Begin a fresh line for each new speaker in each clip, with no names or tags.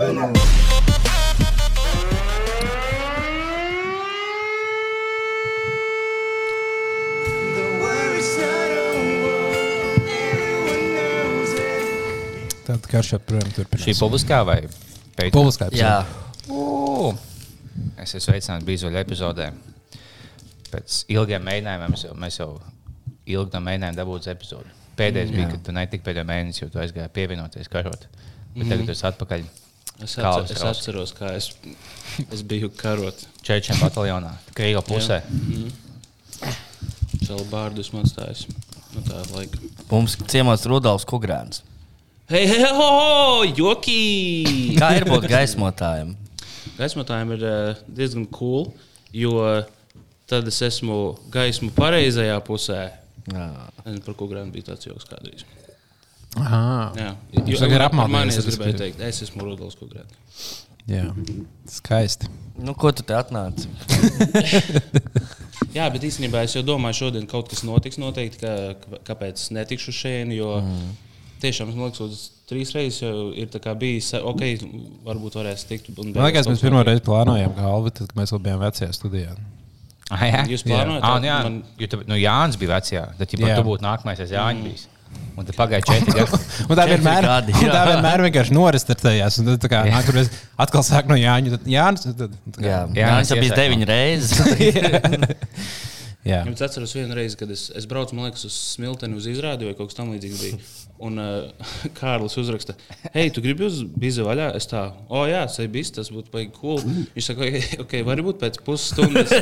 it.
Tad karš joprojām turpinās.
Šī publiskā vai pēdējā?
Publiskā
Jā,
Ū, Es esmu sveicināts Bīzoļa epizodē. Pēc ilgiem mēģinājumiem mēs jau, mēs jau ilgi tam mēģinājām dabūt epizodi. Pēdējais bija, kad tu netiki pēdējo mēnesi, jo tu aizgāji pievienoties karot. Bet tagad tu esi atpakaļ
Es, atcer, es atceros, kā es, es biju karot.
Čečiem bataljonā, Krīga pusē.
Savu bārdu esmu atstājis no tā laika.
mums ciemos Rudolfs Kugrāns.
Hei, hei, ho, ho, joki!
Kā ir būt gaismotājiem?
Gaismotājiem ir eh, diezgan cool, jo tad es esmu gaismu pareizajā pusē.
Jā.
Nezinu, par ko grāmatu bija tāds joks kādreiz.
Aha.
Jā,
Jūs
mani
apmānījies,
es gribēju teikt, es esmu Rudolfs Kugrāns.
Jā, skaisti.
Nu, ko tu te atnāci?
Jā, bet īstenībā es jau domāju, šodien kaut kas notiks noteikti, ka, kāpēc es netikšu šeit. Jo mm. tiešām man liekas, trīs reizes jau ir tā kā bijis, ok, varbūt varēs tikt.
Man liekas, mēs pirmo reizi plānojām galvu, tad, kad mēs vēl bijām vecajā studijā.
Ah, jā,
Jūs plānojat?
Ah, nu jā,
Man-
jo tu, nu, Jānis bija vecajā. Tad, ja
Jā.
tu būtu nākamais, es Jānis bijis. Un tad pagāja četri gadi.
Un tā vienmēr,
gadi,
un tā vienmēr vienkārši noristartējās. Un tad, tā kā, nākamā reize atkal sāk no Jāņa. Tad Jānis. Tad, tā kā-
Jā,
Jā,
jā
mēs
tas bija deviņas reizes.
jā.
Es atceros vienu reizi, kad es, es braucu liekas, uz Smilteni uz izrādi vai kaut kas tamlīdzīgs. Un uh, Kārlis uzraksta, hei, tu gribi uz bizu vaļā? Es tā, o, jā, tas bija tas, būtu baigi cool. Viņš saka, ok, okay varbūt pēc pusstundas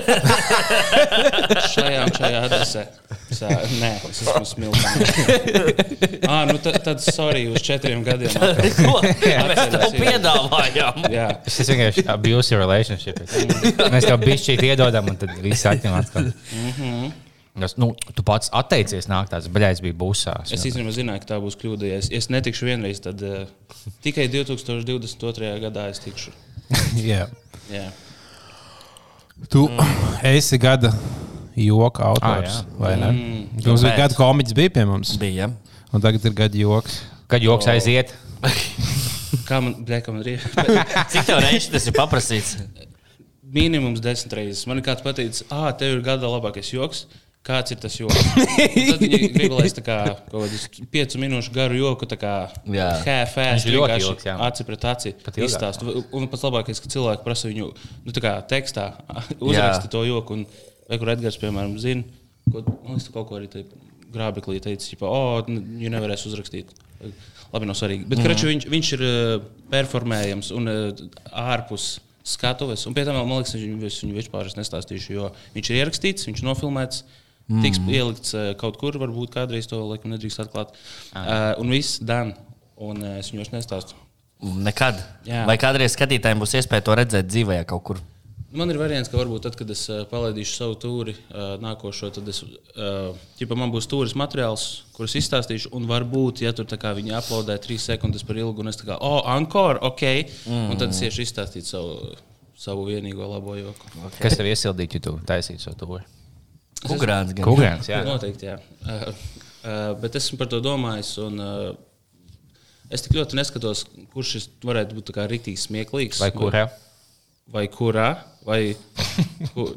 šajā un šajā adresē. Es, tā, Nē, es esmu Smilteni. ah, nu tad, tad sorry, uz četriem gadiem.
Ko mēs tev piedāvājām?
Jā,
Tas vienkārši abuse your relationship. Mēs tev bišķīt iedodam, un tad viss atņem atpakaļ. Tas, nu, tu pats atteicies nākt tāds, baļais bija busās.
es īstenībā zināju, ka tā būs kļūda. Ja es, es netikšu vienreiz, tad uh, tikai 2022. gadā es tikšu.
jā.
Jā.
Tu esi gada joka autors,
Ah, jā.
vai ne? Mums bija gada komiķis bija pie mums,
Bija.
un tagad ir gada joks.
Kad joks aiziet,
Kā man, blē, kā man ir?
Cik tev reizes tas ir paprasīts?
Minimums desmit reizes. Man kāds pateicis, ah, tev ir gada labākais joks. Kāds ir tas joks? Un Tad viņi grib, lai es tā kā kaut kādus piecu minūšu garu joku, tā kā
Jā.
ļoti
vienkārši
jā.
aci pret aci izstāstu. Un pats labākais, ka cilvēki prasa viņu, nu tā kā tekstā uzraksta to joku. Un, vai kur Edgars, piemēram, zina, ko, man liekas, tu kaut ko arī grābeklī teici, ka, oh, viņi nevarēs uzrakstīt. Labi, nav svarīgi. Bet, mm. viņš, viņš ir uh, performējams un uh, ārpus skatuves. Un pie tam, man liekas, viņu, viņu vispār es nestāstīšu, jo viņš ir ierakstīts, viņš ir nofilmēts. Mm. Tiks ielikts uh, kaut kur, varbūt kādreiz to laikam nedrīkst atklāt. Uh, un viss dan. Un uh, es viņu vairs nestāstu.
Nekad.
Jā.
Vai kādreiz skatītājiem būs iespēja to redzēt dzīvē kaut kur?
Man ir variants, ka varbūt tad, kad es palaidīšu savu tūri nākošo, tad es, ķipa, man būs tūris materiāls, kurus izstāstīšu. Un varbūt, ja tur viņi aplaudē trīs sekundes par ilgu, un es tā kā, oh, ankor, ok. Mm. Un tad es iešu izstāstīt savu, savu vienīgo labo joku.
kas tev iesildīja, ja tu taisītu šo tūri?
Kugrāns gan.
Kukurēns, jā.
Noteikti, jā. Uh, uh, bet esmu par to domājis. Un, uh, es tik ļoti neskatos, kurš šis varētu būt rīktīgi smieklīgs.
Vai kurā?
Vai kurā? Vai, kur,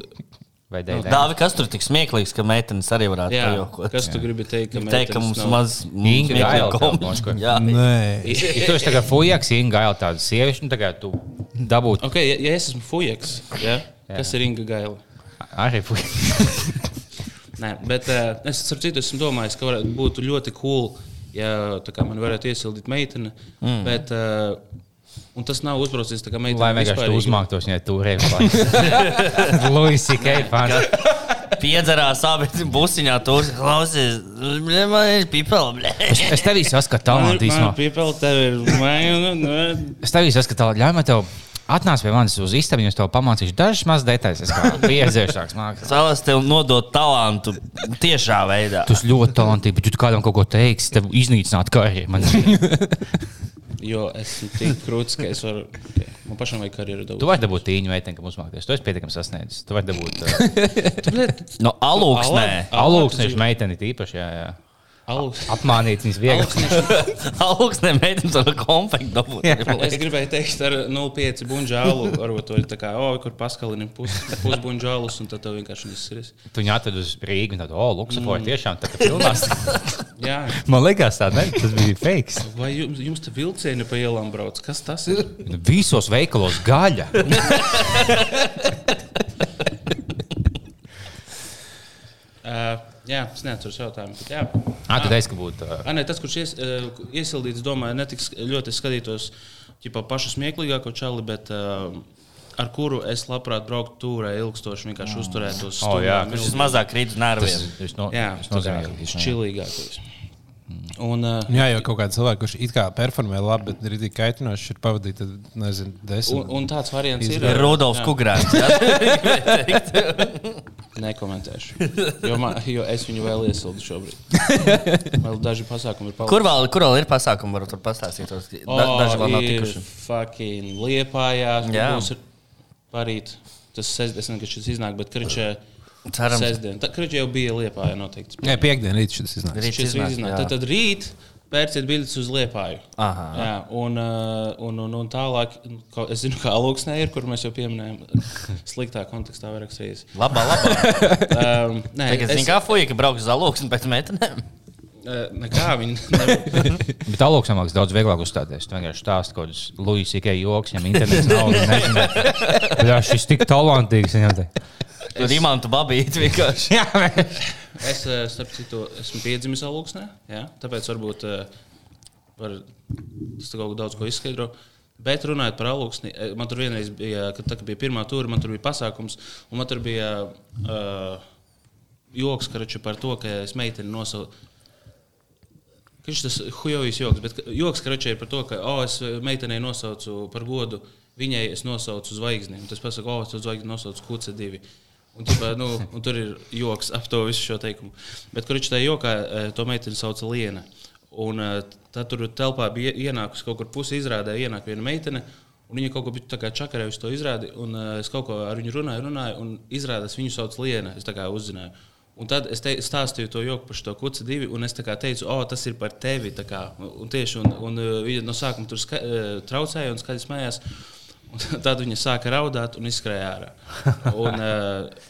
Vai dēļ?
Dāvi, kas tur tik smieklīgs, ka meitenes arī varētu
jā,
pajokot?
kas tu gribi teikt? Ka
Teikt, ka mums
nav-
maz
Inga Gaila
smieklīgi
tev
komiķi.
noško.
Jā,
Nē,
Ja tu esi tagad fujaks, Inga Gaila tāda sievieša, nu tagad tu dabūtu
Okay, ja, ja es esmu fujaks, ja? kas ir Inga Gaila?
arī fujaks.
Nē, bet uh, es ar citu esmu domājis, ka varētu būt ļoti cool, ja kā man varētu iesildīt meiteni. Mm. Bet, uh, un tas nav uzbraucis tā kā meitene.
Lai vienkārši tu uzmāktos, ja tu rēvi. Luisi, Keifan.
piedzerās abi busiņā, tur klausies, man ir pipeli.
Es tevī saskatu talantu īstenībā.
Pīpeli, tev ir māja.
Es tevī saskatu talantu. Ļauj man tev atnāc pie manis uz istabu, es tev pamācīšu dažas mazas detaļas. Es kā pieredzējušāks mākslinieks.
Savas tev nodot talantu tiešā veidā.
Tu esi ļoti talantīgs, bet tu kādam kaut ko teiksi, tev iznīcināt karjeru. Man...
Jo esmu tik krūts, ka es varu. Man pašam vajag karjeru dabūt.
Tu vari dabūt tīņu meiteni, kam uzmākties. Tu esi pietiekami sasniedzis. Tu vari dabūt uh,
No alūksnē.
Ala-
alūksniešu meiteni tīpaši. Jā, jā. Apmānīt viņas viegli.
Augsnē mēģinām to konfektu dabūt.
Es gribēju teikt, ar 0,5 buļbuļsālu, varbūt to ir tā kā, oh, kur paskalini pusbuļbuļsālus, un tad tev vienkārši izsmeļas.
Tu viņu atved uz Rīgas, un tad, oh, Luksemburgā tiešām tā kā filmās.
Jā,
Man liekas, tā ne, tas bija fakes.
vai jums, jums te vilcieni pa ielām brauc? Kas tas ir?
Visos veikalos gaļa.
Uh, jā, es neatceros jautājumu. Bet, jā.
Ah, tu teici, ka būtu. Uh,
Ah, nē, tas, kurš ies, uh, iesildīts, domāju, netiks ļoti skatītos ķipa, pašu smieklīgāko čali, bet uh, ar kuru es labprāt brauktu turē ilgstoši, vienkārši uzturētos.
O, jā,
stundām,
Viņš vismazāk krīt uz nerviem.
tas viņš no,
Jā,
viņš
tas
nozīmīgākais,
čilīgākais. Un, uh,
Jā, jau kaut kāds cilvēks, kurš it kā performē labi, bet ir tik kaitinošs, ir pavadījis, tad, nezinu, desmit.
un, un tāds variants ir.
Ir Rudolfs
jā,
Kugrāns.
Nekomentēšu. Jo, man, jo es viņu vēl iesildu šobrīd. Vēl daži pasākumi ir palikuši.
Kur vēl, kur vēl ir pasākumi, varbūt tur pastāstīt? tos? Da, daži vēl nav tikuši.
Fucking liepājā.
Jā.
Būs parīt. Tas sestdien, kad šis iznāk, bet kričē.
Cerams.
Sestdien. Tā kričē jau bija liepājā noteikti.
Nē, piekdien rīt šis iznāks.
Rīt
Šis
iznāk,
iznāk. Tad, tad rīt pērciet biļetes uz liepāju.
Aha.
Jā, un, uh, un, un, un tālāk, ko- es zinu, kā Lūksnē ir, kur mēs jau pieminējām, sliktā kontekstā vairākas reizes.
Labā, labā.
Um, nē,
Tagad zini, kā fuja, ka brauks uz alūks un pēc meitenēm.
Uh, nekā viņi nevar.
Bet alūks mākslinieks daudz vieglāk uzstāties. Tu vienkārši stāsti kaut kādus Lujas tikai joks, viņam internets nav. viņš šis tik talantīgs. Viņam te.
Tur imanta babīti vienkārši.
Jā, mēs.
Es, eh, starp citu, esmu piedzimis Aluksnē, jā, tāpēc varbūt eh, var, tas kaut ko daudz ko izskaidro. Bet runājot par aluksni, eh, man tur vienreiz bija, kad tā, kad bija pirmā tūra, man tur bija pasākums, un man tur bija uh, joks karaču par to, ka es meiteni nosaucu. Viņš tas huijovīs joks, bet joks karaču ir par to, ka oh, es meitenei nosaucu par godu, viņai es nosaucu zvaigzni, un tas pasaka, oh, es zvaigzni nosaucu kuce divi. Un, ķipā, nu, un tur ir joks ap to visu šo teikumu. Bet kurš tajā jokā eh, to meiteni sauca Liena. Un eh, tad tur telpā bija ienākusi kaut kur pusi izrādē, ienāk viena meitene. Un viņa kaut ko bija čakarējusi to izrādi, un uh, es kaut ko ar viņu runāju, runāju, un izrādās viņu sauc Liena. Es tā kā uzzināju. Un tad es te, stāstīju to joku par šo kuci divi, un es teicu, o, tas ir par tevi. kā. Un tieši, un, un uh, viņa no sākuma tur ska, uh, traucēja un skaļi smējās. Un tad viņa sāka raudāt un izskrēja ārā. Un, uh,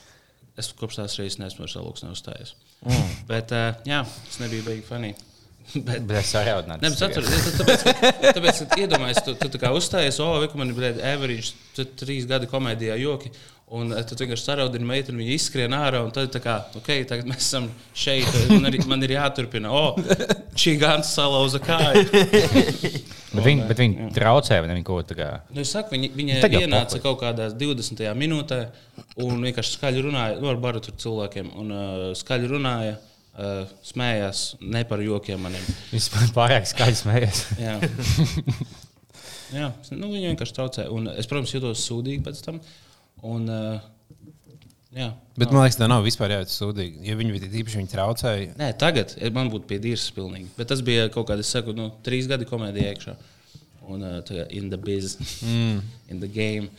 es kopš tās reizes neesmu vairs alūks neuzstājies. Mm. Bet, uh, jā, tas nebija beigts funny. Bet,
Bet es jautināju.
Ne, bet atceries, tāpēc, ka- tāpēc, ka iedomājies, tu, tu tā kā uzstājies, oh, man ir blēd, average, tu trīs gadi komēdijā joki, un eh, tu vienkārši saraudini meiteni, viņa izskrien ārā, un tad tā kā, ok, tagad mēs esam šeit, man ir, man ir jāturpina, o, oh, šī gans salauza kāju.
Bet viņi, bet viņi traucēja, vai ne? Ko kā.
Nu, saku, viņa, viņa
jau
ienāca kaut kādā 20. minūtē un vienkārši skaļi runāja nu, ar baru cilvēkiem. Un, uh, skaļi runāja, uh, smējās ne par jokiem maniem.
Viņš pārāk skaļi smējās.
Jā, Jā nu, viņi vienkārši traucēja. Un es, protams, jutos sūdīgi pēc tam. Un, uh, jā,
Bet man liekas, tā nav vispār jāiet sūdīgi. Ja viņi bija īpaši viņi traucēja,
Nē, tagad man būtu pie dīras pilnīgi. Bet tas bija kaut kāds, es saku, nu, trīs gadi komēdijā iekšā. Un uh, tā kā in the biz, mm. in the game.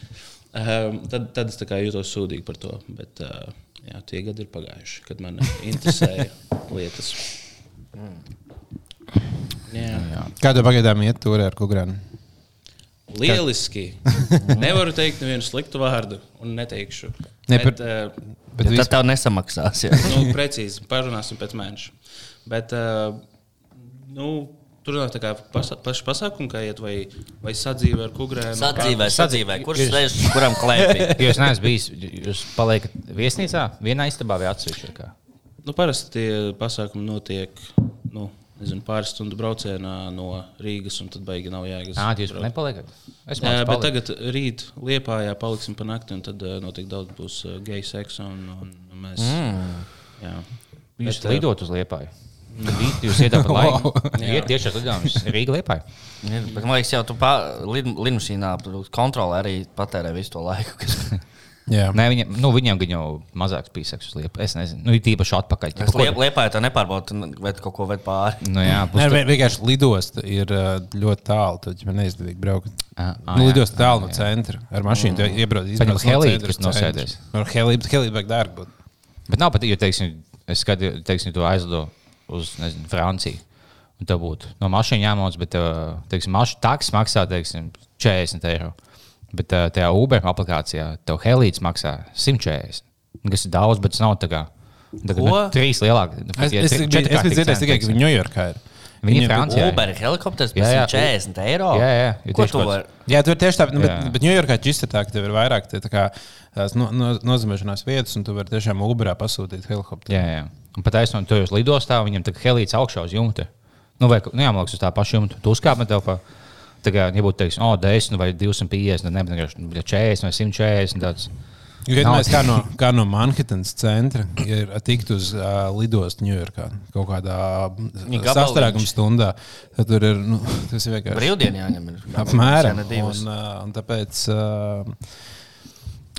Um, tad, tad es jūtos sūdīgi par to. Bet uh, jā, tie gadi ir pagājuši, kad man interesēja lietas. Jā. Jā.
kādā pagaidām iet turē ar Kugrānu?
Lieliski. Nevaru teikt nevienu sliktu vārdu, un neteikšu.
Ne,
bet,
par-
uh,
Bet
Tad tev nesamaksās. Jā.
nu, precīzi, parunāsim pēc mēneša. Bet, uh, nu, tur nav tā kā pasa paša pasākuma, kā iet, vai, vai sadzīve ar kukurēnu.
Sadzīvē, sadzīvē. Kurš sēž kuram klēpī?
Jūs neesat bijis, jūs paliekat viesnīcā, vienā istabā vai atsevišķi?
Nu, parasti tie pasākumi notiek nu, nezinu, pāris stundu braucienā no Rīgas, un tad baigi nav jēgas.
Ā, jūs nepaliekat? Es
bet
palikt.
tagad rīt Liepājā paliksim pa nakti, un tad noteikti daudz būs geju seksa, un, un, un mēs. Mm. Jā.
Jūs
Bet,
lidot uz liepāju. Rīt Jūs pa laiku. Iet tieši ar lidojums Rīga
Bet, man liekas, jau tu lid, lidmašīnā kontrolē arī patērē visu to laiku. Kas...
Jā,
Nē, viņam, nu, viņam gan jau mazāks pīsaks uz liepa. Es nezinu, nu, tīpaši atpakaļ.
Es liep, liepāju, tā nepārbaudu, vai kaut ko ved pāri.
Nu, jā,
Nē,
būs
vien- vienkārši lidosta ir ļoti tālu. Tad man neizdevīgi braukt.
Ā, ā,
Nu, lidosta tālu no centra. Ar mašīnu tu iebrauc izbrauc no centra
kas nosēdies.
Ar helīti, bet helīti vajag dārgu. būt.
Bet nav pat, ja teiksim, es skatos, teiksim, to aizlido uz nezinu, Franciju. Un tev būtu no mašīnas jāmācās, bet teiksim, mašīna taks maksā teiksim, 40 eiro. Bet uh, tajā Uber aplikācijā tev helīts maksā 140. Kas ir daudz, bet tas nav tā kā. Tā kā nu, trīs lielāki. nu,
Es, es, es, es, dzirdēju tikai, ka viņi Ņujorkā ir.
Viņi ir
tur-
Francijā.
Uber helikopters par 140 eiro.
Jā, jā,
Ko tu vari?
Jā, tur tieši tā, nu, bet,
Jā.
bet Ņujorkā tas ir tā, ka tev ir vairāk tā kā, tās no, no, nozīmēšanās vietas, un tu vari tiešām Uberā pasūtīt helikopteru.
Jā, jā. Un pat aizsmeļot to uz lidostā, viņam tā kā helīts augšā uz jumta. Nu, vai, nu, jā, man liekas, uz tā paša jumta. Tu uzkāpi tev pa, kā, ja būtu, teiksim, oh, 10 vai 250, tad nebūtu vienkārši 40 vai 140. Tāds.
Jo, ja
Nav.
mēs kā no, kā no Manhetenas centra ir tikt uz uh, lidostu Ņujorkā kaut kādā
gabaliņš.
sastrēguma stundā, tad tur ir, nu, tas ir vienkārši
Brīvdienā jāņem. ir
apmēram. Un, uh, un tāpēc uh,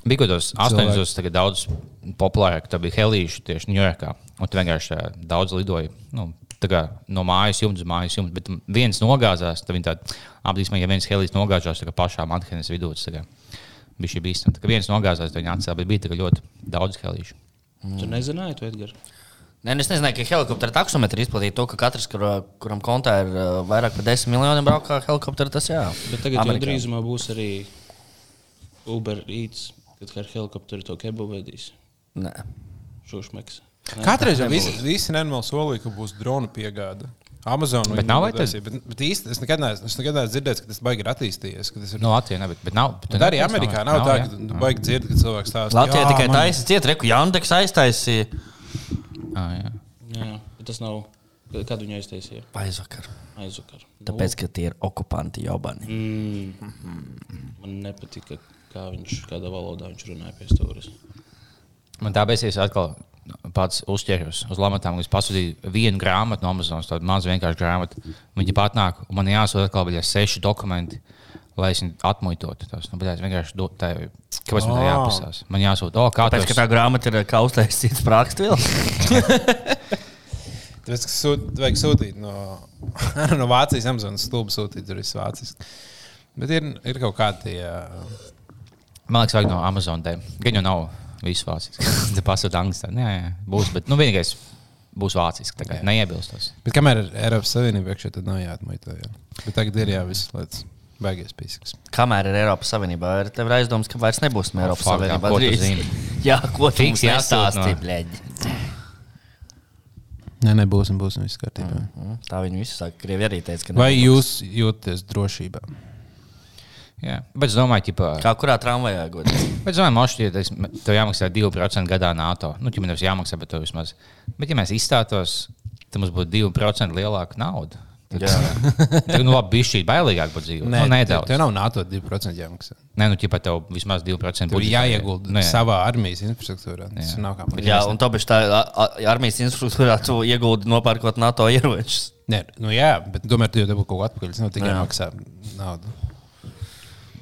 Bija kaut kādos
Cilvēki.
80, tagad daudz populārāk. Tā bija helīša tieši Ņujorkā. Un tu vienkārši ā, daudz lidoja. Nu, kā no mājas jumta uz mājas jumta, bet viens nogāzās. Tad viņi tādi apzīmēja, ja viens helīts nogāzās pašā Manhetenas vidū. Bija šī bīstama. Tā kā viens nogāzās, tad viņi atcēla, bet bija ļoti daudz helīšu.
Tu nezināji, tu Edgars.
Nē, nu es nezināju, ka helikoptera taksometri izplatīja to, ka katrs, kur, kuram kontā ir uh, vairāk par 10 miljoniem braukā helikoptera, tas jā.
Bet tagad jau
Amerikā.
drīzumā būs arī Uber Eats, kad ar helikopteru to kebu vedīs.
Nē.
Šūšmeks.
Katreiz jau visi, visi nenormāli solīja, ka būs drona piegāde. Amazon
Bet nav
tas? Bet, bet īsti es nekad neesmu, es nekad neesmu dzirdējis, ka tas baigi ir attīstījies. ka Tas ir,
No Latvijas ne, bet, bet nav. Bet,
Bet arī Amerikā nav, nav tā, ka tu baigi dzirdi, ka cilvēks stāsta.
Latvijā
"Jā,
tikai
man-
taisa ciet, reku Jandeks aiztaisīja.
Ah, jā.
Jā, bet tas nav. Kad viņu aiztaisīja?
Aizvakar.
Aizvakar.
Tāpēc, ka tie ir okupanti jobani.
Mm. Man nepatika, kā viņš, kādā valodā viņš runāja pie stūres.
Man tā beidzies atkal pats uzķēros uz lamatām, es pasūtīju vienu grāmatu no Amazonas, tādu mazu vienkāršu grāmatu. Viņi pat nāk, un man jāsūta atkal bija seši dokumenti, lai es viņu atmuitotu. Tas, nu, vienkārši do, tā, kāpēc man tā
Oh.
jāpasās? Man jāsūta, o, kā
Tāpēc,
tas
ka tā grāmata ir kā uztaisīts prākstvils.
Tāpēc, ka sūt, vajag sūtīt no, no Vācijas Amazonas stūra sūtīt, tur viss vāciski. Bet ir, ir kaut kādi.
Man liekas, vajag no Amazonas. Gan jau nav visu vāciski. Tā pasūta angļu. Jā, jā, būs, bet nu, vienīgais būs vāciski. Tā kā neiebilstos.
Bet kamēr ir Eiropas Savienība iekšā, tad nav jāatmaito. Jā. Bet tagad ir jā, visas lietas. Baigies pīsaks.
Kamēr ir Eiropas Savienībā, ir tev ir aizdoms, ka vairs nebūsim Eiropas
fuck,
Savienībā.
ko?
Jā, ko tu mums
jāsūt
nestāstīji,
no-
bļeģi?
Nē, nebūsim, būsim viss kārtībā.
Mm, Tā viņi visi saka. Krievi arī teica, ka
Vai
nebūs.
jūs jūtaties drošībā?
Jā. Bet es domāju, ka.
Kā kurā tramvajā godīgi?
Bet es domāju, ka ja tev jāmaksā 2% gadā NATO. Nu, ja nevis jāmaksā, bet tev vismaz. Bet, ja mēs izstātos, tad mums būtu 2% lielāka nauda.
Jā.
Tad, nu, labi, bija šī bailīgāk pat dzīvo. Nē, nu, nedaudz.
Tev nav NATO 2% jāmaksā.
Nē, nu, ja tev vismaz 2%
Tur
būtu
jāiegulda
jā.
savā armijas infrastruktūrā. Tas
Jā.
nav kā
Jā, un tāpēc tā armijas infrastruktūrā tu iegūti nopērkot NATO ieročus.
Nē, nu jā, bet tomēr tu jau dabūji kaut ko atpakaļ. Tas nav tikai maksā naudu.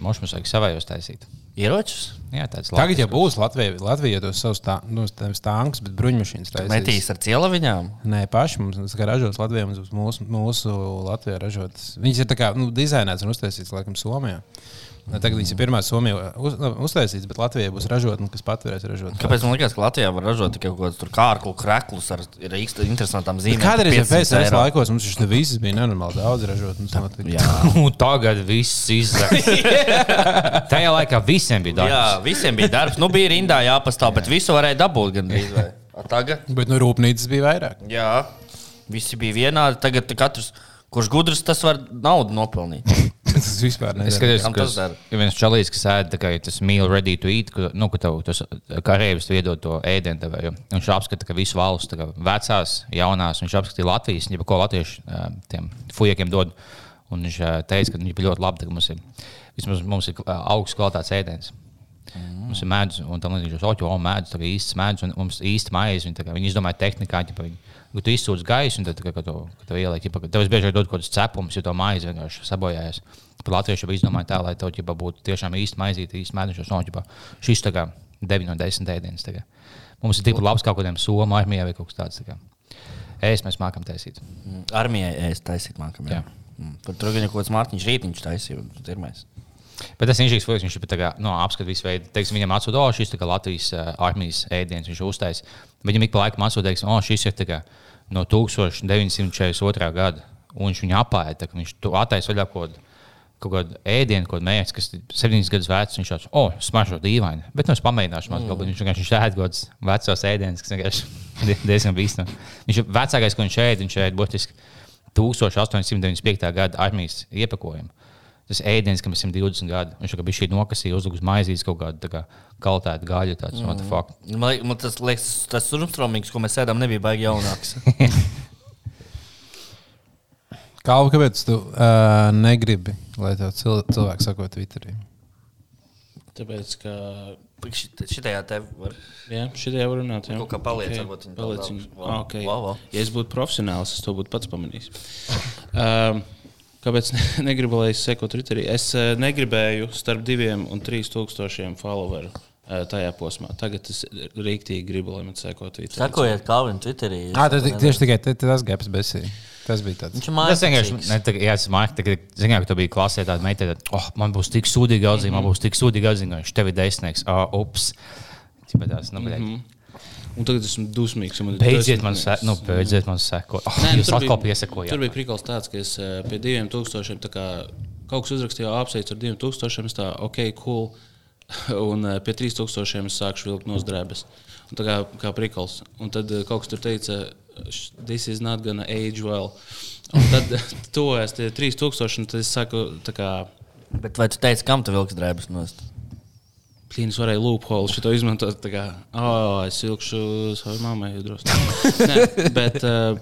Mums vajag savējos taisīt.
Ieročus?
Jā, tāds
Tagad jau būs Latvija, Latvija tos savus tā, nu, tankus, bet bruņmašīnas taisīs.
Metīs ar cielaviņām.
Nē, paši mums ražos Latvijā, mums būs mūsu, mūsu Latvijā ražotas. Viņas ir tā kā nu, dizainētas un uztaisītas laikam Somijā. Ne, Tagad viņas ir pirmās Somijā uz, nu, uztaisītas, bet Latvijai būs ražotne, kas pat varēs ražot.
Kāpēc man liekas, ka Latvijā var ražot tikai kaut kādus kārklu kreklus ar interesantām zīmēm?
Kādreiz jau
500
PSRS laikos mums šis viss bija nenormāli daudz ražot. un tas notika.
Jā.
Un tagad viss izzaks. Tajā laikā visiem bija darbs.
Jā, visiem bija darbs. Nu, bija rindā jāpastāv, bet visu varēja dabūt gandrīz. Tagad?
Bet no rūpnīcas bija vairāk.
Jā, visi bija vienādi. Tagad katrs, kurš gudrs, tas var naudu nopelnīt.
Tas vispār
Es
nedara.
skatos, ka
tas
ir viens čalīs, kas ēd tā kā tas meal ready to eat, ka, nu, ka tev tas karēvis iedod to ēdienu. Tev, viņš apskata, ka visu valsts, kā vecās, jaunās, viņš apskatīja Latvijas, ja ko latvieši ā, tiem fujekiem dod. Un viņš ā, teica, ka viņš bija ļoti labi, ka mums ir, vismaz mums ir augsts kvalitātes ēdiens. Mm. Mums ir mēdz, un tam līdzīgi, ka jau mēdz, tā kā īsts mēdz, un mums īsti maize. Viņi, izdomāja tehnikā, ka viņi, ka tu izsūdz gaisu, un tad, kā, kad tu, kad tu ieliek, ka tev bieži dod kaut kādas cepumus, jo to maize vienkārši sabojājas. Pat latvieši jau izdomāja tā, lai tev ģipa, būtu tiešām īsti maizīte, īsti mēdz, no ģipa, šis tā kā 9 no 10 ēdienas. Mums ir tikpat labs kaut kādiem somu armijā vai kaut kas tāds. Tā. Ēst mēs mākam taisīt.
Armijai es taisīt mākam. Jā.
Jā.
Mm. Tur gan kaut kāds Mārtiņš Rītiņš taisīja.
Bet tas inženieris Falks, viņš ir no, apskatījis visu veidu. Teiksim, viņam atsūta, o, šis ir Latvijas uh, armijas ēdiens, viņš uztais. Viņam ik pa laikam atsūta, teiksim, o, šis ir kā, no 1942. gada. Un viņš viņu apēda, kā viņš to attaisa vaļā kaut kādu. Kaut kādu ēdienu, kādu mērķi, kas ir 7 gadus vecs. Viņš tāds, oh, smaržo dīvaini. Bet nu, es pamēģināšu, mm. kāpēc viņš vienkārši ēd kaut kādus vecos ēdienus, kas vienkārši die- diezgan bīstami. Viņš ir vecākais, ko viņš ēd, viņš ēd būtiski 1895. gada armijas iepakojumu. Tas ēdiens, kam ir 120 gadi. Viņš jau bija šī nokasīja, uzlika uz maizes kaut kādu tā kā kaltētu gaļu. Tāds, mm. what the fuck?
Man, man tas liekas, tas surmstromīgs, ko mēs ēdām, nebija baigi jaunāks.
Kalvu, kāpēc tu uh, negribi, lai tev cil cilvēki sako Twitterī?
Tāpēc, ka
Šit- Šitajā te var.
jā, šitie var runāt. Jā.
Kaut kā paliec,
Ok,
varbūt viņi
paliec.
Wow.
Ah, ok.
Wow, wow.
Ja es būtu profesionāls, es to būtu pats pamanījis. Um, kāpēc ne, negribu, lai es sekotu Twitterī? Es uh, negribēju starp diviem un trīs tūkstošiem followeru uh, tajā posmā. Tagad es rīktīgi gribu, lai man sekotu Twitterī.
Sakojiet, Kalvin, Twitterī.
Ah, tas tieši tikai tas gaps besī. Tas bija tāds.
Viņš ir
Tas vienkārši, ne, tā, jā, tas mākslinieks, tagad, zinām, ka tu biji klasē, tāda meitene, tad, oh, man būs tik sūdīgi atzīme,
Mhm.
man būs tik sūdīgi atzīme, viņš tev ir desmitnieks, oh, ups. Tāpēc tās, nu, mm
Mhm.
-hmm.
Un tagad esmu dusmīgs. man
Beidziet man, se, nu, beidziet man sekot. Oh,
Nē, nu,
jūs
tur
atkal piesakojāt.
Tur bija prikals tāds, ka es eh, pie diviem tūkstošiem tā kā kaut kas uzrakstīju, apsveicu ar diviem tūkstošiem. Es tā, ok, cool. Un eh, pie trīs tūkstošiem es sāku vilkt no drēbes. Un Tā kā, kā prikals. Un tad eh, kaut kas tur teica, "Sh- this is not gonna age well. Un tad tuvojas tie trīs tūkstoši, un tad es saku, tā kā.
Bet vai tu teici, kam tu vilks drēbes nost?
Klīnis varēja loophole šo izmantot. Tā kā, oh, es ilgšu savai mammai drusku. Bet, uh,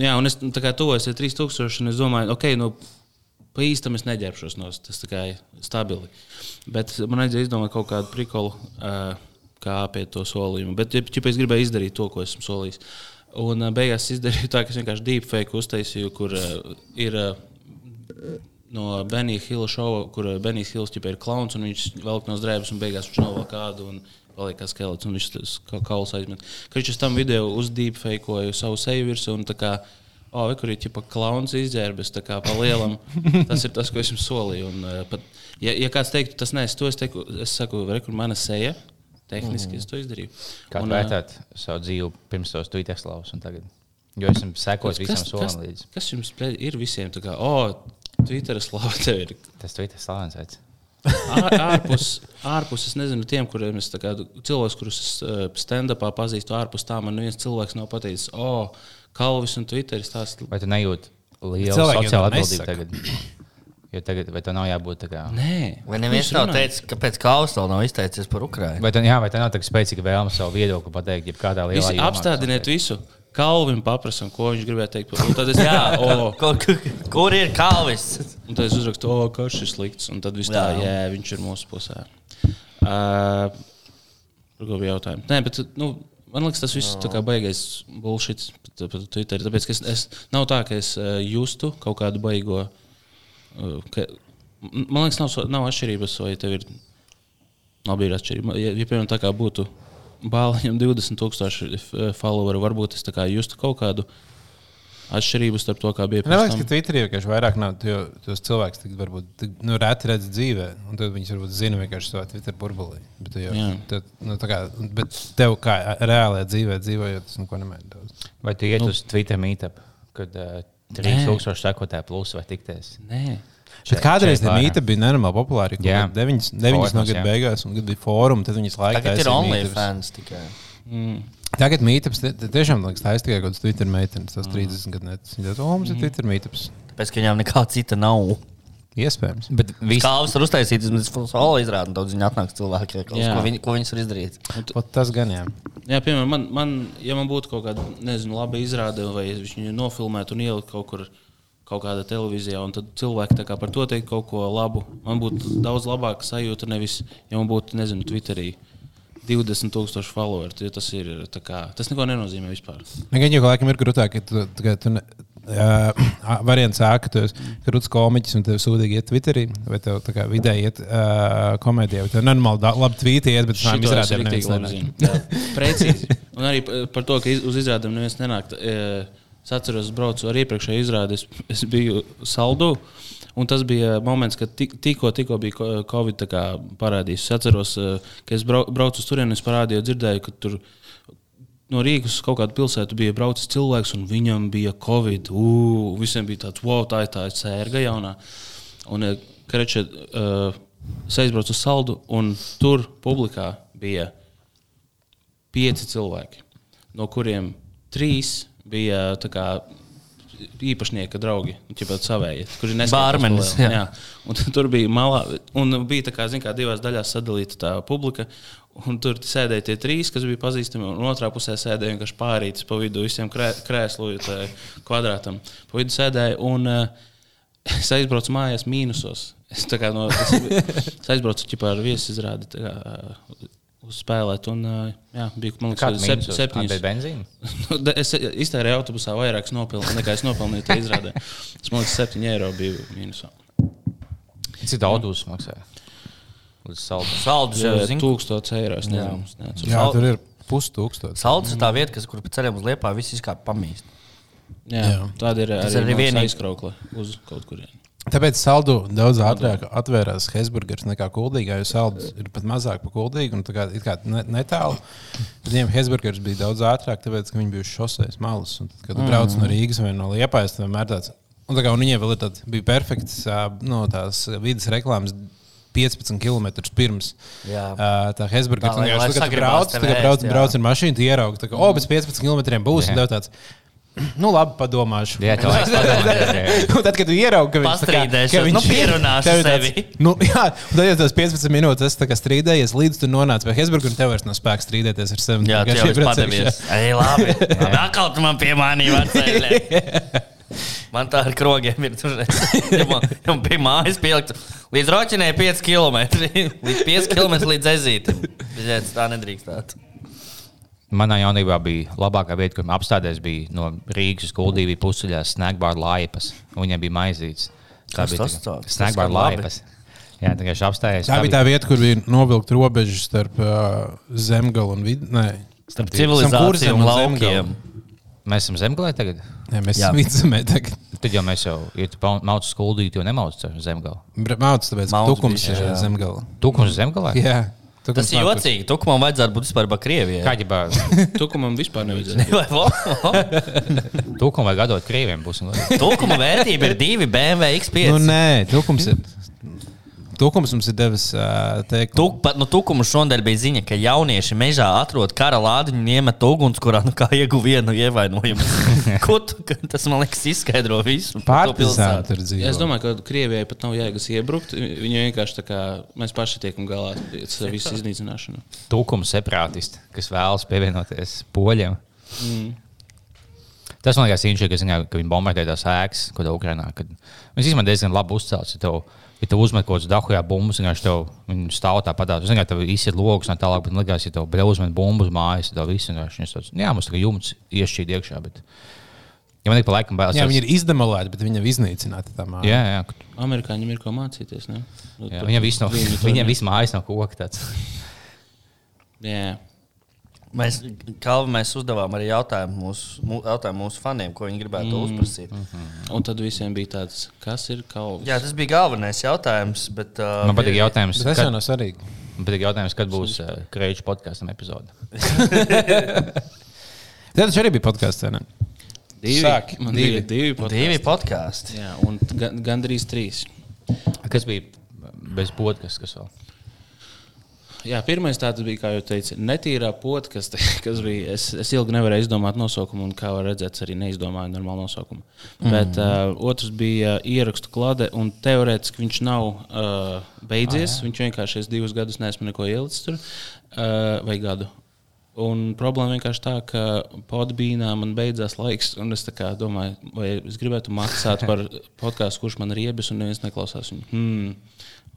jā, un es tā kā tuvojos tie 3000, un es domāju, ok, nu, pa īstam es neģērbšos no tas tā kā stabili. Bet man vajadzēja izdomāt kaut kādu prikolu, uh, kā apiet to solījumu. Bet, ja, ja es gribēju izdarīt to, ko esmu solījis. Un uh, beigās izdarīju tā, ka es vienkārši deepfake uztaisīju, kur uh, ir. Uh, no Benija Hila šova, kur Benijs Hils ir klauns un viņš velk no drēbes un beigās viņš novelk kādu. Un, Paliek kā skelets, un viņš tas kā kauls aizmet. Viņš tam video uzdeepfakeoja savu seju virsmu, un tā kā, oh, vai, kur ir ķipa klauns izģērbis, tā kā pa lielam, tas ir tas, ko es jums solīju. Un, pat, ja, ja kāds teiktu, tas nē, es to es, teiku, es saku, re, kur mana seja, tehniski mm. es to izdarīju.
Kā
Un,
vērtēt savu dzīvi pirms tos Twitter slavas un tagad? Jo esam sekojis visam solim līdzi.
kas jums ir visiem? Tā kā, oh, Twitteris slava tev ir.
Tas Twitter slavens veids.
Ār- ārpus, ārpus, es nezinu, tiem, kuriem es cilvēks, kurus es stand-upā pazīstu, ārpus tā man neviens cilvēks nav pateicis, o, oh, Kalvis un Twitteris. Tās...
Vai tu nejūti lielu
to
atbildību tagad? Jo tagad, vai tev nav jābūt tā kā.
Nē,
Vai neviens nav teicis, kāpēc Kalvs vēl nav izteicies par Ukrajinu?
Vai tā, jā, vai tā nav tā spēcīga vēlme savu viedokli pateikt, ja kādā lielā jomā,
apstādiniet visu. Kalvim paprasam, ko viņš gribēja teikt. Un tad es, jā, o,
Kur, ir Kalvis?
un tad es uzrakstu, o, kas ir slikts. Un tad viss tā,
Jā.
jā, viņš ir mūsu pusē. Uh, bija jautājums? Nē, bet nu, man liekas, tas viss kā baigais bullshit Twitter. Tāpēc es, es, nav tā, ka es uh, justu kaut kādu baigo. Uh, ka, man liekas, nav, nav atšķirības, vai tev ir. Labi, ir atšķirība. Ja, ja piemēram, tā kā būtu bāliņam 20,000 followeru, varbūt es justu kaut kādu atšķirību starp to, kā bija
Man liekas,
tam.
ka Twitterī vienkārši vairāk nav jo tos cilvēkus, kas varbūt tik, nu, reti redz dzīvē, un tad viņas varbūt zina vienkārši savā Twitter burbulī. Bet, jau, tad, nu, tā kā, bet tev kā reālajā dzīvē dzīvojot, tas neko nemaina daudz.
Vai tu iet uz Twitter meetup, kad uh, 3000 sekotāju plus vai tikties?
Nē,
Bet kādreiz mīta bija nenormāli populāra.
Jā.
9 no
Fórumos,
gada
jā.
beigās, un kad bija fórumi, tad viņas laikā
Tagad ir
taisīja
only
meetups.
fans tikai.
Tagad mītnes tiešām liekas, tā ir tikai kaut kāds Twitter meitenes, tas 30 gadu vecs. Viņa teica, o, mums ir Twitter mītnes.
Pēc ka viņām nekā cita nav.
Iespējams.
Bet viss
Kalvs var uztaisīt, tas ir solo izrādi, un daudz viņi atnāks cilvēki, ko, viņi, ko viņas var izdarīt.
Pat tas gan jā.
Jā, piemēram, man, man, ja man būtu kaut kāda nezinu, laba izrāde, vai viņš viņu nofilmētu un ielikt kaut kur kaut kādā televīzijā, un tad cilvēki par to teikt kaut ko labu, man būtu daudz labāka sajūta. Nevis, ja man būtu, nezinu, Twitterī 20,000 follower. jo Tas, ir, kā, tas neko nenozīmē vispār.
Gan jau laikam ir grūtāk, ka tu, ka tu ne, uh, variants A, ka tu esi komiķis un tev sūdīgi iet Twitterī, vai tev kā vidēji iet uh, komēdijā, vai tev nenormāli da- labi tvīti iet, bet
es
izrādēm neviens nenāk.
Precīzi. Un arī par to, ka uz izrādēm neviens nenāk. e, Es atceros, es braucu ar iepriekšēju izrādi. Es, es biju saldu. Un tas bija moments, kad tik- tikko, tikko bija Covid parādījis. Es atceros, eh, ka es brau, braucu uz turieni, es parādīju, dzirdēju, ka tur no Rīgas uz kaut kādu pilsētu bija braucis cilvēks, un viņam bija Covid. Ugh, visiem bija tāds, wow, tā ir tā sērga jaunā. Un, eh, Kreče, uh, es aizbraucu uz saldu, un tur publikā bija pieci cilvēki, no kuriem trīs bija tā kā, īpašnieka draugi, jau savēji, kurš ir
Bārmenis, jā.
Jā. Un tur bija malā, un bija tā kā, zin, kā divās daļās sadalīta tā publika. Un tur sēdēja tie trīs, kas bija pazīstami, un otrā pusē sēdēja vienkārši pārītis pa vidu visiem krē, krēslu kvadrātam. Pa vidu sēdēja, un uh, es aizbraucu mājās mīnusos. Es, no, es, es aizbraucu ķipā ar viesu tā uz spēlēt, un jā, bija, man
Kāda
liekas,
ir
sep, septiņas.
benzīna?
Nu, Es iztērēju autobusā vairāk nopelnu, nekā es nopelnīju tajā izrādē. Es domāju, ka 7 eiro bija mīnusā.
Cik daudz autobusu maksā? Līdz saldam.
Saldus jau
Jā,
zinu.
1000 eiro. Es nezinu, es neatceros.
Jā, tur ir pustūkstoši.
Saldus ir tā vieta, kas, kur pa ceļam uz liepā viss izkāpa pamīst.
Jā,
Jā.
tāda ir
Tas
arī,
arī vienīgi-
aizkraukla uz kaut kurien.
Tāpēc saldu daudz ātrāk atvērās Hesburgers nekā Kuldīgā, jo saldus ir pat mazāk par Kuldīgu un tā kā, kā ne, netālu. Tad viņiem Hesburgers bija daudz ātrāk, tāpēc, ka viņi bija uz šoseis malas. Un tad, kad tu brauc no Rīgas vai no Liepājas, tad vienmēr tāds. Un, tā kā, un viņiem vēl ir tāds, bija perfekts no tās vidas reklāmas. 15 km pirms
Jā.
tā Hesburgers. Vienkārši brauc, brauc, brauc ar mašīnu, ieraugi, tā kā, o, pēc 15 km būs. Tāds, nu, labi, padomāšu.
Jā, jā, jā.
Un tad, kad tu ieraugi, ka viņš tā
Pastrīdēšos,
ka viņš
nu, pierunāšu
tev ir tāds-
sevi.
Nu, jā, tad jau tas 15 minūtes es tā kā strīdējies, līdz tu nonāc pie Hesburgas, un tev vairs nav spēks strīdēties ar sevi.
Jā,
Tikai
tas ir padevies. Ej, labi. Atkal tu man piemānīji vecēlē. Man tā ar krogiem ir. Tur ja bija mājas pielikt. Līdz roķinē 5 km. Līdz 5 km līdz. Biziet, tā nedrīkstētu.
Manā jaunībā bija labākā vieta, kur apstāties, bija no Rīgas uz Kuldīgu pusceļā Snagbāra laipas. un Viņam bija maizītes. Tā
Kas
bija
tas tāds?
Snagbāra laipas. Jā, tā apstājās.
Tā bija tā vieta, kur bija novilkt robežu starp uh, zemgalu un vidu. Nē,
Starp civilizāciju un laukiem.
Zemgalu.
Mēs esam zemgalē tagad.
Nē, mēs
Jā.
esam vidzemē tagad.
Tad jau mēs jau, mauc skuldīt, jau nemauc ar zemgalu.
Mauts, tāpēc, ka tukums
bija,
ir
jā.
zemgala.
Tukums zemgalē?
Jā. Tukums
Tas ir jocīgi. Tu, ka man vajadzētu būt vispār par Krieviju.
Kā ģibā,
Tukumam vispār
vo?
tukumu vajag atdot krieviem būs.
Tukuma vērtība ir divi BMW X5.
Nu, nē, tukums ir. Tukums mums ir devis uh, teikt,
Tuk, pat no tukuma šodien bija ziņa, ka jaunieši mežā atrod kara lādiņu un iemet ugunskurā, nu kā ieguva vienu ievainojumu. Ko tu, tas man liekas izskaidro visu par to
partizāni
pilsētu.
tur dzīvo.
Es domāju, ka Krievijai pat nav jēgas iebrukt. Viņi vienkārši tā kā mēs paši tiekam galā ar visu iznīcināšanu.
Tukumu separātisti, kas vēlas pievienoties poļiem. Mm. Tas man liekas, viņš ir, ka, viņi bombardē tās ēkas, ko tā Ukrainā. Viņš īstenībā diezgan labi uzcēlts. Ja tev, uzmet kaut kādas dahujā bumbas, viņš tev stāv tā padāt. Zini, tev izsiet logus un tā tālāk, bet man liekas, ja tev brīv uzmet bumbas mājas, tad viss vienkārši viņš tāds, jā, mums tā kā jumts iešķīt iekšā. Bet... Ja man ir pa laikam bail,
Jā, viņi ir izdemolēti, bet viņi ir iznīcināti. tā māja.
Jā, jā, ka-
Amerikāņiem ir ko mācīties. Ne? Nu,
jā, viņam viss
tur
viņam viss mājas no koka. Tāds.
Jā.
Mēs, Kalvi, mēs uzdevām arī jautājumu mūsu, mū, jautājumu mūsu faniem, ko viņi gribētu mm. uzprasīt. Mm.
Un tad visiem bija tāds, kas ir kalns.
Jā, tas bija galvenais jautājums. Bet, uh,
Man patīk jautājums, kad,
nav svarīgi.
man patīk jautājums, kad būs uh, Kreidžu podkāstam epizode.
Tā taču arī bija podkāsts. ne?
Divi,
Sāki.
man
Divi.
divi.
Divi podkāsti.
Jā, un gan, gandrīz trīs.
Kas bija bez podkāstu? Kas?
Jā, pirmais tāds bija, kā jau teicu, netīrā podkāsts, kas bija. Es, es ilgi nevarēju izdomāt nosaukumu, un kā var redzēt, arī neizdomāju normālu nosaukumu. Mm. Bet uh, otrs bija ierakstu klade, un teorētiski viņš nav uh, beidzies. Ah, viņš vienkārši es divus gadus neesmu neko ielicis tur, uh, vai gadu. Un problēma vienkārši tā, ka podbīnā man beidzās laiks, un es domāju, vai es gribētu maksāt par podkāstu, kurš man ir iebis, un neviens neklausās viņu. Hmm.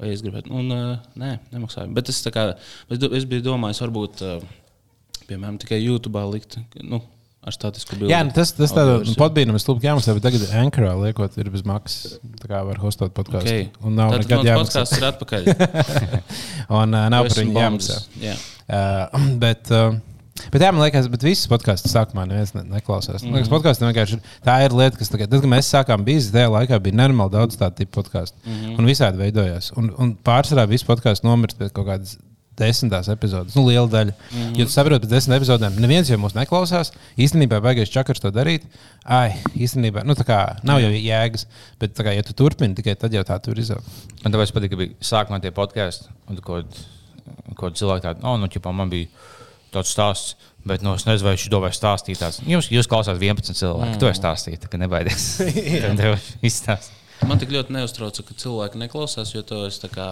Vai es gribētu? Un, uh, nē, nemaksāju. Bet es, kā, es, do- es biju domājis, varbūt, uh, piemēram, tikai YouTube likt nu, ar statisku bildi.
Jā, nu tas, tas tādā podbīnam ir stulbi jāmaksā, bet tagad Ankarā liekot, ir bez maksas. Tā kā var hostot podkāstu.
Okay.
Un nav
Tad
nekad jāmaksā.
podkāsts ir atpakaļ.
Un uh, nav par viņu jāmaksā.
Jā.
Uh, bet uh, Bet, jā, man liekas, bet visas podkāstus sākumā neviens ne, neklausās. Mm. Liekas, podkāstiem vienkārši ir- tā ir lieta, kas tagad, tad, kad mēs sākām bijis, tajā laikā bija nenormāli daudz tādu tipu podkāstu. Mm. Un visādi veidojās. Un, un pārsvarā viss podkāsts nomirst pēc kaut kādas desmitās epizodes. Nu, liela daļa. Mm. Jo tu saproti, pēc desmit epizodēm neviens jau mūs neklausās. Īstenībā baigais čakars to darīt. Ai, īstenībā, nu tā kā nav jau jēgas. Bet, kā, ja tu turpini, tikai tad jau tā tur izaug.
Man tāpēc patīk, ka bija sākumā tie podkāsti, un kaut ko cilvēku tādu, oh, nu, ķipā, man bija tāds stāsts. Bet nu, es nezinu, vai viņš to vai stāstīja. Tāds. Jums, jūs klausāties 11 cilvēku. Mm. To es stāstīju, tā kā nebaidies.
Man tik ļoti neuztrauca, ka cilvēki neklausās, jo to es tā kā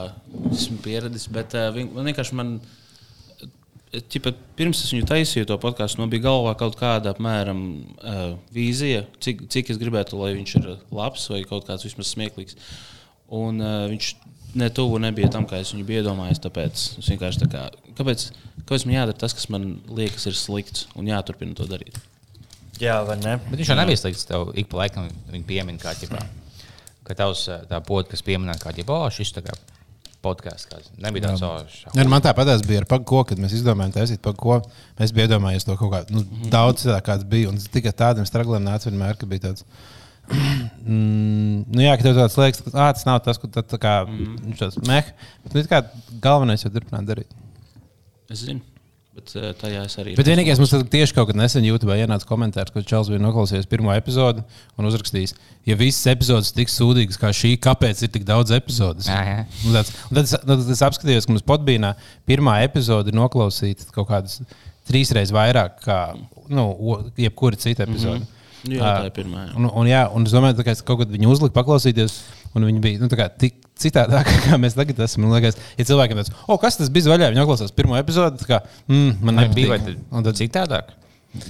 esmu pieredzējis. Bet uh, man vienkārši man. Ķipa, pirms es viņu taisīju, to podkāstu, man bija galvā kaut kāda apmēram uh, vīzija, cik, cik es gribētu, lai viņš ir labs vai kaut kāds vismaz smieklīgs. Un uh, viņš ne tuvu nebija tam, kā es viņu biju iedomājies. Tāpēc es vienkārši tā kā, kāpēc, kāpēc man jādara tas, kas man liekas, ir slikts un jāturpina to darīt?
Jā, vai ne?
Bet viņš jau nebija slikts. Tev ik pa laikam viņa piemin kā ķipā. Ka tavs tā pote, kas pieminē kā ķipā, oh, šis tā kā podkāsts. kāds. Nebija tāds, oh, šā-
Ja, nu, man tāpat bija ar pagu, kad mēs izdomājām taisīt pagu. Mēs bijām iedomājies to kaut kādu nu, daudz cilvēku, kāds bija. Un tikai tādiem stragliem nāca vienmēr, ka bija tāds. Mm, nu jā, ka tev tāds liekas, ka tas nav tas, ko tā, tā kā mm. meh. Bet nu, kā galvenais jau turpināt darīt.
Es zinu, bet tajā es arī.
Bet vienīgais mums tad tieši kaut kad nesen YouTube ienāca komentārs, ka Čels bija noklausījies pirmo epizodi un uzrakstījis, ja visas epizodes tik sūdīgas kā šī, kāpēc ir tik daudz epizodes?
Jā, jā.
Un tāds- un Tad, es- tad es apskatījos, ka mums podbīnā pirmā epizode ir noklausīta kaut kādas trīs reizes vairāk kā nu, jebkura cita epizode. Mm -hmm.
Nu, jā, tā ir pirmā. Jā.
Un, un, jā, un es domāju, ka kaut kad viņi uzlika paklausīties, un viņi bija nu, tā kā tik citādāk, kā mēs tagad esam. Man liekas, ja cilvēkiem tāds, oh, kas tas bija vaļā, viņi noklausās pirmo epizodi, tā kā, mm, man
Vai
nepatīk.
bija vai tad,
Un tad
citādāk?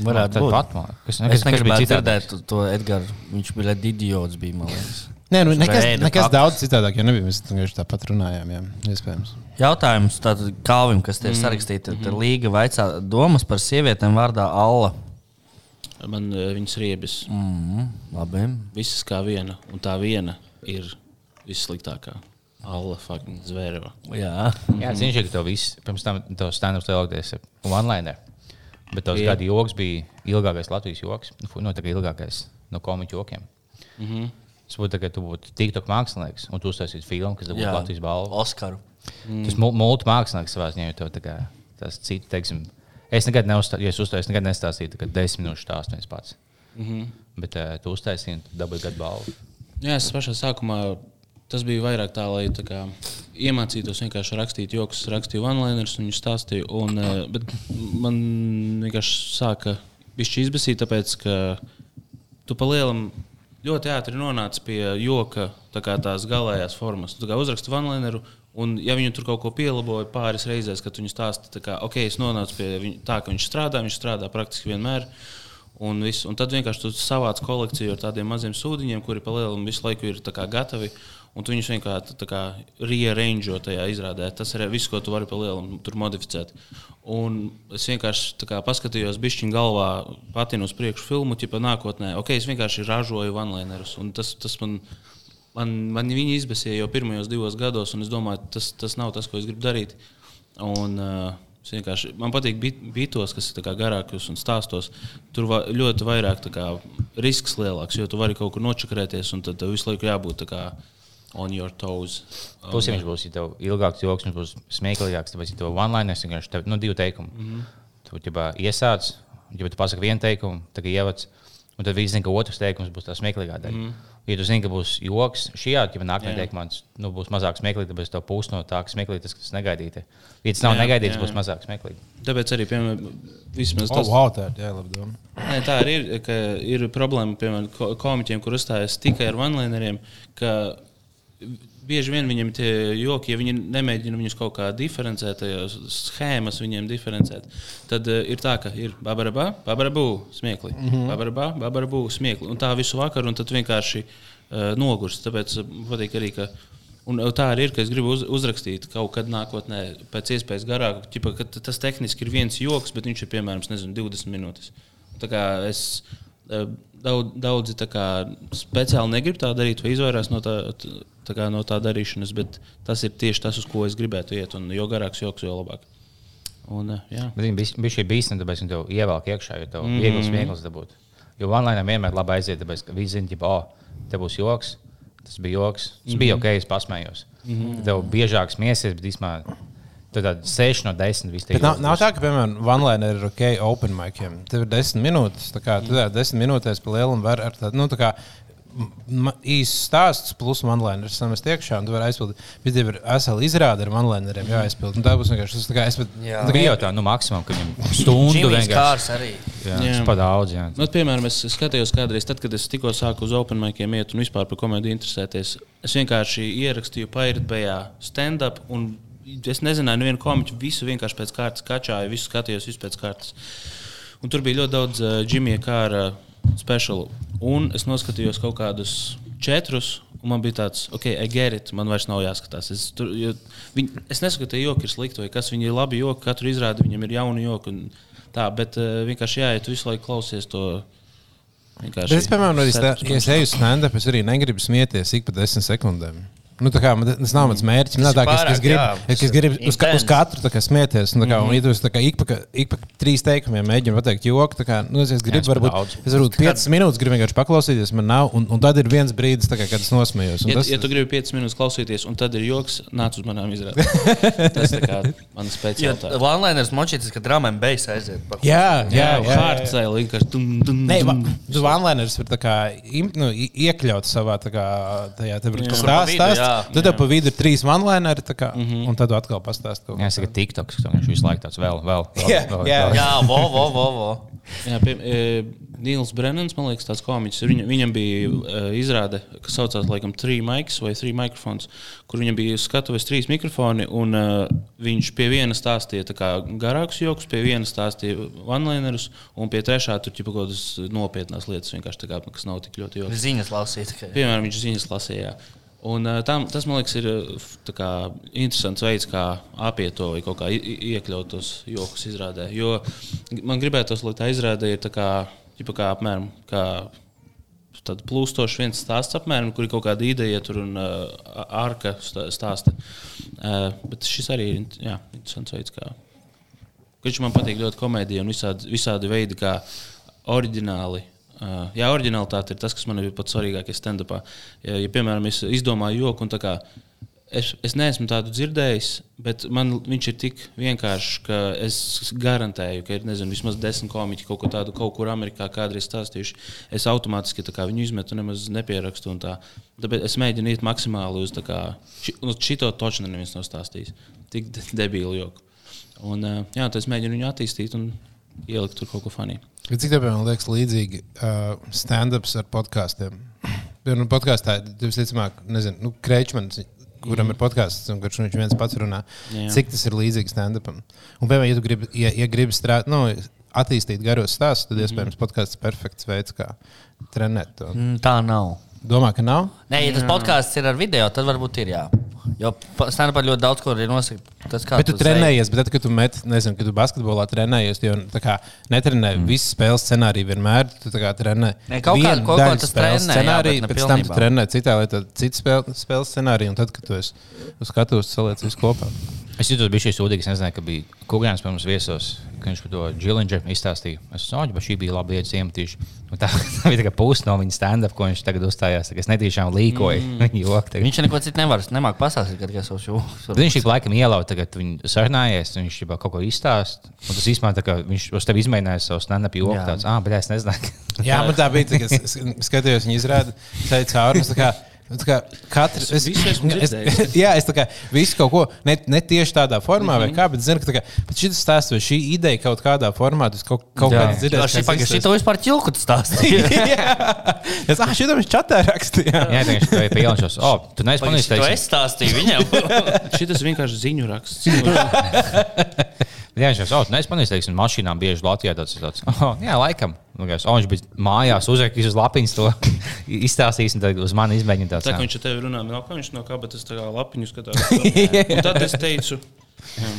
Varētu
tad
būt.
liekas. Kas,
Es
kas, kas bija
dzirdēt to- to Edgars. Viņš bija ļoti idiots, bija, liekas.
Nē, nu, nekas, nekas daudz citādāk, jo nebija. Mēs vienkārši tāpat runājām, jā, iespējams.
Jautājums tātad Kalvim, kas te ir sarakstīts, tad ir Līga vaicā domas par sievietēm vārdā Alla.
Man uh, viņas riebjas.
Mm, labi.
Visas kā viena, un tā viena ir vissliktākā. Alla fucking zvērva.
Jā.
Jā, zinu, ka tev viss, pirms tam tev stand-ups teologies online. Bet tavs
Jā.
gadu joks bija ilgākais Latvijas joks. Nu, fu- Nu, tā kā ilgākais no komiķu jokiem. Mm
Mhm.
-hmm. Tas būtu, ka tu būtu TikTok mākslinieks, un tu uztaisītu filmu, kas dabūtu. Latvijas balvu.
Oskaru.
Mm. Tas multi mākslinieks savā ziņā, jo tev tā kā tas cits, teiksim, es nekad neuzstāju, ja es es nekad nestāstīju, ka desmit minūšu stāstu viens pats. Mm -hmm. Bet uh, tu uztaisīji, tu dabūji gadu balvu.
Jā, es pašā sākumā tas bija vairāk tā, lai tā kā, iemācītos vienkārši rakstīt joks, rakstīju one-liners un viņu stāstīju. Un, eh, bet man vienkārši sāka izbēsīt, tāpēc, ka tu palielam ļoti ātri nonāc pie joka tā kā tās galējās formas. Tu uzraksti one-lineru, un ja viņu tur kaut ko pielaboja pāris reizēs, kad viņu stāsta, tā kā, ok, es nonācu pie viņa tā, ka viņš strādā, viņš strādā praktiski vienmēr. Un, viss. un tad vienkārši savāc kolekciju ar tādiem maziem sūdiņiem, kuri palielinām visu laiku ir kā gatavi. Un tu viņus vienkārši rearrange tajā izrādē. Tas ir viss, ko tu vari palielināt, tur modificēt. Un es vienkārši kā paskatījos, bišķiņā galvā patinu uz priekšu filmu, tipā nākotnē. Ok, es vienkārši ražoju vanlinerus. Un tas, tas man, man, man viņi izbēsīja jau pirmajos divos gados, un es domāju, tas, tas nav tas, ko es gribu darīt. Un, uh, vienkārši, man patīk bit- bitos, kas ir garākos un stāstos. Tur va, ļoti vairāk kā, risks lielāks, jo tu vari kaut kur nočakarēties, un tad visu laiku jābūt kā on your toes.
Plus, ja viņš būs ja ilgāks joks, viņš būs smieklīgāks, tāpēc, ja one-liners vienkārši tev, nu, divi teikumi. Mm -hmm. Tu jau iesāc, ja tu pasaki vienu teikumu, tad ievads, un tad viss zina, ka otrs teikums būs tā smieklīgā daļa. Mm -hmm. Ja tu zini, ka būs joks, šī jau nākamajā teikumā tas, nu, būs mazāk smieklīgi, tāpēc tev pusi no tā, kas smieklīgi, tas, kas negaidīti. Ja tas nav
Jā,
negaidīts,
jā.
būs mazāk smieklīgi.
Tāpēc arī, piemēram, vismaz
Oh,
tas,
wow, tā ir jā, labi.
Nē, tā arī ir. ka Ir problēma, piemēram, ko- komiķiem, kur uzstājas tikai ar vanlineriem, ka bieži vien viņiem tie joki, ja viņi nemēģina viņus kaut kā diferencēt, tajās schēmas viņiem diferencēt, tad uh, ir tā, ka ir babarabā, babarabū, smiekli, mm -hmm. babarabā, babarabū, smiekli. Un tā visu vakaru, un tad vienkārši uh, nogurst. Tāpēc man patīk arī, ka Un tā arī ir, ka es gribu uz, uzrakstīt kaut kad nākotnē, pēc iespējas garāk. Ķipa, ka tas tehniski ir viens joks, bet viņš ir piemēram nezinu, 20 minūtes. Es eh, daudz, daudzi speciāli negribu tā darīt, vai izvairās no tā, tā, no tā darīšanas, bet tas ir tieši tas, uz ko es gribētu iet. Un jo garāks joks, jo labāk. Un, jā.
Bet viņi bija šī bīstama, tāpēc viņi tev ievelk iekšā, jo tev mm. viegls, viegls dabūt. Jo online vienmēr labi aiziet, tāpēc ka visi zina, ka, oh, te būs joks, tas bija joks. Tas mm -hmm. bija ok, es pasmējos. Mm -hmm. Tev biežāk smiesies, bet īstenībā tāda 6 no 10 viss
Bet nav, nav tā, ka, piemēram, OneLiner ir ok, open miciem. Tev ir 10 minūtes. Tā kā tu mm. 10 minūtēs pa lielam var ar tādu, nu, tā kā īsts stāsts, plus OneLiner samest iekšā, un tu vari aizpildīt. Bet tev ir vesela izrāde ar OneLineriem jāaizpild. Tā būs vienkārši tas, tā kā es pat.
Jā.
tā
bija jau tā, nu, maksimums, ka viņam stundu vienkārši.
Arī.
Jā,
Jā.
tas pat daudz, jā.
Nu, piemēram, es skatījos kādreiz, tad, kad es tikko sāku uz open maikiem iet un vispār par komēdiju interesēties. Es vienkārši ierakstīju Pairitbējā stand-up. un Es nezināju, nevienu komiķu, visu vienkārši pēc kārtas kačāju, visu skatījos, visu pēc kārtas. Un tur bija ļoti daudz uh, Jimmy Kāra speciālu. Un es noskatījos kaut kādus četrus, un man bija tāds, ok, I get it, man vairs nav jāskatās. Es, tur, jo, viņi, es nesaku, ka joki ir slikti, vai kas viņi ir labi joki, katru izrādi viņam ir jauni joki. Tā, bet uh, vienkārši jā, ja tu visu laiku klausies to.
Es, piemēram, arī, ja es eju uz stand-up, es arī negribu smieties ik pa desmit sekundēm. Nu, tā kā, man tas nav mans mērķis. Man tā,
ir
ka es, ka es
pārāk,
gribu,
jā,
es, ka es gribu uz, ka, uz katru kā, smieties. Nu, tā kā, un, ja tu esi kā ik pa, ik pa trīs teikumiem mēģini pateikt joku, tā kā, nu, es, es gribu,
es pa
varbūt,
daudz.
es varbūt piecas minūtes gribu vienkārši paklausīties, man nav, un, un tad ir viens brīdis, kā, kad es nosmējos. un
Ja,
tas-
ja tu gribi 5 minūtes klausīties, un tad ir joks, nāc uz manām izrādēm. Tas ir mans
Jo
speciālitāte.
One-liners močītis, ka dramām beigas aiziet.
Jā, jā, jā. jā. Nē, va-
dum.
tu kā, im, nu, i- iekļaut savā tajā tā
Jā.
Tad tev pa vidu ir trīs tā kā, un tad atkal pastāst kaut
Jā, es saku, TikToks, viņš visu laiku tāds vēl, vēl. vēl,
Jā,
vēl,
jā.
vēl.
Jā, vo, vo, vo. vo.
Jā, pie, e, Nils Brennans, man liekas, tāds komiķis. Viņam, viņam bija e, izrāde, kas saucās laikam Three Mics vai Three Microphones, kur viņam bija skatuves trīs mikrofoni, un e, viņš pie viena stāstīja tā kā garākus joks, pie viena stāstīja one-linerus, un pie trešā tur ķipa kaut kādas nopietnas lietas, vienkārši tā kā, kas nav tik ļoti joks.
Ziņas lasīt. tikai.
Piemēram, viņš ziņas lasīja. Un, uh, tam, tas, man liekas, ir tā kā, interesants veids, kā apiet to vai kā iekļaut tos joks izrādē. Jo man gribētos, lai tā izrāde ir tā kā, kā apmēram. Kā Tāda plūstoša viens stāsts, apmēram, kur ir kaut kāda ideja, tur un uh, ārka stā- stāsta. Uh, bet šis arī ir jā, interesants veids, kā. Viņš man patīk ļoti komēdija un visādi, visādi veidi, kā oriģināli. Jā, oriģinālitāte ir tas, kas man ir pats svarīgākais stand-upā. Ja, ja, piemēram, es izdomāju joku, un kā es, es neesmu tādu dzirdējis, bet man viņš ir tik vienkāršs, ka es garantēju, ka ir nezinu, vismaz desmit komiķi kaut ko tādu kaut kur Amerikā kādreiz stāstījuši. Es automātiski kā viņu izmetu, nemaz nepierakstu. tā. Tāpēc es mēģinu iet maksimāli uz kā, ši, uz šito točnu neviens nav stāstījis. Tik de- debīlu joku. Un, jā, tad es mēģinu viņu attīstīt un ielikt tur kaut ko funny.
Bet Cik tev man liekas līdzīgi uh, stand-ups ar podkāstiem? Piemēram, podkāstā jūs visticamāk, nezinu, nu, Kreičmans, kuram ir podkāsts, un kurš viņš viens pats runā,
Jā.
cik tas ir līdzīgs stand-upam. Un, piemēram, ja tu gribi, ja, ja gribi strādāt, nu, attīstīt garos stāstus, tad iespējams podkāsts ir perfekts veids, kā trenēt to.
Mm, Tā nav.
Domā, ka nav?
Nē, ja tas podkāsts ir ar video, tad varbūt ir jā. Jo stand-upā ļoti daudz ko ir kā
Bet tu trenējies, bet tad, kad tu met, nezinu, kad tu basketbolā trenējies, jo tā kā netrenē mm. visu spēles scenāriju vienmēr, tu kā trenē.
Ne, kaut kā-
vienu
kaut tas
spēles
trenē, jā,
scenāriju,
ne
pēc tam tu
pilnībā.
trenē citā lietā, citu spēle, spēles scenāriju, un tad, kad tu esi uz skatuves saliec visu kopā.
Es jutos, bija šī sūdīga. Es nezināju, ka bija Kungs pie mums viesos, ka viņš par to Džilindžeru izstāstīja. Es domāju, ka šī bija laba lieta, iemetīšu. Un Tā tā bija tā puse no viņa stand-up, ko viņš tagad uzstājās. Es netīšām līkoju mm. viņa joku.
Viņš neko citu nevar. Nemāk pastāstīt, kad es esmu šo.
Viņš ik laikam ielauza, tagad viņa sarunājies, un viņš jau kaut ko izstāsta. Un tas īstenībā tā kā viņš uz tevi izmēģināja savu stand-up joku. Tāds, ah, bet es nezināju.
Jā, man tā bija. tā, ka Es skatījos, viņa izrāda, ceļā cauri. Es nu, Katrs, es, es,
dzirdējis.
jā, es kā visu kaut ko, ne, ne tieši tādā formā, mm -hmm. vai kā, bet zinu, ka kā, bet šis stāsts vai šī ideja kaut kādā formā, tas kaut, kaut
Jā.
kādā dzirdēs.
Šī pagaidi, šī to vispār ķilku stāstīja.
Es, ah, šitam viņš čatā rakstīja.
Jā, tā viņš bija pieņemts. O, tu neesi pamanījis.
es stāstīju viņam.
Šis vienkārši ziņu raksts.
Jā, viņš jau tādā mazā teiksim, mašīnām bieži Latvijā tāds - tāds oh, - jā, laikam. Nu, kā es- O, viņš bija mājās, uzrakstījis uz lapiņas to izstāstījis, un tad uz mani izmēģināja tāds.
Tā kā viņš ar tevi runā, nav kā viņš no kabatas tā kā lapiņu skatās. Un tad es teicu, jā.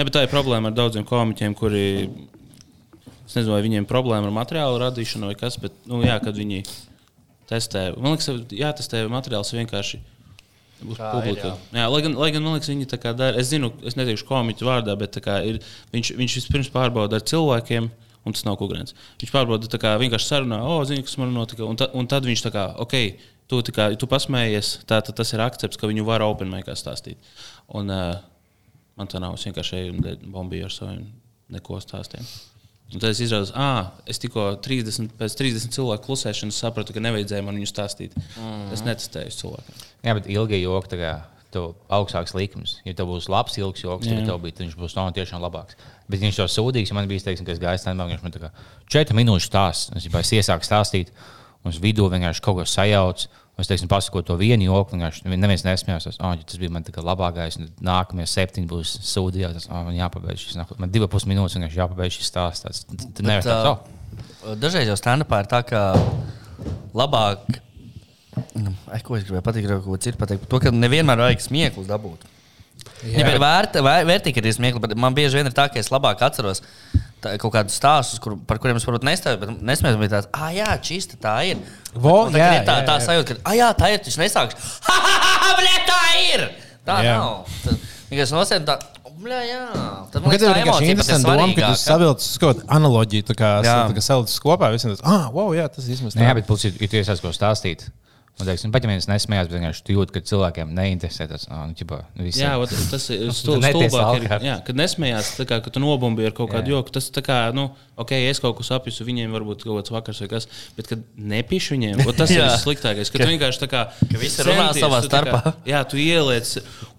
jā, bet tā ir problēma ar daudziem komiķiem, kuri. Es nezinu, vai viņiem ir problēma ar materiālu radīšanu vai kas, bet, nu, jā, kad viņi testē, man liekas, jātestē materiāls vienkārši. Būs
Tā ir,
publika. Jā, lai, gan, lai gan man liekas, viņi tā kā dara. Es zinu, es neteikšu komiķu vārdā, bet ir, viņš, viņš vispirms pārbauda ar cilvēkiem. Un tas nav kukurēns. Viņš pārbauda, kā vienkārši sarunā, o, zini, kas man notika. Un, ta, un tad viņš tā kā, ok, tu, kā, tu pasmējies, tā, tad tas ir akcepts, ka viņu var open maikā stāstīt. Un uh, man tā nav, es vienkārši eju un bombīju ar saviem neko stāstiem. Un tad es izrādījos, ah, es tikko 30, pēc 30 cilvēku klusēšanas sapratu, ka nevajadzēja man viņu stāstīt. Mm. Es netestēju uz cilvēkiem.
Jā, bet ilgi joki, tev augstāks likums. Ja tev būs labs, ilgs joks, tad tev bija, viņš būs no tiešām labāks. Bet viņš jau sūdīgs, ja man bija teikts, ka es gāju stāvā, viņš man tā kā 4 minūšu stāsts. Es, jau- es iesāku stāstīt, un uz vidū vienkārši kaut ko sajauc. Es teiksim, pasakoju to vienu joku, vienkārši neviens nesmējās. Es, oh, tas bija man labākais. un Nākamie septiņi būs sūdījās. Tas oh, man jāpabeidz šis. nāk- Man divas pus minūtes vienkārši jāpabeidz šis stāsts. Nevari tā,
ā,
oh,
Dažreiz jau stand-upā ir tā, ka labāk. Nu, ai, ko es gribēju pateikt, ko citu pateikt. To, ka nevienmēr vajag smieklus dabūt. Ja ir vērta, vēr, vērtīgi, ka ir smiekli, bet man bieži vien ir tā, ka es labāk atceros tā, kaut kādus stāstus, kur, par kuriem es varbūt nestāstu, bet nesmēju, bet tāds, ah, jā, čista tā ir.
Vo,
Un tā,
jā,
ir tā,
jā,
tā
jā.
sajūta, ka, ah, jā, tā ir, tas nesāks. Ha, ha, ha, ha, bļē, tā ir! Tā
Jā.
nav. Tad Vienkārši nosēdi tā, bļē, jā. Tad
Man
man liekas, tā
tā ir
ir
interesanti doma, ka tu uz kaut kādu analoģiju, tā kā,
Jā.
tā kā salicis kopā. Visiem tas, ah, wow, jā, tas īstenībā
Nē, bet plus, ja ja tu iesāc ko stāstīt. Un, teiksim, pat ja viens nesmējās, bet vienkārši tu jūti, ka cilvēkiem neinteresē tas. Nu, ķipa, nu,
Jā, ot, tas ir stulbāk. Jā, kad nesmējās, tā kā, ka tu nobumbīji ar kaut kādu joku, tas tā kā, nu, ok, es kaut ko sapņoju, viņiem varbūt kaut kāds vakars vai kas, bet kad nepīšu viņiem, tas ir sliktākais. Kad vienkārši tā kā.
Visi runā savā
tā kā-
starpā.
Jā, tu ieliec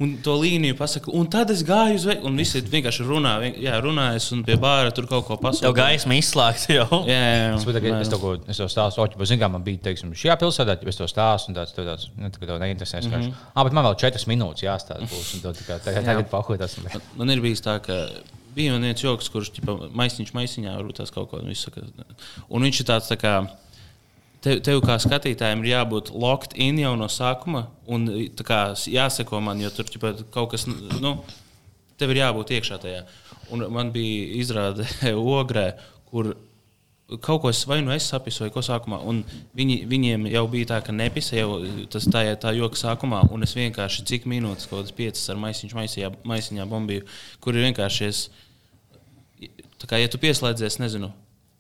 un to līniju pasaka, un tad es gāju uz veikalu, un visi vienkārši runā, vien, jā, runājas un pie bāra tur kaut ko pasaka.
Tev gaisma izslēgta jau.
Jā, jā, jā.
Es, bet, es to, es to stāstu, oķi, bet, zin, kā man bija, teiksim, šajā pilsētā, es to stāstu, un tāds, tāds, nu, tā, ka tev neinteresē. Mm -hmm. Ah, bet man vēl četras minūtes jāstāsta būs, tev tā kā tagad, pahojas.
Man- Man ir bijis tā, ka bija viens joks, kurš ķipa, maisiņš maisiņā varbūt tās kaut ko un viss saka. Un viņš ir tāds tā kā. Tev, tev kā skatītājiem ir jābūt locked in jau no sākuma, un tā kā jāseko man, jo tur ķipa, kaut kas, nu, tev ir jābūt iekšā tajā. Un man bija izrāde ogrē, kur kaut ko es vai nu es sapisu, vai ko sākumā. Un viņi, viņiem jau bija tā, ka nepisa jau tas tā, tā joka sākumā, un es vienkārši cik minūtes, kaut kādas piecas ar maisiņu, maisiņā, maisiņā bombīju, kur ir vienkārši es. Tā kā, ja tu pieslēdzies, nezinu,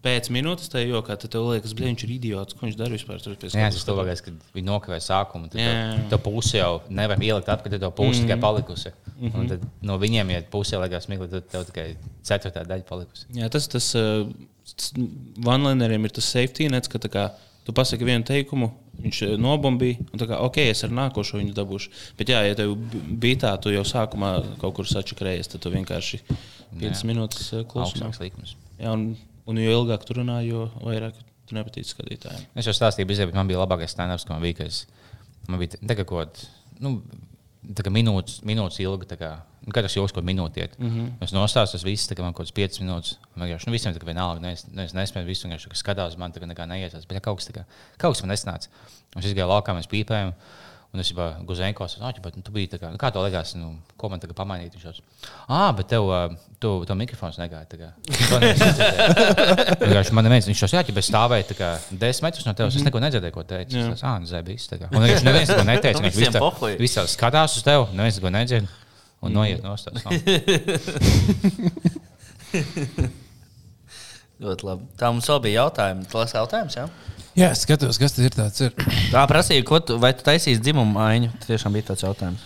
pēc minūtes tajā jokā, tad tev liekas, ka viņš ir idiots, ko viņš dara vispār. Tur
Jā, tas ir labākais, kad viņi nokavēja sākumu. Tad tev- tev puse jau nevar ielikt atpakaļ, tad tev puse mm. tikai palikusi. Mm -hmm. Un tad no viņiem, ja pusē liekas smieklīgi, tad tev tikai ceturtā daļa palikusi.
Jā, tas tas uh, vanlineriem ir tas safety nets, ka kā, tu pasaki vienu teikumu, viņš eh, nobombīja, un tā kā, ok, es ar nākošo viņu dabūšu. Bet, jā, ja tev bija tā, tu jau sākumā kaut kur sačakrējies, tad tu vienkārši 5 minūtes eh,
likums.
Jā, un, un jo ilgāk tu runā, jo vairāk tu nepatīc skatītājiem.
Es jau stāstīju, bet man bija labākais stand-ups, ko man bija. man bija kaut kāda nu, minūtes, minūtes ilga. Nu, katrs joks, ko minūti iet. Mm -hmm. Es nostājos, tas viss, kā man kaut kāds 5 minūtes. Man vienkārši, nu, visiem tā kā vienalga, ne, ne, es nespēju visu vienkārši tā kā skatās, man tā kā nekā neiesās. Bet ja kaut kas, kā, kaut kas man nesnāca. Un es gāju laukā, mēs pīpējām. Un es jau Guzenko saprotu, bet nu, tu biji tā kā, nu, kā to liekas, nu, ko man tagad pamainīt. Viņš jau, ah, bet tev, tu, tev mikrofons negāja. tā kā." To. Vienkārši man neviens, viņš jau jā, ja es stāvēju tā kā 10 metrus no tevis, es neko nedzirdēju, ko teicu. Es teicu, ah, tā kā. Un vienkārši neviens to neteica. Viņš tā skatās uz tevi, neviens neko nedzird. Un noiet no stūra.
Ļoti labi. Tā mums vēl bija jautājumi. Tas jautājums, jā?
Jā, skatos, kas tas ir. Tāds ir.
Tā prasīja, ko tu, vai tu taisīsi dzimumu maiņu. Tas tiešām bija tāds jautājums.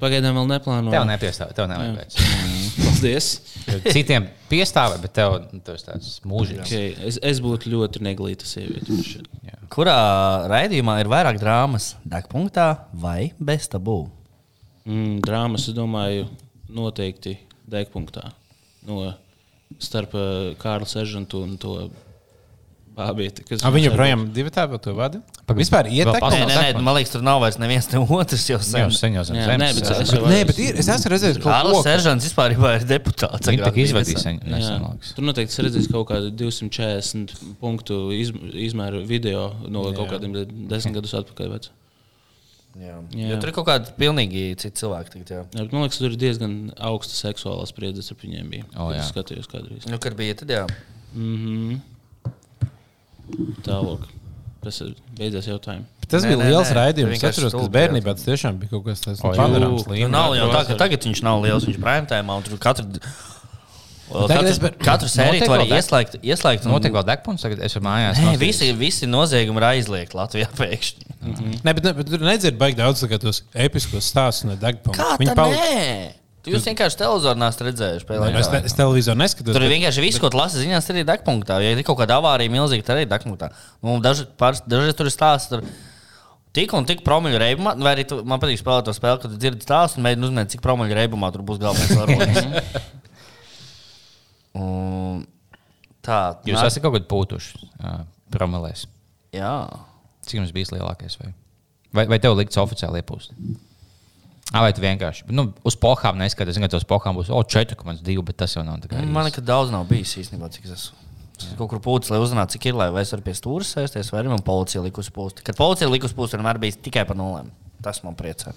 Pagaidām vēl neplānoju.
Tev nepiestāv, tev nevajag pēc.
Paldies.
Citiem piestāv, bet tev tas tāds mūžīgs.
Okay. Es, es būtu ļoti neglīta sieviete.
Kurā raidījumā ir vairāk drāmas? Degpunktā vai bez tabū?
Mm, drāmas, es domāju, noteikti degpunktā. No, starp uh, Kārlu Seržantu un to bābieti. kas-
A, Viņu projām divi tādi vēl to vada? Vispār
Vēl
ietekmē.
Nē, nē, nē, man liekas, tur nav vairs neviens ne otrs. Jau
Jau
sen.
sen jau zem
Jā, nē, bet es jau
Nē, bet ir, es esmu redzējis kaut
Kārlis. Seržants vispār ir deputāts.
Tā
bija
izvadīja
nesen.
sen.
Tur noteikti ir redzējis kaut kādu 240 punktu iz, izmēru video no jā. kaut kādiem de- desmit gadus atpakaļ. Vec.
Jā.
Jā.
Jo tur ir kaut kādi pilnīgi citi cilvēki. Tagad, jā.
Jā, bet man liekas, tur ir diezgan augsta seksuālā spriedze ar viņiem. Bija,
O,
kad
jā.
es skatījos kādreiz.
Nu, kad bija tad, jā.
Mm -hmm. Tālāk. Tas ir beidzies jautājums.
Tas
Nē,
bija
nē,
liels
nē,
raidījums. Es atceros, ka bērnībā tas tiešām bija kaut kas tāds
O,
nu.
Nu, tā, ka tagad viņš nav liels, viņš ir prēmtēmā un tur katru. Katru,
par-
katru sēriju
deg-
ieslēgt. ieslēgt un-
Notiek vēl degpunkts, tagad es varu mājās.
Nē, visi, visi noziegumi ir aizliegti Latvijā pēkšņi.
Nē, bet, ne, bet tur nedzird baigi daudz tos episkos stāstus no degpunkta.
Kā
pali-
nē? Jūs vienkārši televizoru nesat redzējuši. pēc
Es, te, es televizoru neskatos.
Tur ir
bet-
vienkārši viss, ko tu lasi ziņās, arī degpunktā. Ja ir kaut kāda avārija, milzīga, tad arī degpunktā. Nu, daži, pāris, dažreiz tur ir stāsts. Tur, Tik un tik promiļu reibumā, vai arī tu, man patīk spēlēt to spēli, kad tu dzirdi stāstu un mēģini uzminēt, cik promiļu reibumā tur būs galvenais varonis. Un Tā,
Jūs
nā-
esat kaut kādā pūtuši uh, promilēs.
Jā.
Cik jums bija lielākais? Vai, vai, vai tev likts oficiāli iepūst? Ah, vai tu vienkārši nu, uz pohām neskaties, ka tos pohām būs oh, 4,2, bet tas jau nav.
Man nekad daudz nav bijis īstenībā, cik es esmu. Es Kaut kur pūcis, lai uzzinātu, cik ir, lai vai es varu pie stūra sēsties, vai arī man policija likusi pūst. Kad policija likusi pūst, vienmēr bijis tikai par nulēm. Tas man priecē.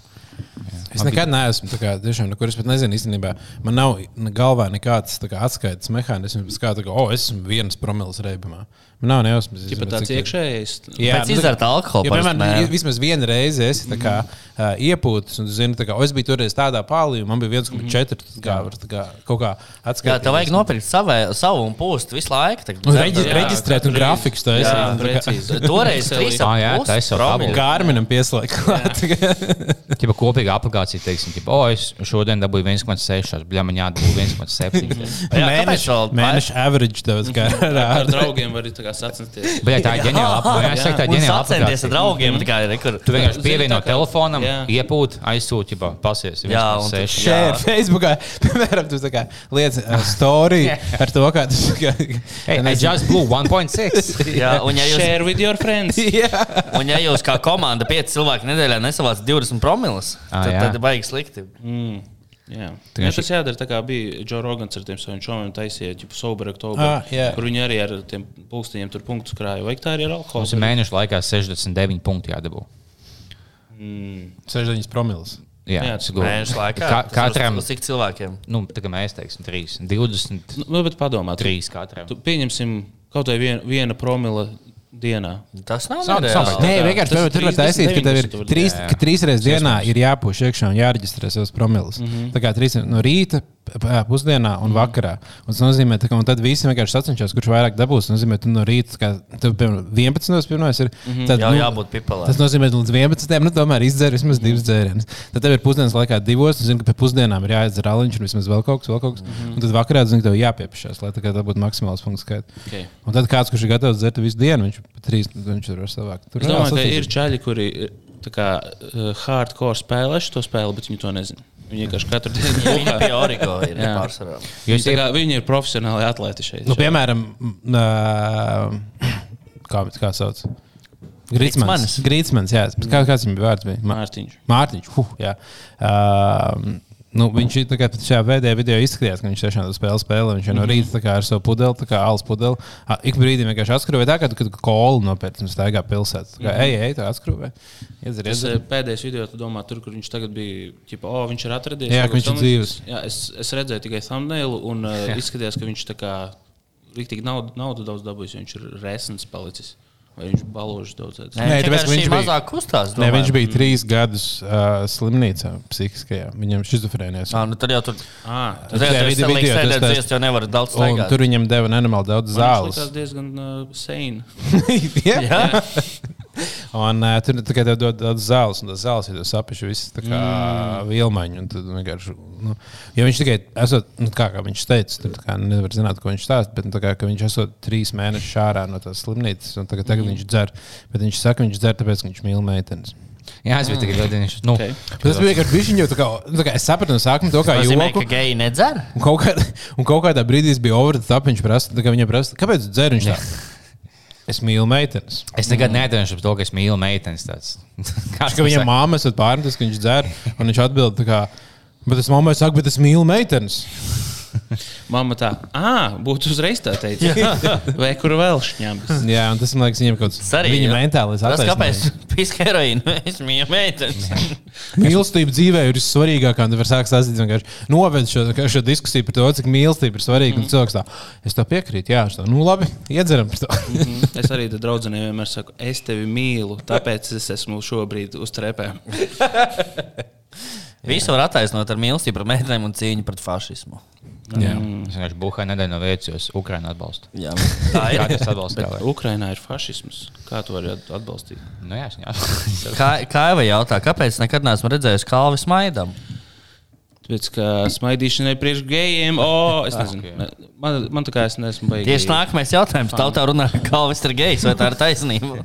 Es nekad neesmu tā kā, tiešām, nekur es pat nezinu īstenībā. Man nav galvā nekāds kā, atskaites mehānisms, kā kā, oh, es esmu viens promils reibumā. Man nav nejausmas.
Ja tāds iekšējais.
Jā,
Pēc
nu,
izdzerta alkohola
Ja, piemēram, vismaz vienu reizi esi tā kā, uh, iepūtis, un tā kā, o, es biju toreiz tādā pālī, un man bija 1,4. tad Kā, kā, kaut kā
Jā,
atskaitīt.
tev vajag nopirkt savē, savu un pūst visu laiku. Tagad
Un reģi
Jā,
reģistrēt un grafikus. Es
Jā,
tā kā-
precīzi.
Toreiz. 3
Ah, jā, tā es jau tabulu.
Gārminam pieslēgt.
Tipa kopīga aplikācija, teiksim, tipa, oh, es šodien dabūju 1,6, bet man jādabū 1,7.
Jā, kāpēc
Mēneša mēneša average tev
Ar
gārā.
draugiem var arī sacensties.
Bet tā ir ģeniāla aplikācija. Jā, tā ir ģeniāla
sacenties ar
aplikācija.
draugiem. tā kā ir, kur-
Tu vienkārši pievieno telefonam, iepūt, aizsūti, jau pasies.
Jā, un tu-
1,6.
Jā.
Šeit, Facebookā, piemēram, tu tā kā liec uh, story ar to, kā tas ir.
Hey, I just blew 1,6.
Jā, un ja jūs
Share with your friends.
Un, ja jūs kā komanda pieci cilvēki nedēļā nesavācat 20 promilus,
Ah,
tad,
jā.
tad baigi slikti.
Mm. Jā. Ja
šī-
tas jādara tā kā bija Džo Rogans ar tiem saviem šoviem taisīja, jau Sober Oktober,
Ah, jā.
kur viņi arī ar tiem pulksteņiem tur punktus krāja. Vai tā arī ar alkoholu?
Mums ir mēnešu laikā 69 punkti jādabū.
Mm.
69 promils.
Jā,
Jā,
tas ir
laikā.
Ka katram,
uz Cik cilvēkiem?
nu, tā kā mēs teiksim, 3, 23
Nu, bet padomā, tu,
katram.
tu pieņemsim kaut vai vien, viena promila dienā.
Tas nav
sam-
Nē, vienkārši
tas
piemēram, tur var
30,
taisīt, ka tev ir
90 tu vari-
trīs, ka trīs reizes dienā ir jāpūš iekšā un jāreģistrē savas promilus. Mm -hmm. Tā kā trīs no rīta, pusdienā un vakarā. Un tas nozīmē, ka tad visi vienkārši sacenšas, kurš vairāk dabūs. Tas nozīmē, ka no rīta, kā tev, piemēram, 11. pirmais ir. Tad,
Jā,
nu,
jābūt pipelē.
Tas nozīmē, ka līdz 11. nu, tomēr izdzer vismaz divas dzērienas. Tad tev ir pusdienas laikā divos, un zini, ka pie pusdienām ir jāizdzer aliņš un vismaz vēl kaut kas, vēl kaut kas. Mm -hmm. Un tad vakarā zini, ka tev jāpiepiešās, lai tā būtu maksimāls punkts skaits.
Okay.
Un tad kāds, kurš ir gatavs dzert visu dienu, viņš pat trīs, viņš var savākt. Tur
Es domāju, ka ir čaļi, kuri kā, hardcore spēlējuši to spēli, bet viņi to nezina. Viņi vienkārši katru dienu
Viņa pie Origo
Viņi, kā, viņi ir profesionāli atlēti šeit.
Nu, piemēram, uh, kā, kā sauc? Grīsmans. Grīsmans, jā. Kā, kāds viņam bija vārds? Bija?
Mārtiņš.
Mārtiņš. Huh, jā. uh, Nu, viņš ir kā šajā pēdējā video izskatījās, ka viņš tiešām to spēli spēlē. Viņš jau no rīta tā kā ar savu pudeli, tā kā alus pudeli. Ik brīdī vienkārši atskrūvē tā, tu- kad kolu nopērci un staigā pilsētā. Tā kā ej, ej, tā atskrūvē. Iedzer,
Tas eh, pēdējais video, tu domā, tur, kur viņš tagad bija, ķipa, oh, viņš ir atradies.
Jā, viņš ir dzīves.
Jā, es, es redzēju tikai thumbnailu un uh, izskatījās, ka viņš tā kā rīktīgi naudu, naudu daudz dabūjis, viņš ir resns palicis. Vai viņš baložs daudz ēdis.
Nē,
Nē,
viņš
tāpēc, viņš bija-
mazāk kustās.
Nē, viņš
domāju.
bija trīs gadus uh, slimnīcā, psihiskajā. Viņam šizofrēnijas.
Ā, nu tad jau tur.
Ah,
Tad jau tur
video tas
sēdēt
tās-
dziest, jau nevar daudz staigāt.
tur viņam deva nenormāli daudz
Tas
zāles.
diezgan uh, sane.
Jā.
Jā,
Un uh, tur tikai tev dod daudz zāles, un tas zāles ir sapiši visas tā kā mm. vielmaiņa. un tad vienkārši, Nu, ja viņš tikai, esot, nu, kā, kā viņš teica, tur tā kā nevar zināt, ko viņš stāsta, bet nu, tā kā, ka viņš esot trīs mēnešus ārā no tās slimnīcas, un tagad, tagad mm. viņš dzer. Bet viņš saka, ka viņš dzer, tāpēc, ka viņš mīl meitenes.
Jā, es biju tikai ļoti viņš. Nu,
Okay.
Tas bija vienkārši viņš jau tā kā, nu, tā kā es sapratu no sākuma to kā
nozīmē,
joku.
ka geji nedzer.
Un kaut, kādā, un kaut kādā brīdī es biju over the top. Viņš prasa, tā kā viņam prasa, kāpēc dzer? Viņš tā, es mīlu meitenes.
Es nekad nedomāju par to, ka es mīlu meitenes. Kāds
Ka viņam māma ir pārnesis, ka viņš dzer. Un viņš atbild, kā, bet es mammai saku, bet es mīlu meitenes.
Mamma tā, ah, būtu uzreiz tā teikt. Vai kur vēl šņabis?
Jā, un tas man liekas, viņam kaut
Tas
kāds
arī
viņa mentālais
Tas kāpēc
attaisnojums.
pīs heroīnu? Es mīlu meitenes.
Mīlestība dzīvē ir vissvarīgākā. Tu vari sākt stāstīt vienkārši noved šo, šo diskusiju par to, cik mīlestība ir svarīga. Mm. Cilvēks tā, es to piekrītu, jā, tā, nu labi, iedzeram par to.
Mhm. Es arī draudzenei vienmēr saku, es tevi mīlu, tāpēc es esmu šobrīd uz trepēm.
Visu var attaisnot ar mīlestību pret meitenēm un cīņu pret fašismu.
Jā.
Es vienkārši buhāju nedēļu no es Ukraiņu atbalstu.
Jā, tā
Jā,
ir.
tas atbalsta tev.
Ukrainā ir fašisms. Kā tu vari at- atbalstīt?
Nu, jā, atbalstu.
Kā, kā jau jautā, kāpēc nekad neesmu redzējis kalvi smaidam?
Tāpēc, ka smaidīšana ir priekš gejiem, o, es nezinu. Man, man tā kā es neesmu beigas.
Tieši nākamais jautājums. Tautā runā, ka kalvis ir gejs, vai tā ir taisnība?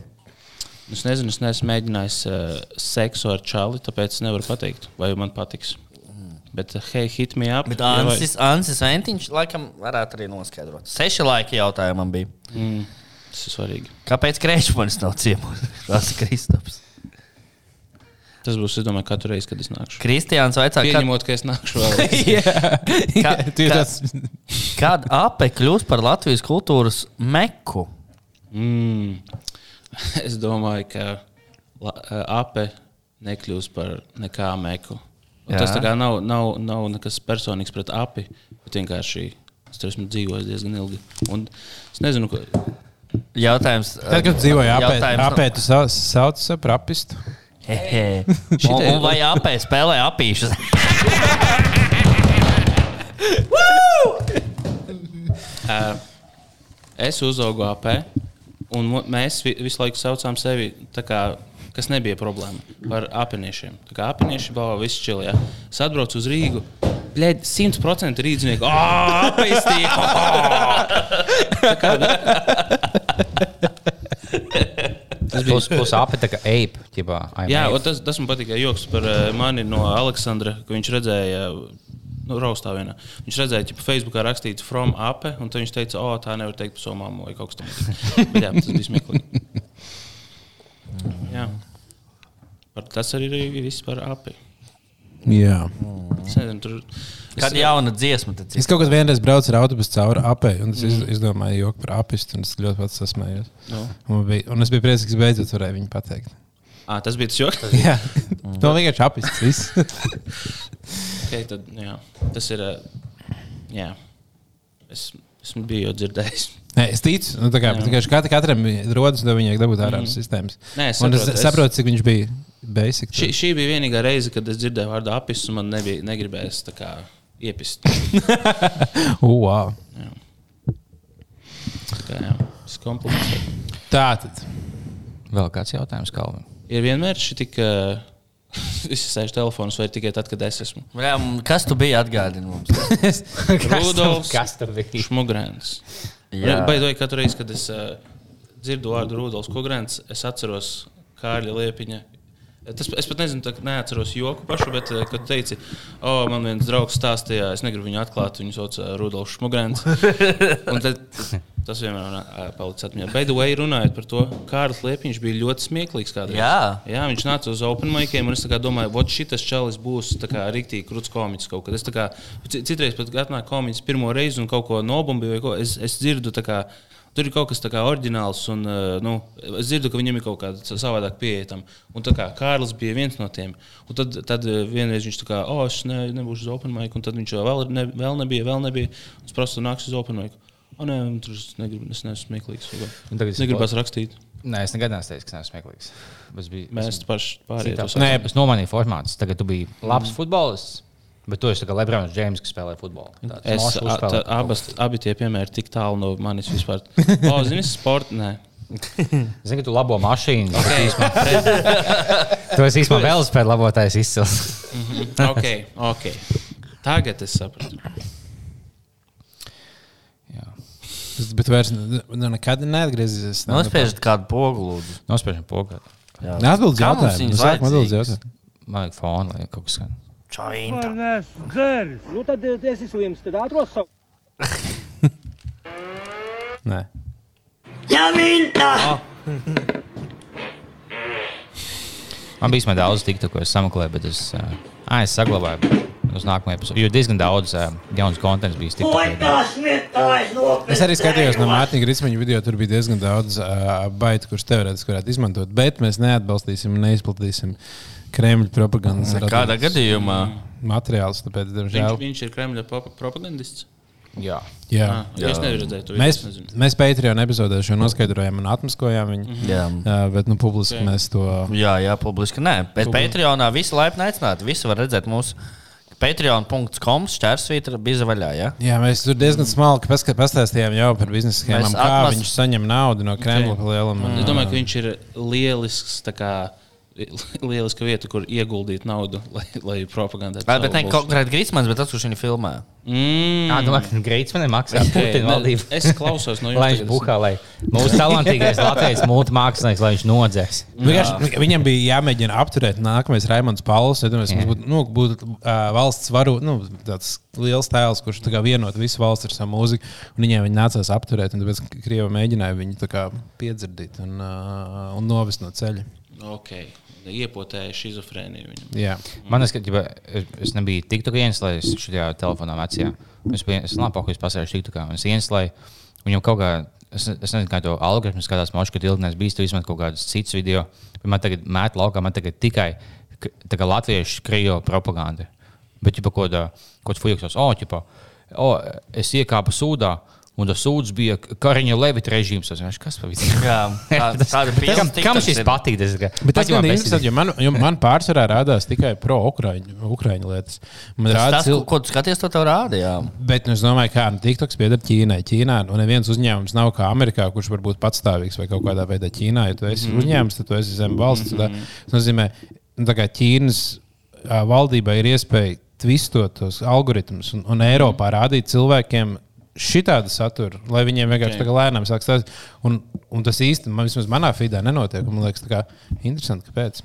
Es nezinu, es neesmu mēģinājis uh, seksu ar čali, tāpēc nevaru pateikt, vai man patiks. Bet, uh, hei, hit me up.
Bet
ja vai-
Ansis, Ansis Ventiņš laikam varētu arī noskaidrot. Seši laika jautājumam bija.
Mm, tas ir svarīgi.
Kāpēc Krečmanis nav ciemos? Tas ir Kristaps.
Tas būs, es domāju, katru reizi, kad es nākšu.
Kristiāns vaicā, kad,
Pieņemot, ka es nākšu vēl.
Kā-
Tu ir
kad ape kļūs par Latvijas kultūras meku?
Mm. Es domāju, ka ape nekļūs par nekā meku. Tas tā kā nav, nav, nav nekas personīgs pret api, bet vienkārši es tur esmu dzīvojis diezgan ilgi. Un es nezinu, ko.
Jautājums.
tad, kad tu dzīvoji apē,
jautājums-
apē tu sau- sauc par apistu.
Hehe. Un, un vai apē spēlē apīšas?
Uh, es uzaugu AP, un mēs vi- visu laiku saucām sevi tā kā. Kas nebija problēma par apeniešiem. Tā kā apenieši balva viss čili. Ja? Es atbraucu uz Rīgu. Bļaigi, 100% rīznieki. Ah, apēstī! Tas bija
Plus, tā kā ape. Ķipā, I'm
Jā, tas, tas man patīk. Joks par eh, mani no Aleksandra, ka viņš redzēja, nu, raustā vienā. Viņš redzēja, ka Facebookā rakstīts from ape, un viņš teica, o, tā nevar teikt par savu mammu vai kaut kas tamlīdzīgs. Jā, tas bija smieklīgi. Jā. Par, tas arī ir viss par api.
Jā.
Nezinu, tur.
Kad jauna dziesma, tad
Es kaut kad vienreiz braucu ar autobusu cauri apē, un es mm. izdomāju joku par apistu, un es ļoti pats sasmējos.
Nu.
Un, bija, un es biju priecīgs, ka beidzot varēju viņu pateikt.
À, tas bija tas joks.
Jā, tā vienkārši apists. viss.
okay, tad, jā, tas ir. Jā. Es, esmu biju jau dzirdējis.
Nē, es ticu, nu, tā kā,
Jā.
tikai kat, katram rodas, ka viņai dabūt ārā no sistēmas.
Nē, es
Un es
saprotu, es-
saprotu, cik viņš bija basic.
Šī, šī bija vienīgā reize, kad es dzirdēju vārdu apis, un man nebija negribējis tā kā iepist.
Wow.
Tā kā, jā, tas kompliments.
Tā tad.
Vēl kāds jautājums, Kalvin?
Ir vienmēr šī tik. Uh, Visi sēž telefonos, vai tikai tad, kad es esmu
Jā, kas tu biji atgādini mums?
Rudolfs
Kas tur bija?
Šmugrēns. Baidoju, katru reizi, kad es uh, dzirdu vārdu Rudolfs Kungrēns, es atceros Kārļa Liepiņa. Tas, es pat nezinu, tā, neatceros joku pašu, bet, uh, kad teici, o, oh, man viens draugs stāstīja, es negribu viņu atklāt, viņu sauc uh, Rudolfs Šmugrēns. Un tad, tas vienmēr uh, palicis atmiņā. By the way, runājot par to, Kārlis Liepiņš bija ļoti smieklīgs kādreiz.
Jā.
Jā, viņš nāca uz open maikiem, un es domāju, ka šis čalis būs rīktīgi krūts komiķis kaut kad. Es kā ci- citreiz pat atnāku komiķis pirmo reizi un kaut ko nobumbīju, vai ko. Es, es dzirdu, kā, tur ir kaut kas tāds oriģināls, un uh, nu, es dzirdu, ka viņam ir kaut kāda savādāk pieeja tam. Un tā kā Kārlis bija viens no tiem. Un tad, tad uh, vienreiz viņš tā kā, oh, es ne, nebūšu uz open mic, un tad viņš vēl, ne, vēl nebija, vēl nebija. Es prasu, nāks uz open mic. O, nē, tur es negribu, es neesmu smieklīgs.
Es-
Negribas rakstīt.
Nē, es nekad neesmu teicis, ka neesmu smieklīgs. Es biju.
Mēs paši pārējie. to
Nē, es nomainīju formātus. Tagad tu biji labs futbolists, bet tu esi kā Lebrons Džeims, kas spēlē futbolu. Tāds
Es, a, tā, abas, abi tie piemēri ir tik tālu no manis vispār. O, zini, sports. Nē,
Zini, ka tu labo mašīnu. Tu esi īstenībā vēl spēlējis labotājs izcils.
ok, ok. Tagad es sapratu.
Bet vairs ne- ne- nekad neatgriezīsies.
Nospiežat kādu pogu, lūdzu.
Nospiežam pogu.
Jautājumu.
viņas
Nu, jautājumu.
Man vajag fonu, lai kaut kas skan.
Čainta.
Nu, tad eh, es esmu slims, tad ātros savu.
Nē.
Man bija daudz tiktu, ko es sameklēju, bet es, uh, ah, es saglabāju. Uz nākamo epizodu. Jo diezgan daudz uh, jaunas konteksts bija TikTokā.
Es arī skatījos no Mārtiņa Grīsmeņa video, tur bija diezgan daudz uh, baitu, kurus teorētiski varētu izmantot. Bet mēs neatbalstīsim un neizplatīsim Kremļa propagandas
Kādā gadījumā?
materiālus. Tāpēc,
Viņš,
diemžēl,
viņš ir Kremļa propagandists.
Jā.
jā.
Ah, jā. Es neredzēju to.
Mēs,
es nezinu.
mēs Patreon epizodē šo noskaidrojām un atmaskojām viņu.
Jā.
Jā, bet nu, publiski mēs to.
Jā, jā, publiski nē. Bet Patreonā visi laipni aicināti. Visi var redzēt mūsu patreon.com šķērsvītra bija vaļā. Ja?
Jā, mēs tur diezgan smalki paska- pastāstījām jau par biznesa schēmām, kā
atmas-
viņš saņem naudu no Kremļa okay. lielam.
Es domāju, ka viņš ir lielisks. tā Kā, lieliska vieta, kur ieguldīt naudu, lai, lai propagandētu.
Bet, bet ne konkrēti Grīsmans, bet tas, kurš viņu filmē.
Mm,
Tā domāju, ka man maksā
ok,
Putina
ne,
valdību.
Es klausos no jums.
Lai viņš buhā, lai mūsu talantīgais Latvijas mūtu mākslinieks, lai viņš nodzēs.
Vienkārši Viņam bija jāmēģina apturēt nākamais Raimons Pauls. Ja domāju, mums būtu, nu, būtu uh, valsts varu, nu, tāds liels tēls, kurš vienot visu valsts ar savu mūziku. un Viņiem viņi nācās apturēt, un tāpēc Krievija mēģināja viņu tā kā piedzirdīt un, uh, un novest no ceļa.
Ok, iepotēja šizofrēniju. viņam.
Man liekas, ka ģipa, es, nebiju tik tālu ieslēdzis šajā telefonā vecajā. Es labi, ka es pasēžu tik tālu. Es ieslēdzu viņam kaut kā. Es, es nezinu, kā to algoritmu skatās, man šķiet, ka nebija bijis. Tu izmanto kaut kādus citus video. Man tagad mēt laukā, man tagad tikai kā latviešu krievu propaganda. Bet, ja kaut kāda, kaut kāds fujoks, oh, ķipa, oh, es iekāpu sūdā. Un tas sūds bija Kariņa Levita režīms. Es vienkārši, Kas
tā, tāda
Kam, kam šis patīk? Ka-
Bet tas ir interesanti, jo man, jo man pārsvarā rādās tikai pro-ukraiņu Ukraiņu lietas. Man
Tas,
rāda
tas, ko, ko tu skaties, to tev rāda. Jā.
Bet nu, es domāju, ka nu, TikToks pieder Ķīnai. Ķīnā nu, neviens uzņēmums nav kā Amerikā, kurš var būt patstāvīgs vai kaut kādā veidā Ķīnā. Ja tu esi mm -hmm. uzņēmums, tad tu esi zem valsts. Mm -hmm. Tas nozīmē, nu, tā kā Ķīnas valdībai ir iespēja tvistot tos algoritmus un, un Eiropā rādīt cilvēkiem. Šitādu saturu, lai viņiem vienkārši
Ok.
okay. lēnām sāk stāstīt. Un, un tas īstenībā, man vismaz manā feedā nenotiek. un Man liekas, tā kā interesanti, kāpēc.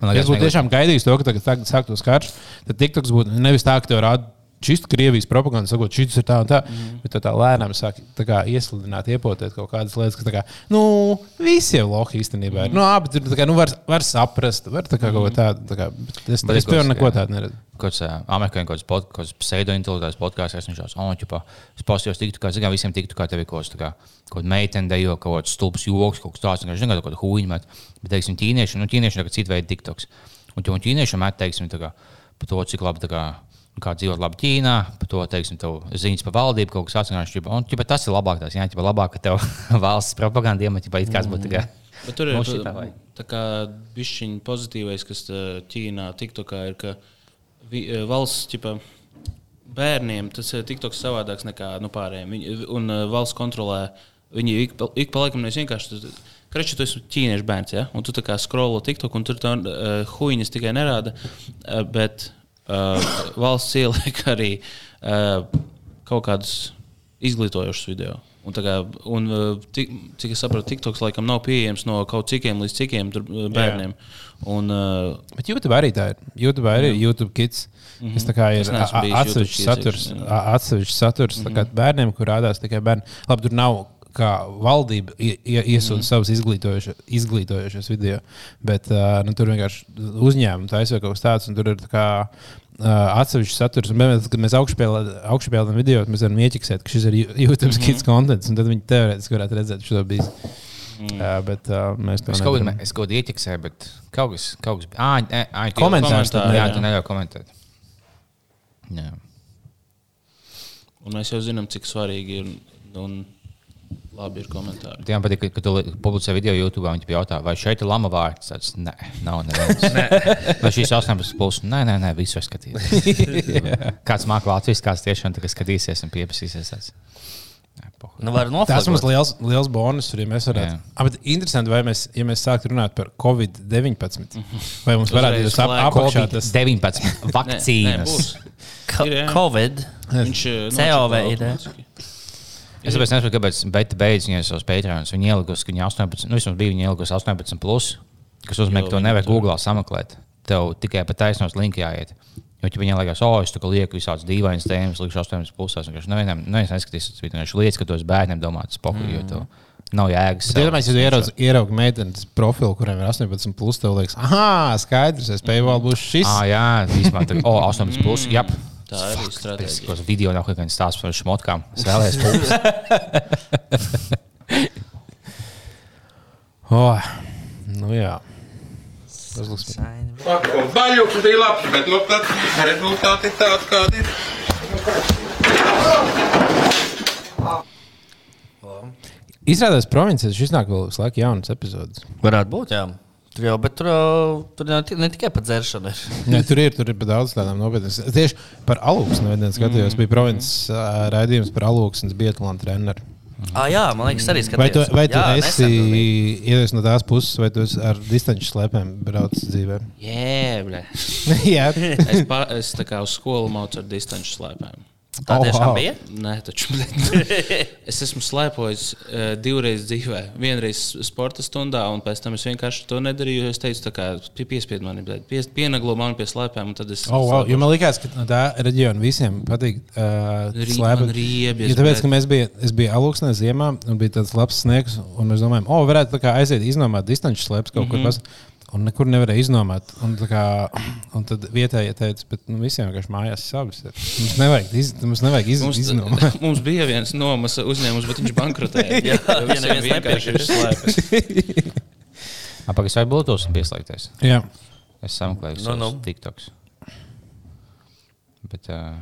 Man
Ja
liekas,
es būtu tiešām gaidījis to, ka tagad sāk- sāktos karš, tad TikToks būtu nevis tā, ka tev rāda šis Krievijas propaganda, sakot, šis ir tā un tā, mm. bet tu tā lēnām sāk tā kā, iesludināt, iepotēt kaut kādas lietas, tā kā, nu, visi jau lohi īstenībā ir. Nu, abi tur tā kā, nu, var, var saprast, var tā kā kaut ko tādu. Tā kā, es,
Bet
es
es
piemēram
kaut-
neko tādu neredzu.
kāds amerikāņu kaut kāds kāds pseido-intelektuāls podkāsts, kas viņš jau tādā es pasījos, tiktu, kā, zinām, visiem tiktu, kā tev ir kaut tā kā, kaut meitene dejo, kaut kāds stulbs joks, kaut kas tāds, vienkārši, zinu, kaut kāda huīņa, bet, bet, teiksim, tīnieši, nu, tīnieši ir cita veida tiktoks. Un, un tīnieši met, teiksim, tā kā, par to, cik labi, tā kā, kā dzīvot labi Ķīnā, par to, teiksim, ziņas par valdību, kaut kas vienkārši, un, ķipa, tas ir labāk, tas, ķipa, labāk, ka tev valsts propaganda iemet, it kāds būtu, tā kā,
Bet tur ir
vajag.
tā kā bišķiņa pozitīvais, kas Ķīnā, TikTokā ir, ka vi, valsts ķipa, bērniem tas ir tiktoks savādāks nekā nu, pārējiem. Viņi, un valsts kontrolē, viņi ik, pa- ik pa laikam vienkārši. Kreči, tu esi ķīniešu bērns, ja? un tu tā kā skrolo TikTok, un tur tā uh, huīņas tikai nerāda, uh, bet uh, valsts ieliek arī uh, kaut kādus izglītojošus video. Un, kā, un, uh, tik, cik es saprotu, TikToks laikam nav pieejams no kaut cikiem līdz cikiem uh, bērniem. Un, uh,
Bet YouTube arī tā ir. YouTube arī ir YouTube kids. Mm -hmm. Tas ir atsevišķs saturs,
iekšā, jā.
a- atsevišķs saturs mm -hmm. bērniem, kur rādās tikai bērni. Labi, tur nav kā valdība ie- ie- iesūta mm savus izglītojošos, izglītojošos video, bet uh, nu, tur vienkārši uzņēmumi taisa kaut kas tāds, un tur ir tā kā. Uh, atsevišķs saturs, un mēs, kad mēs augšupielām video, mēs varam ieķiksēt, ka šis ir YouTube mm -hmm. kids konteksts, un tad viņi teorētiski varētu redzēt šo bīzi. Mm. Uh, bet uh, mēs to
Es kaut
nedaram.
kādā es kaut kādā ieķeksēju, bet kaut kas, bija. Ah, ah,
Komentārs tad
Jā,
jā.
tu neļauj komentēt. Jā.
un mēs jau zinām, cik svarīgi ir un labi ir komentāri.
Tiem patīk, ka tu li- publicē video YouTube. Viņi jautā, vai šeit ir lama vārds. Tas nē, nav neviens. vai šīs 18 plus? Nē, nē, nē visu es skatījos. kāds māca Latvijas, kāds tiešām skatīsies un pieprasīsies. tāds.
Nu, var
Tas mums liels, liels bonus, ja mēs varētu. Ah, bet interesanti, vai mēs, ja mēs sāktu runāt par Covid-19, vai mums varētu būt ap, apakšā tas
19
Nē, nē,
vakcīnas.
būs.
Ko-
Ir, jā.
Covid.
Viņš uh,
COV
nočaklā
ir, jā.
Es saprotu, nesaprotu, kāpēc Beta beidz viņai savus Patreons. Viņa ielikusi, ka viņa 18, nu vismaz bija viņa ielikusi 18, plus, kas nozīmē, ka to nevajag
tur-
Google sameklēt. Tev tikai pa taisnos link jāiet. Jo, ja viņai liekas, o, es kā lieku visādas dīvainas tēmas, likšu 18 pusēs, un nevienam neviens neskatīs, tas bija vienkārši lietas, ka tos bērniem domāts jo to Nav jēgas.
Ja tu ieraugi, ieraugi meitenes profilu, kuriem ir 18, plus tev liekas, ah, skaidrs, es paywall būs šis.
Ah, jā, īstenībā tā ir. O, 18 plus. Jā,
Tā ir arī stratēģija.
tas video nav kaut kāds stāsts par šmotkām. Es vēlējos pūles.
Oh, nu jā. Uzliks.
Baļķis bija labs, bet nu, tad rezultāti ir tādi, kādi ir.
Izrādās, provinces šis nāk vēl visu laiku jaunas epizodes.
Varētu būt, jā. Tur jau, bet tur, tur ne tikai par dzeršanu ir.
Jā, tur ir, tur ir daudz tādām nopietnām. Tieši par alūksni vienā skatījos. Bija provinces ā, raidījums par alūksnes Bietlāna treneru.
Ah, jā, man liekas, arī
Vai tu,
skatījos.
vai tu
Jā,
esi ienācis no tās puses, vai tu esi ar distanču slēpēm braucis dzīvē?
Jē, blē.
Jā,
Es, pa, es tā kā uz skolu mācu ar distanču slēpēm.
Tā
Oh,
tiešām
wow.
bija.
Nē, taču es esmu slēpojis uh, divreiz dzīvē. Vienreiz sporta stundā, un pēc tam es vienkārši to nedarīju. Es teicu, kā pie- piespied mani, pies, pienaglo mani pie slēpēm, un tad es.
Oh, wow. Jo man liekas, ka no tā reģiona visiem patīk uh, slēpēt.
man riebjas,
Ja tāpēc,
bet-
ka mēs bijām, es biju alūksnē ziemā, un bija tāds labs sniegs, un mēs domājām, o, varētu tā kā aiziet iznomāt distanču slēpes kaut mm -hmm. kur. Pas, un nekur nevarēja iznomāt. Un, kā, un tad vietējais teica, bet nu, visiem vienkārši mājās savas ir. Mums nevajag, iz, mums nevajag iz,
Mums,
iznomāt.
mums bija viens nomas uzņēmums, bet viņš bankrotēja.
Jā, neviens
vienkārši ir slēpes.
Apakaļ vai Bluetooth pieslēgties?
Jā,
Es sameklēju
Nu,
savus
nu.
TikToks. Bet, uh,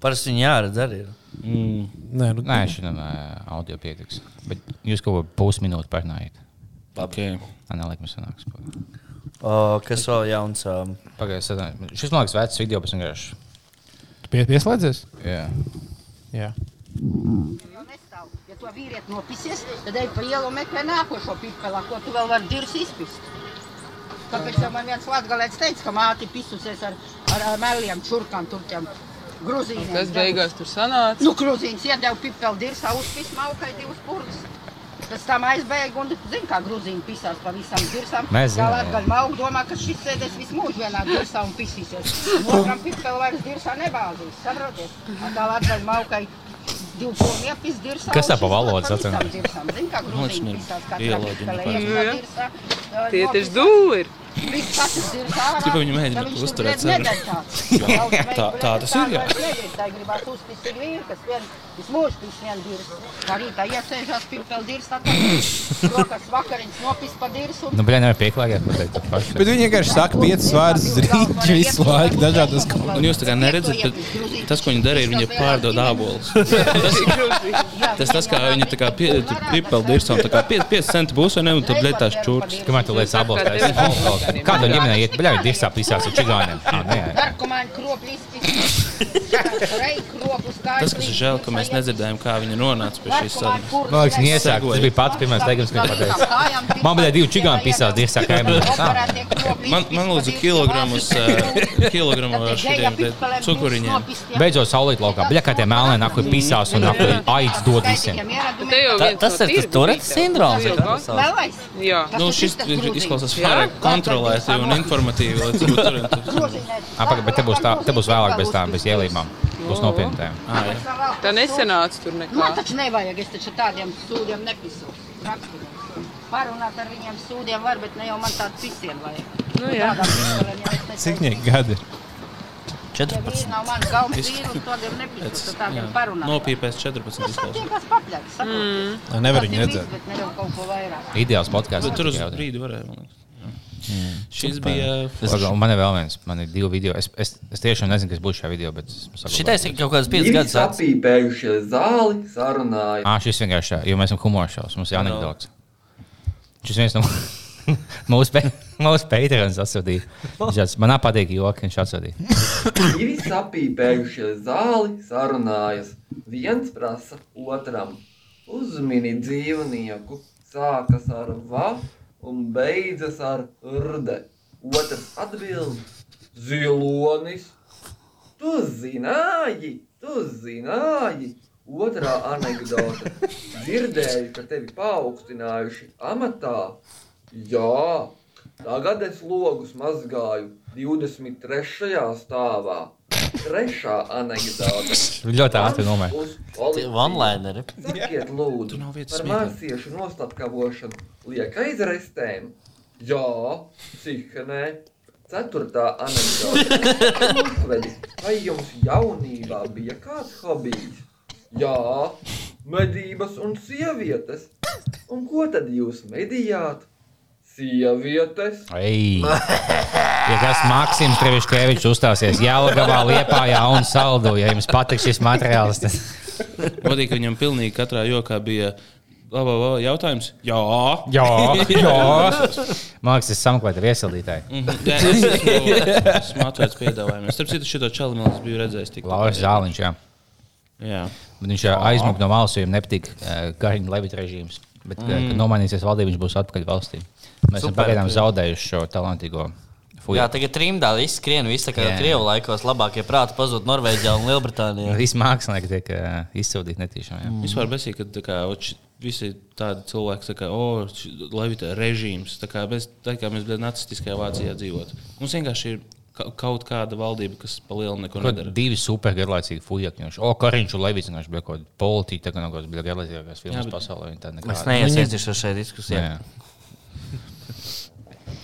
Parasti viņi jāredz arī. ir.
nē, nu,
nē, šitam uh, audio pietiks. Bet jūs kaut ko pusminūti parunājat.
Okay.
Anālīgi mums sanāks.
O, Kas vēl jauns? um,
Pagaidiet, šis man liekas vecs video, pēc vienkārši.
tu pie, pieslēdzies?
Jā.
Jā.
Nestāv. Ja to vīrieti nopisies, tad ej pa ielu un meklē nākošo pipelā, ko tu vēl vari dirs izpist. Tāpēc man viens latgalēts teica, ka māti pisusies ar, ar, ar meliem, čurkām, turkiem, gruzīniem.
Kas beigās tur sanāca?
Nu, grūzīns iedeva pipeli dirsā, uzpis maukai divas purdas. Pēc tam aizbēga un zina, kā grūzīni pisās pa visām
zinām, jā.
Latgaļ mauka domā, ka šis sēdēs visu mūžu vienā dirsā un pisīsies. Otram pipeli vairs dirsā nebāzīs, saprotiet? Un Tā latgaļ maukai dirsā.
Kas tā pa valodu
dirsām. Zini, kā grūzīni
Nu,
pisās katrā
bioloģija
pipelē.
nepareizi.
Iekšā
Jā.
dirsā, ā,
Tie taču dūri.
Viss katrs ir ārā.
Tikai viņi mēģina
viņš
uzturēt
tāds.
Tā- tā tas ir, jā.
Tā gribētu uzspist ir vīri, kas vien, visu mūžu pis vien dirs. Kā rītā iesēžās pirpel dirs, tā tā rokas vakariņas nopis pa dirs un
Nu, bet nevar pieklājēt pateikt to pašu.
Bet viņi vienkārši saka piecas vārdas uz rīta visu laiku dažādas kaut
Un jūs tā kā neredzat, bet tas, ko viņi dara, ir viņi pārdod ābolus. Tas tas, kā viņi tā kā pipeli dirsā, un tā kā 5 centi būs, vai ne, un tad blētās čūrs.
Kamēr tu lietas abos taisīs? Kā tu ģimenē iet, bļauj, dirsā pisās ar čigāniem? Ā, nē.
Narkomāņu
Tas, kas ir žēl, ka mēs nedzirdējām, kā viņi nonāca pie šīs sarunas.
Man liekas, viņi iesāk, tas bija pats pirmais teikums, ko viņi pateica. Man bija divi čigāni pisās dirsā kaimiņos.
Man, man lūdzu kilogramus, kilogramu ar šiem cukuriņiem.
Beidzot saulīt laukā. Bļa, kā tie melnē nāk, kur pisās un nāk, aids dod visiem.
Jau
Ta, tas
no
ir tas. Turetes sindroms.
Jā.
Nu, šis izklausās pārāk kontrolēti un informatīvi.
Apakaļ, bet te būs, tā, te būs vēlāk bez tām, bez ielībām. Būs nopietni tēma.
Tā nesenāca tur
Man
nekā.
taču nevajag, es taču tādiem sūdiem nepisu. Parunāt ar viņiem sūdiem var, bet ne jau man tādu pisiem vajag.
Nu, jā.
Cik viņi gadi ir?
Ja
14.
vīri nav mans galvas vīri, uz tādiem nepisu, tad tādiem parunāt.
Nopīpēs 14
Tas
izklausās.
tiem, kas papļāks, saprotiet.
Nē, Nevar viņu redzēt.
viss, Bet ne jau kaut ko vairāk.
Ideāls podkāsts.
Bet tur uz brīdi varēja. man liekas. Jā. Šis bija.
Un man ir vēl viens, man ir divi video. Es, es, es tiešām nezinu, kas būs šajā video, es.
Šitais ir kaut kāds 5
Divi
gadus vecs.
sapīpējušie zāli sarunāja.
Ah, šis vienkārši, jo mēs esam humora šovs, mums ir anekdots. Šis viens no mūsu, pe, mūsu Patreons atsūtīja. Tāds, Man patīk joki, viņš atsūtīja.
Divi sapīpējušie zāli sarunājas. Viens prasa otram. Uzmini dzīvnieku. Sākas ar va un beidzas ar rde. Otrs atbild. Zilonis. Tu zināji, tu zināji. Otrā anekdote. Dzirdēju, ka tevi paaugstinājuši amatā. Jā, tagad es logus mazgāju 23. stāvā. Trešā anekdote.
Ļoti ātri nomēr.
Uz.
One-lineri.
Sakiet, lūdzu, par mācīšu noslapkavošanu liek aizrestēm? Jā, cihenē. Ceturtā anekdote. Vai jums jaunībā bija kāds hobijs? Jā, medības un sievietes. Un ko tad jūs medījāt? Sievietes.
Ei. Ja kas Maksims Treviškevičs uzstāsies Jālagavā, Liepājā un Saldu, ja jums patiks šis materiāls, tad
Patīk, ka viņam pilnīgi katrā jokā bija la, la, la, jautājums. Jā,
jā, jā. Mākslinieks ir sameklēta viesildītāji.
Mhm, Jā, es esmu- esmu atvērts piedāvājumiem. Starp citu, šo čalu es biju redzējis. tik-
Lauris Zāliņš, jā.
Jā.
Bet viņš aizmuka no valsts, jo viņam nepatīk uh, Kariņa Levita režīms. Bet, mm. kad nomainīsies valdība, viņš būs atpakaļ valstī. Mēs esam
Super.
pagaidām zaudējuši šo talantīgo fuju.
Jā, tagad trimdā viss skrien, viss tā kā
Jā.
Krievu laikos labākie prāti pazūd Norvēģijā un Lielbritānijā.
Visi mākslinieki tiek uh, izsūtīti netīšām. jā.
Vispār besīgi, ka tā kā, ot ši- visi tādi cilvēki, tā kā, oh, Levita režīms, tā kā, bez, tā kā mēs bijām nacistiskajā Vācijā dzīvot. Mums vienkārši ir ka- kaut kāda valdība, kas palielina neko
Kaut
nedara.
divi super garlaicīgi fujaki. O, Kariņš un Levits viņš bija kaut kāda politika, tā kā no kādas bija garlaicīgākās filmas
Jā, bet-
pasaulē.
Es neiesaistīšos šajā diskusijā.
Jā.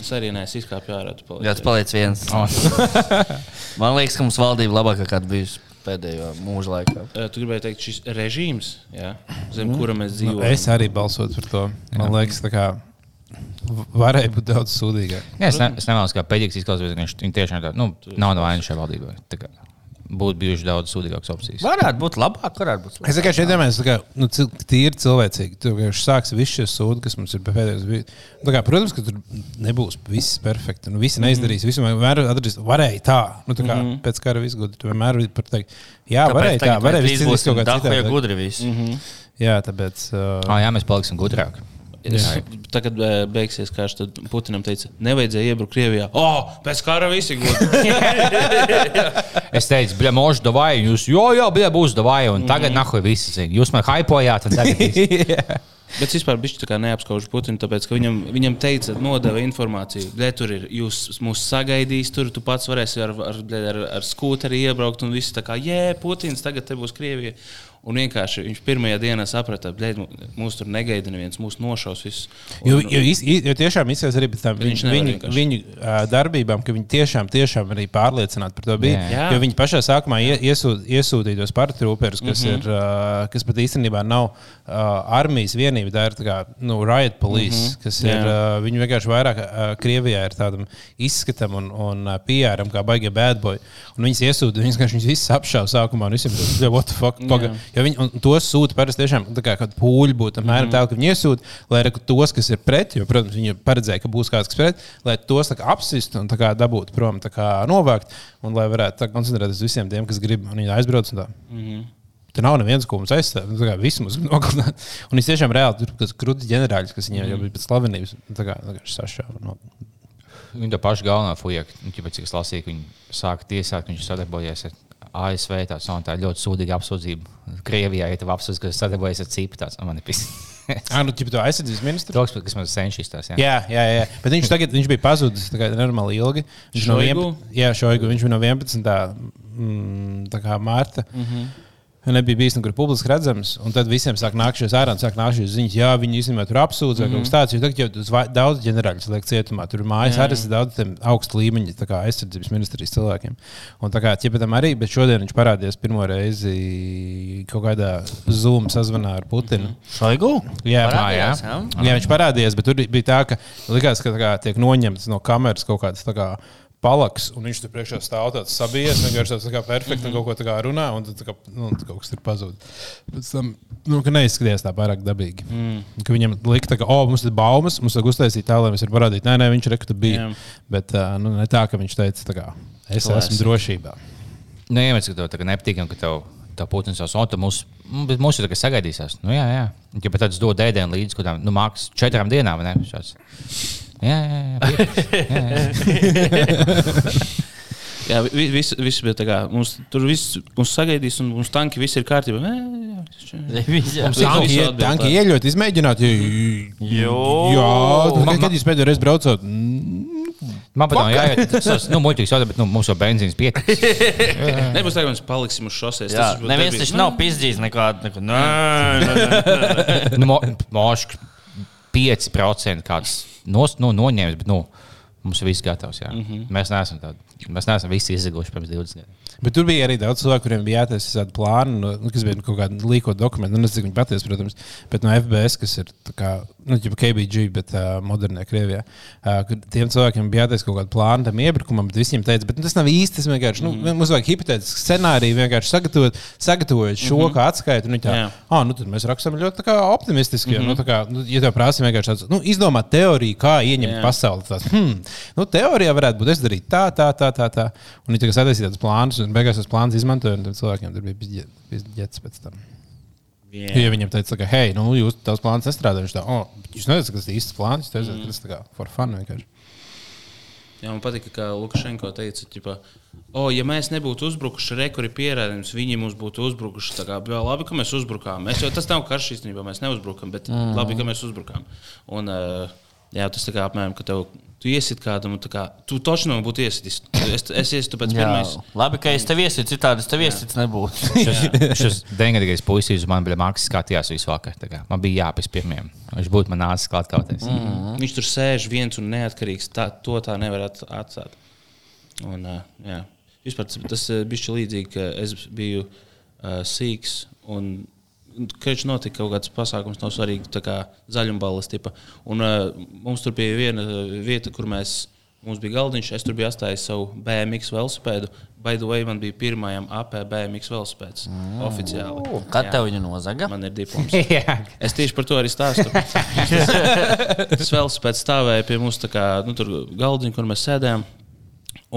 Es arī neesmu izkāpis ārā.
Jā, tas paliec viens.
O.
Man liekas, ka mums valdība labākā kāda bijusi pēdējo mūža laikā.
Tu gribēji teikt, šis režīms, jā, zem mm. kura mēs
Nu,
dzīvojam.
es arī balsotu par to. Man liekas, tā kā varēja būt daudz sūdīgāk.
Jā, es, ne, es nevēlos, kā pēdīgs izklausās, ka viņš tiešām tā, nu, nav no vainas šajā valdībā. Būtu bijuši daudz sūdīgākas opcijas.
Varētu būt labāk, varētu būt
Es tikai šeit domāju, ka nu, tīri cilvēcīgi. Tur vienkārši sāks viss šis sūds, kas mums ir pēdējais. bij- Nu, kā, protams, ka tur nebūs viss perfekti. Nu, visi neizdarīs. Visi vienmēr atradīs, varēja tā. Nu, tā kā mm -hmm. pēc kara viss gudri. Tu vienmēr vari pat teikt, jā, varēja tā. Varēja viss izdarīt kaut kā citādi.
gudri. Viss.
Jā, tāpēc. Uh,
Oh, jā, mēs paliksim gudrāki.
Es, tagad eh, beigsies karš, tad Putinam teica, nevajadzēja iebraukt Krievijā. O, oh, pēc kara visi gudri.
Es teicu, bļa, možda davai, jūs, jo, jo, bļa, būs davai, un tagad mm nahuj visi zina. Jūs man haipojāt, un tagad viss.
Bet es vispār kā neapskaužu Putinu, tāpēc, ka viņam, viņam teica, nodeva informāciju. Bļē, tur ir, jūs mūs sagaidīs, tur tu pats varēsi ar, ar, ar, ar skūteri iebraukt, un viss tā kā, jē, Putins, tagad te būs Krievija. Un vienkārši viņš pirmajā dienā saprata, ka mūs tur negaida neviens, mūs nošaus visus.
Jo, jo, iz- i- jo tiešām izskatās arī pēc tam
Viņš
viņu, viņu, viņu darbībām, ka viņi tiešām, tiešām arī pārliecināti par to bija.
Jā.
Jo viņi pašā sākumā ie, iesūt, iesūtīja tos paratrūperus, kas, mm -hmm. ir, kas pat īstenībā nav uh, armijas vienība, tā ir tā kā, nu, riot police, mm -hmm. kas ir.
Jā.
Uh, viņi vienkārši vairāk uh, Krievijā ir tādam izskatam un, un uh, PR, kā baigie bad boy. Un viņas iesūta, viņas vienkārši viņus visus apšāva sākumā un visiem bija, what the fuck, paga. Jo viņi un tos sūta parasti tiešām tā kā kāda pūļa būtu. Apmēram mm -hmm. tā, ka viņi iesūta, lai arī tos, kas ir pret, jo, protams, viņi paredzēja, ka būs kāds, kas pret, lai tos kā apsistu un kā dabūtu prom, kā novākt, un lai varētu koncentrēties uz visiem tiem, kas grib, un viņi aizbrauc. un tā. Mm -hmm. Tur nav neviens, ko mums aizstāv. Nu, tā Visi mums nogalināt. Un es tiešām reāli tur bija krūti ģenerāļi, kas viņiem jau bija pēc slavenības. Tā kā tā kā sašāva. No.
Viņa to pašu galveno fujaki, nu, cik es lasīju, ka viņi sāka tiesāt, viņš sadarbojies ar ASV. Un tā ir ļoti sūdīga apsūdzība. Krievijā ir tā apsūdzība, ka viņš sadarbojas ar cipu. Tāds, nu, man ir pis.
Ah, nu, ķip, to aizsardzības ministrs.
Toks, kas man senšīs tās. Jā.
Jā, jā, jā. Bet viņš tagad viņš bija pazudis tā kā normāli ilgi. Viņš no? 11, jā, šoigu, viņš no 11. Mm, tā kā mārta. Mm -hmm. Nebija bijis nekur publiski redzams, un tad visiem sāk nākt šīs ārā, sāk nākt šīs ziņas, jā, viņi īstenībā tur apsūdz vai mm -hmm. kaut kas tāds. Jo tagad jau daudz ģenerāļus liek cietumā, tur ir mājas arī daudz augstu kā aizsardzības ministrijas cilvēkiem. Un tā kā ķipatam arī, bet šodien viņš parādījās pirmo reizi kaut kādā Zoom sazvanā ar Putinu. Mm -hmm.
Šoigu?
Jā,
Parādījās,
jā.
jā?
viņš parādījās, bet tur bija tā, ka likās, ka tā kā, tiek noņemts no kameras kaut kāds. Kā, Palaks, un viņš tur priekšā stāv tāds sabijies, vienkārši tāds tā kā perfekts, mm -hmm. kaut ko tā kā runā, un tad tā kā, nu, tad kaut kas tur pazūd. Pēc tam, nu, ka neizskatījās tā pārāk dabīgi. Mm. Ka viņam lika, ka, oh, mums ir baumas, mums vajag uztaisīt tā, lai mēs varam parādīt, nē, nē, viņš rekta bija.
Jā.
Bet nu, ne tā, ka viņš teica, tā kā, es
Klāsi.
esmu drošībā.
Nu, ja mēs to tagad nepatīkam, ka tev tā putns jau sūta mums, mm, bet mums ir tagad sagaidīsies. Nu, jā, jā. Ja pat tāds dod ēdienu līdz kaut kādām, nu, mākslas četrām dienām, vai ne? Šāds. Jā, jā, jā. piekrītu.
Jā, vi- viss vis bija tā kā, mums tur viss mums sagaidīs, un mums tanki viss ir kārtībā. Jā, jā.
Jā,
Tanki, tanki ieļot, izmēģināt. Jā,
Jo.
jā
Man-
tad, kad jūs pēdējo reizi braucot? Mm,
Man pat nav jāiet, tas nu, muļķīgs jautājums, bet nu, mums jau benzīns pietiks.
Nebūs tā, ka mēs paliksim uz šoseis.
Jā,
Tas būs
neviens taču nav pizdījis nekādu. Neko. Nē, nē, nē.
nu, mo- Mošk 5% kāds nos, nu, noņēmis, bet nu, mums viss gatavs. Mm -hmm. Mēs neesam tādi. Mēs neesam visi izdeguši pirms 20 gadiem.
Bet tur bija arī daudz cilvēku, kuriem bija jātaisa tādi plāni, nu, kas bija kaut kāda līko dokumenta. Nu, nezinu, cik viņi patiesi, protams, bet no FBS, kas ir kā, nu, KBG, bet uh, modernē Krievijā. Uh, tiem cilvēkiem bija jātaisa kaut kāda plāna tam iebrukumam, bet visiem teica, bet nu, tas nav īsti. Tas vienkārši, nu,
Mhm.
mums vajag hipotētisku scenāriju, vienkārši sagatavot, sagatavot šo mm -hmm. kā atskaitu. Nu, tā,
Jā.
ah, nu, tad mēs rakstām ļoti kā, optimistiski. Mm -hmm. nu, tā kā, nu, ja tev prasa vienkārši tāds, nu, izdomāt teoriju, kā ieņemt
Jā.
pasauli, tāds, hmm, nu, teorijā varētu būt es darītu tā, tā, tā, tā. tā. Un viņi tagad sataisīja tādus plānus, un beigās tos plānus izmantoja, un cilvēkiem tur bija bizģets pēc tam.
Jā.
Ja viņam teica, ka, hei, nu, jūs tās plāns nestrādā, viņš tā, oh, jūs nezināt, kas tas īsts plāns, jūs teicāt, ka tas tā kā for fun vienkārši.
Jā, man patīk, ka Lukašenko teica, ka, oh, ja mēs nebūtu uzbrukuši, rekuri pierādījums, viņi mums būtu uzbrukuši. Tā kā jā, labi, ka mēs uzbrukām. Mēs jau tas nav karš īstenībā, mēs neuzbrukam, bet mm. labi, ka mēs uzbrukām. Un, uh, jā, tas tā kā apmēram, ka tev, tu iesit kādam, tā kā, tu točni man būtu iesitis. Es, es iesitu pēc
Jā,
pirmais.
labi, ka es tev iesitu, citādi es tev iesitu nebūtu.
Šis deviņgadīgais puisis uz mani bija mākslinieks, skatījās visu vakaru. Man bija jāpēc pirmiem. Viņš būtu man nācis klāt kaut kādā. Mm.
Viņš tur sēž viens un neatkarīgs. Tā, to tā nevar at- atstāt. Un, uh, jā. Vispār tas, bija līdzīgi, ka es biju uh, sīgs. Un, Kad notika kaut kāds pasākums, nav svarīgi, tā kā zaļumballes tipa. Un uh, mums tur bija viena uh, vieta, kur mēs, mums bija galdiņš, es tur biju atstājis savu BMX velosipēdu. By the way, man bija pirmajam AP BMX velosipēds mm. oficiāli.
Kad
Jā.
tev viņa nozaga?
Man ir diploms. Es tieši par to arī stāstu. Tas pēc stāvēja pie mums, tā kā nu, tur galdiņa, kur mēs sēdējām.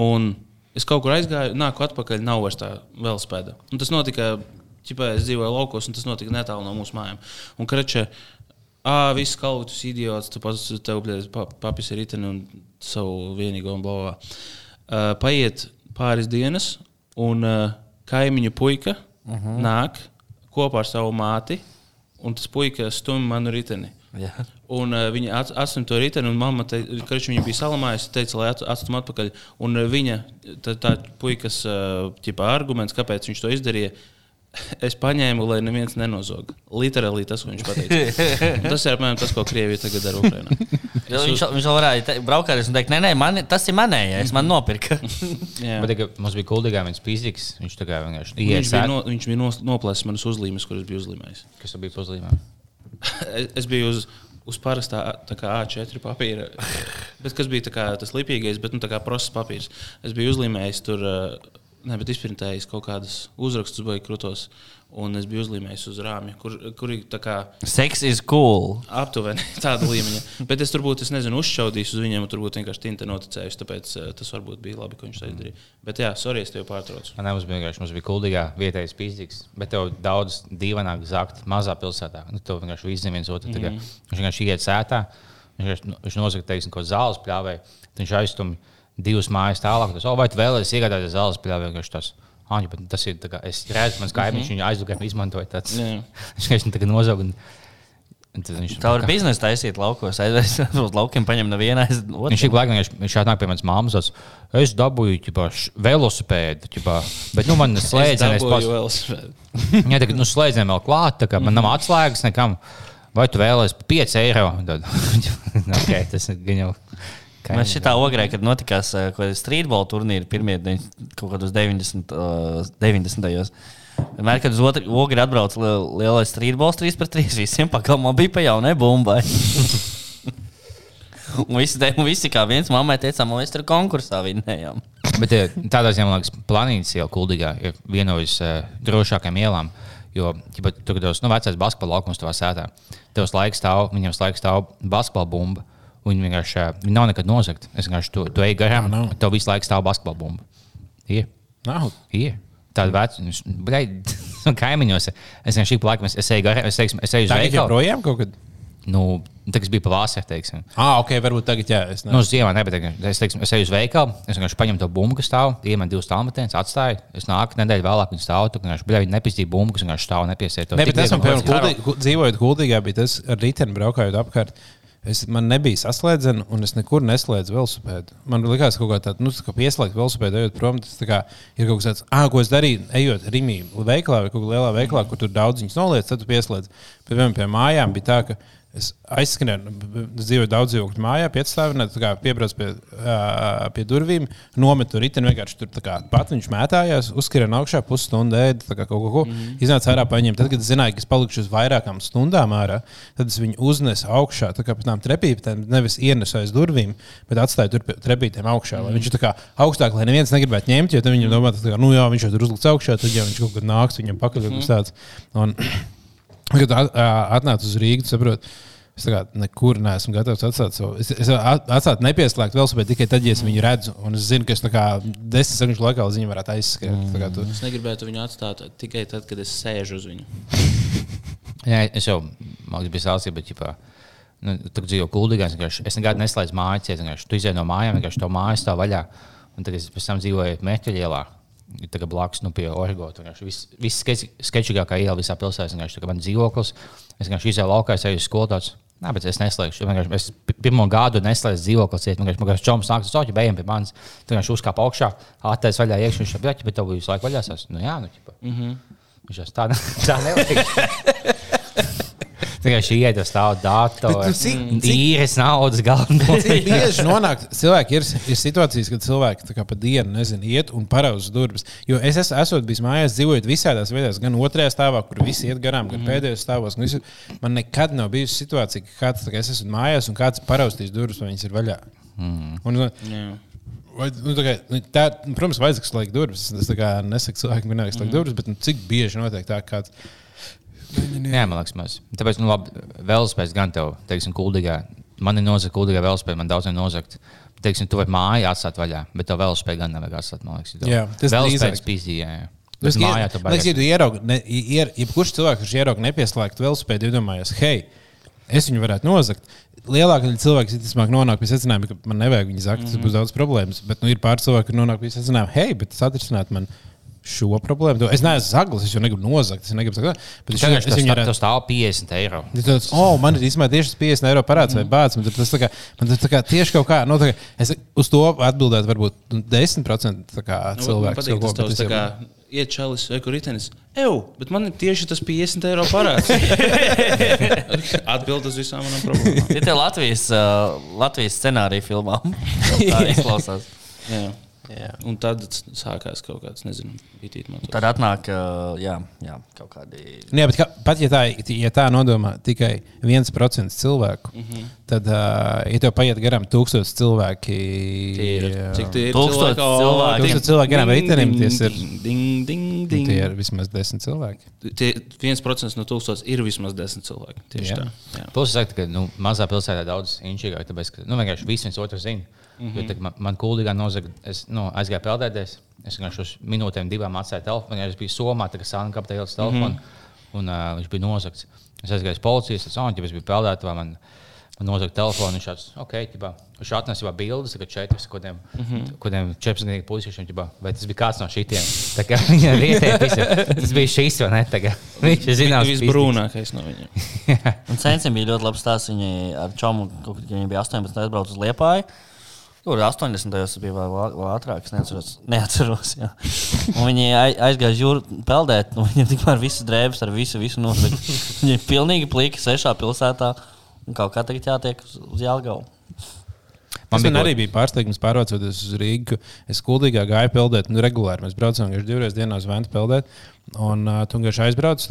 Un es kaut kur aizgāju, nāku atpakaļ, nav vairs tā velospēda. Un tas notika, ķipā, es dzīvoju laukos, un tas notika netālu no mūsu mājām. Un kreča, ah, viss kalvotus idiots, tu pats tev papis ir riteni un savu vienīgo un blavā. Uh, paiet pāris dienas, un uh, kaimiņu puika uh -huh. nāk kopā ar savu māti, un tas puika stumj manu riteni.
Jā.
Un uh, viņa at- atstāja to riteni, un mamma teica, viņa bija salamājusi, teica, lai atstātu atpakaļ. Un uh, viņa, tā, tā puikas uh, arguments, kāpēc viņš to izdarīja, es paņēmu, lai neviens nenozog. Literāli tas, ko viņš pateica. Un tas ir apmēram tas, ko Krievija tagad dara Ukrajinā.
Jo Viņš, viņš vēl varēja braukt ar un teikt, nē, nē, man, tas ir manējais, man nopirka.
Bet tikai mums bija kuldīgā viens fiziks. Viņš tā kā vienkārši
Viņš bija, no, viņš bija nos- noplēsis manas uzlīmes, kuras bija uzlīmējis.
Kas bija uzlīmē?
Es, es biju uz, uz parastā tā kā A4 papīra, bet kas bija kā tas lipīgais, bet nu, procesa papīrs. Es biju uzlīmējis tur, eh, ne, bet izprintējis kaut kādas uzrakstus vai krūtos, un es biju uzlīmējis uz rāmja, kur, kur ir tā kā
Seks is cool.
aptuveni tāda līmeņa. Bet es turbūt, es nezinu, uzšaudījis uz viņiem, un turbūt vienkārši tinte noticējusi, tāpēc eh, tas varbūt bija labi, ka viņš tā izdarīja. Bet jā, sorry, es tev pārtraucu.
Man mums bija vienkārši mums bija kuldīgā vietējais fiziks, bet tev daudz dīvaināk zakt mazā pilsētā. Nu, tev vienkārši viss zina viens otru. Mm. Viņš vienkārši iet sētā, viņš, nu, viņš nosaka, teiksim, ko zāles pļāvēja. Viņš aizstumj divas mājas tālāk. Tas, oh, vai tu vēlēsies iegādāties zāles pļāvēju? Vienkārši tas. Ah, bet tas ir tā kā es redzu, mans kaimiņš viņu aizlūgēm izmantoja. Tāds, viņš vienkārši tagad nozog. Un,
Tā var biznesa taisīt laukos, aizvest uz laukiem, paņemt no viena aiz otru.
Viņš ik laikam viņš, viņš atnāk pie manas mammas. Es dabūju ķipā, velosipēdu, ķipā, bet nu, man slēdzienais
dabūju
pats. Jā, tagad nu, slēdzienam vēl klāt, tā kā man nav atslēgas nekam. Vai tu vēlēsies par 5 eiro? Tad, okay, tas ir gan jau.
Mēs šitā ogrē, kad notikās uh, kaut kāda streetball turnīra, pirmie kaut kādos 90. Uh, 90. gados. Vienmēr, kad uz otru ogri atbrauc li- lielais streetballs 3 pret 3, visiem pakalmā bija pa jaunai bumbai. un visi, un visi kā viens mammai teica, mēs tur konkursā vinnējām.
Bet eh, tādā ziņā, man liekas, planītas jau kuldīgā ir viena no visdrošākajām ielām. Jo, ja tur ir tas nu, vecais basketbola laukums, tavā sētā, tev laiks stāv, viņam laiks stāv basketbola bumba. Viņi vienkārši eh, viņi nav nekad nozagti. Es vienkārši to, to eju garām, un tev visu laiku stāv basketbola bumba. Ir.
Nav.
Ir. Tāda vecuma, kaimiņos. Es vienkārši pa laikam, es, eju garām, es, teiksim, es eju uz veikalu.
joprojām kaut kad.
Nu, tā bija pavasarī, teiksim.
Ah, ok, varbūt tagad, jā. Es,
Nu, uz ziemā nebija. Es, teiksim, es eju uz veikalu, es vienkārši paņemu to bumbu, kas stāv, iemet divas tālmetienas, atstāju. Es nāku nedēļu vēlāk, viņa stāv tur. Viņš bija nepistīja bumbu, kas vienkārši stāv nepiesiet.
Ne, bet es man, piemēram, kuldī, ku, dzīvojot Kuldīgā, bija tas ar riteni braukājot apkārt. Es, man nebija saslēdzena, un es nekur neslēdzu velosipēdu. Man liekas, ka kaut kā tāda nu, tā kā pieslēgt velosipēdu, ejot prom, tas kā, ir kaut kas tāds, ah, ko es darīju, ejot Rīgā, veiklā vai kaut kādā lielā veiklā, kur tur daudz viņas noliec, tad tu pieslēdz. Piemēram, pie mājām bija tā, ka es aizskrēju, es dzīvoju daudz dzīvokļu mājā, pietstāvā, piebraucu pie, ā, pie durvīm, nometu riteni, vienkārši tur tā kā pat viņš mētājās, uzskrēja augšā pusstundu kā kaut ko, ko. Mm. iznāca ārā paņemt. Tad, kad es zināju, ka es palikšu uz vairākām stundām ārā, tad es viņu uznesu augšā, tā kā pēc tam trepītēm, nevis ienesu aiz durvīm, bet atstāju tur trepītēm augšā. Mm. Viņš ir tā kā augstāk, lai neviens negribētu ņemt, jo tad viņam domā, ka, nu jā, viņš jau tur uzliks augšā, tad jau viņš kaut kad nāks viņam pakaļ. Mm. Tāds. Un, Kad at- ā, atnācu uz Rīgā, saprotu, es tā kā nekur neesmu gatavs atstāt savu. Es, es at- atstātu nepieslēgt velosipēdu tikai tad, ja es viņu redzu. Un es zinu, ka es tā kā desmit sekundes laikā uz viņu varētu aizskriet. Mm. Tu...
Es negribētu viņu atstāt tikai tad, kad es sēžu uz viņu.
Jā, es jau mākslinieks biju sācis, bet ģipā, nu, tur dzīvo kuldīgās. Es nekad neslēdzu mājas vienkārši Tu izēj no mājām, vienkārši to māju stāv vaļā. Un tagad es pēc tam dzīvoju Meķaļielā. Tagad blakus nu, pie Origo. Viss vis sketčīgākā iela visā pilsētā. Tā kā man dzīvoklis. Es vienkārši izēju laukā, es eju uz skolu. Nē, bet es neslēgšu. Vienkārši Es pi- pirmo gadu neslēdzu dzīvokli. Ciet. Vienkārši čoms nāks, tas jau bija pie manis. Tur vienkārši uzkāpa augšā, attēlus vaļā iekšā. Viņš bija, bet tev visu laiku vaļās. Nu, jā, nu, ķipa.
Mm -hmm.
Viņš tā, tā nevajag. Tikai šī ieta stāv datorā.
Nu, cik- cik-
Īres naudas galvenais.
Bieži nonāk cilvēki, ir, ir situācijas, kad cilvēki kā pa dienu nezinu, iet un parauz durvis. Jo es esmu esot bijis mājās, dzīvojot visādās vietās, gan otrajā stāvā, kur visi iet garām, gan pēdējos stāvos. gan Visu, man nekad nav bijusi situācija, ka kāds, kā es esmu mājās un kāds paraustīs durvis, vai viņas ir vaļā.
Mm.
Un,
Jā.
Vai, nu, tā kā, nu, tā, protams, vajag slēgt durvis. Es nesaku cilvēkam, ka nevajag slēgt durvis, bet nu, cik bieži notiek tā, ka kāds.
Jā, man liekas, maz. Tāpēc, nu, labi, velospēds gan tev, teiksim, kuldīgā. Man ir nozagta kuldīgā velospēda, man daudziem nozagta. Teiksim, tu vari māju atstāt vaļā, bet tev velospēdu gan nevajag atstāt. Man liekas,
Jā, tas
velospēds
drīzāk.
pīzdīja. Jā, jā.
Es domāju, ka, ja ieraugi, ne, ier, jebkurš cilvēks, kurš ierauga nepieslēgtu velospēdu, iedomājās, hei, es viņu varētu nozagt. Lielākā daļa cilvēku visticamāk nonāk pie secinājuma, ka man nevajag viņu zakt, tas būs daudz problēmas. Bet nu, ir pāris cilvēki, kuriem nonāk pie secinājuma, hei, bet tas atrisināt man šo problēmu. To- Es neesmu zaglis, es jau negribu nozagt. Es negribu zakt, bet es,
Tagad
es
tas
viņu
tā-
varētu.
tas stāv 50 eiro.
Tu tāds, oh, man ir īstenībā tieši tas 50 eiro parāds vai bācis. Man tas tā kā, man kā tieši kaut kā, nu, tā kā es uz to atbildētu varbūt nu, 10% tā kā
Nu, man
cilvēku.
tavs, tā kā iet čalis kur ritenis. Eju, bet man ir tieši tas 50 eiro parāds. Atbild uz visām manām problēmām.
Ir tie Latvijas, uh, Latvijas scenārija filmām. Tā izklausās.
Jā.
Jā.
Un tad sākās kaut kāds, nezinu, man.
Tad atnāk, jā, jā, kaut kādi.
Nē, bet kā, pat ja tā, ja tā nodomā tikai 1% cilvēku, mm
Mhm.
-hmm. tad, ja tev paiet garām tūkstoši cilvēki,
Tie ir. Cik tie ir?
Tūkstoši
cilvēki?
Tūkstoši cilvēki garām
Ding,
ritenim,
ding,
ties ir-
ding, Ding, ding, ding.
tie ir vismaz 10 cilvēki.
Tie 1% no 1000 ir vismaz 10 cilvēki. Tieši
Jā.
tā. Jā.
Plus, es saku, ka nu, mazā pilsētā daudz inčīgāk, tāpēc, ka nu, vienkārši viss viens otru zina. Mm
Mhm.
-hmm. man, man kuldīgā nozaga, es nu, aizgāju peldēties. Es vienkārši uz minūtēm, divām atstāju telefonu. Es biju Somā, tā kā sāna kapta ielas telefonu, mm -hmm. un uh, viņš bija nozagts. Es aizgāju uz policijas, es teicu, es biju peldētājs, man, man nozagta telefonu. Viņš tāds, ok, ķibā. viņš atnesa jau bildes, ka četras kodiem, mm -hmm. kodiem 14 gadiem puišiem, vai tas bija kāds no šitiem. Tā kā viņa visi- tas bija šīs vai ne? Tā kā Viņš ir zināms.
Visbrūnākais no viņiem.
Un Sensam bija ļoti labs stāsts. Viņi ar čomu, kaut kad viņi bija 18, aizbraucu uz Liepāju. Tur 80. gados bija vēl, ātrāk, es neatceros. neatceros jā. un viņi ai- aizgāja jūrā peldēt, un viņiem tikmēr visas drēbes ar visu, visu nosaka. Viņi ir pilnīgi pliki sešā pilsētā, un kaut kā tagad jātiek uz, uz Jālgavu.
Man,
bija
arī bija pārsteigums pārvācoties uz Rīgā, es kuldīgā gāju peldēt. Nu, regulāri mēs braucām vienkārši divreiz dienā uz Vēntu peldēt. Un uh, tu vienkārši aizbrauc,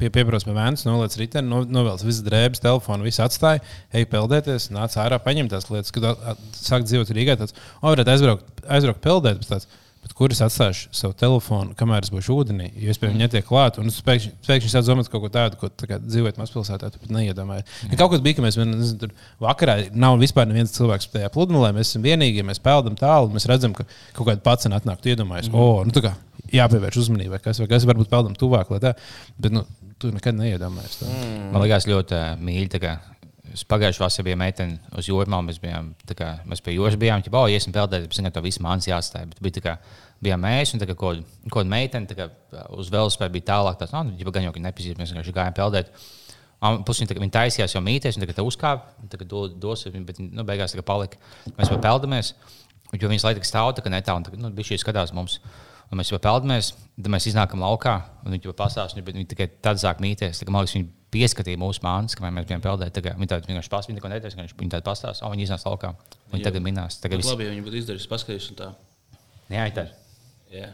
pie, piebrauc pie Vēntu, noliec riteni, no, novelc visas drēbes, telefonu, visu atstāja, ej peldēties, nāc ārā, paņem tās lietas, kad sāk dzīvot Rīgā. Tāds, o, varētu aizbraukt, aizbraukt peldēt. bet Tāds, Bet kur es atstāšu savu telefonu, kamēr es būšu ūdenī? Jo es pie viņa netiek klāt. Un es pēkšņi, pēkšņi sāku domāt kaut ko tādu, ko tā dzīvojot mazpilsētā, tu pat neiedomājies. Ja kaut kas bija, ka mēs nezinu, tur vakarā nav vispār neviens cilvēks tajā pludmalē. Mēs esam vienīgie, mēs peldam tālu, mēs redzam, ka kaut kāda pats atnāk. Tu iedomājies, mm. oh, nu tā kā jāpievērš uzmanība, kas, vai kas varbūt peldam tuvāk, lai tā. Bet nu, tu nekad neiedomājies. Tā. Mm.
Man liekas, ļoti uh, mīļi. tā pagājušajā vasarā biju meitene uz jūrmā. Mēs, bijām, tā kā, mēs pie jūras bijām. Ja oh, iesim peldēt, bet zinu, to visu mānesi jāstāj. Bet bija tā kā, bijām mēs un tā kā, ko, ko meitene tā kā, uz velospēdu bija tālāk. Tas, oh, nu, ja gan jau nepazīst, mēs vienkārši gājām peldēt. Plus viņi, tā- viņi taisījās jau mītēs, un tagad tā uzkāpa, un tagad do, dos, viņi- bet nu, beigās tā kā palika. Mēs vēl peldamies, jo viņas laikam stāv tā kā netālu, un tagad nu, bija šī skatās mums. Un mēs jau peldamies, tad mēs iznākam laukā, un viņi jau pastāsta, viņi, tikai tad sāk mītēs. Tā man liekas, viņi pieskatīja mūsu mākslas, kamēr mēs bijām peldēji. Tagad Viņi tādu vienkārši pastāstīja, viņi neko neteica, viņi viņi tādu pastāstīja, un viņi iznāca laukā. Viņi
Jā.
tagad minās. Tagad viss
labi, ja viņi būtu izdarījuši paskatījuši un tā.
Jā, tā ir.
Jā.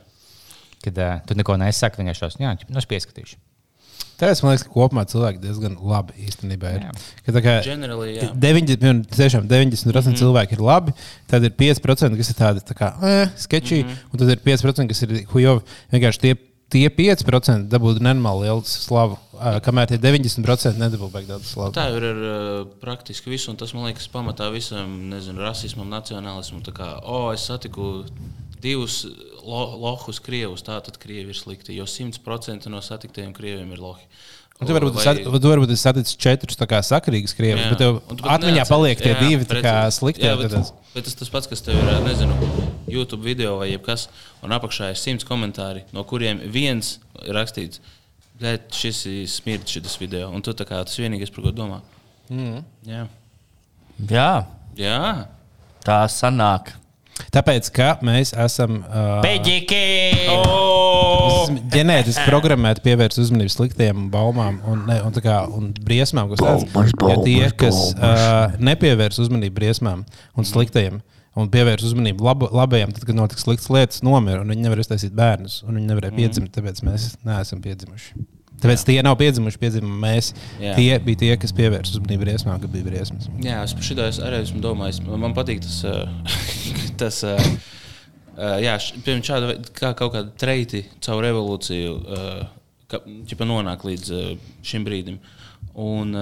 Kad uh, tu neko nesaki, vienkārši tās, jā, nu, es pieskatīšu.
Tāpēc man liekas, ka kopumā cilvēki diezgan labi īstenībā ir.
Jā.
Ka tā kā
Generally, jā.
90, un tiešām 90% mm. -hmm. cilvēki ir labi, tad ir 5%, kas ir tādi tā kā eh, sketčī, mm. -hmm. un tad ir 5%, kas ir hujovi. Vienkārši tie, tie 5% dabūtu nenormāli lielu slavu, kamēr tie 90% nedabūtu baigi daudz slavu.
Tā ir uh, praktiski viss, un tas man liekas pamatā visam nezinu, rasismam, nacionālismam. Tā kā, oh, es satiku divus lo lohus krievus, tā tad krievi ir slikti, jo 100% no satiktiem krieviem ir lohi.
Un Tu varbūt,
Vai-
tu varbūt esi saticis četrus krievus,
Jā.
bet tev
tu pat
atmiņā
neatceries.
paliek tie
Jā,
divi slikti.
Jā, bet, bet tas tas pats, kas tev ir, nezinu, YouTube video vai jebkas, un apakšā ir simts komentāri, no kuriem viens ir rakstīts, ka šis ir smirds, šis video, un tu tā kā tas vienīgais, par ko domā.
Mm.
Jā.
Jā,
Jā.
tā sanāk.
Tāpēc, ka mēs esam. Uh,
Beģiki!
Mēs esam ģenētiski programmēti pievērst uzmanību sliktiem baumām un, ne, un, tā kā, un briesmām. kas tādas. Jo tie, kas uh, nepievērs uzmanību briesmām un sliktajiem, un pievērs uzmanību labo, labajiem, tad, kad notiks sliktas lietas, nomira un viņi nevar iztaisīt bērnus. un Viņi nevarēja piedzimt, tāpēc mēs neesam piedzimuši. Tāpēc tie nav piedzimuši, piedzimumi mēs.
Jā.
Tie bija tie, kas pievērsa uzmanību briesmām, kad bija briesmas.
Jā, es par šo arī esmu domājis. Man patīk tas, tas jā, piemēram, šāda kā kaut kāda treiti caur evolūciju, uh, ka, ķipa, nonāk līdz šim brīdim. Un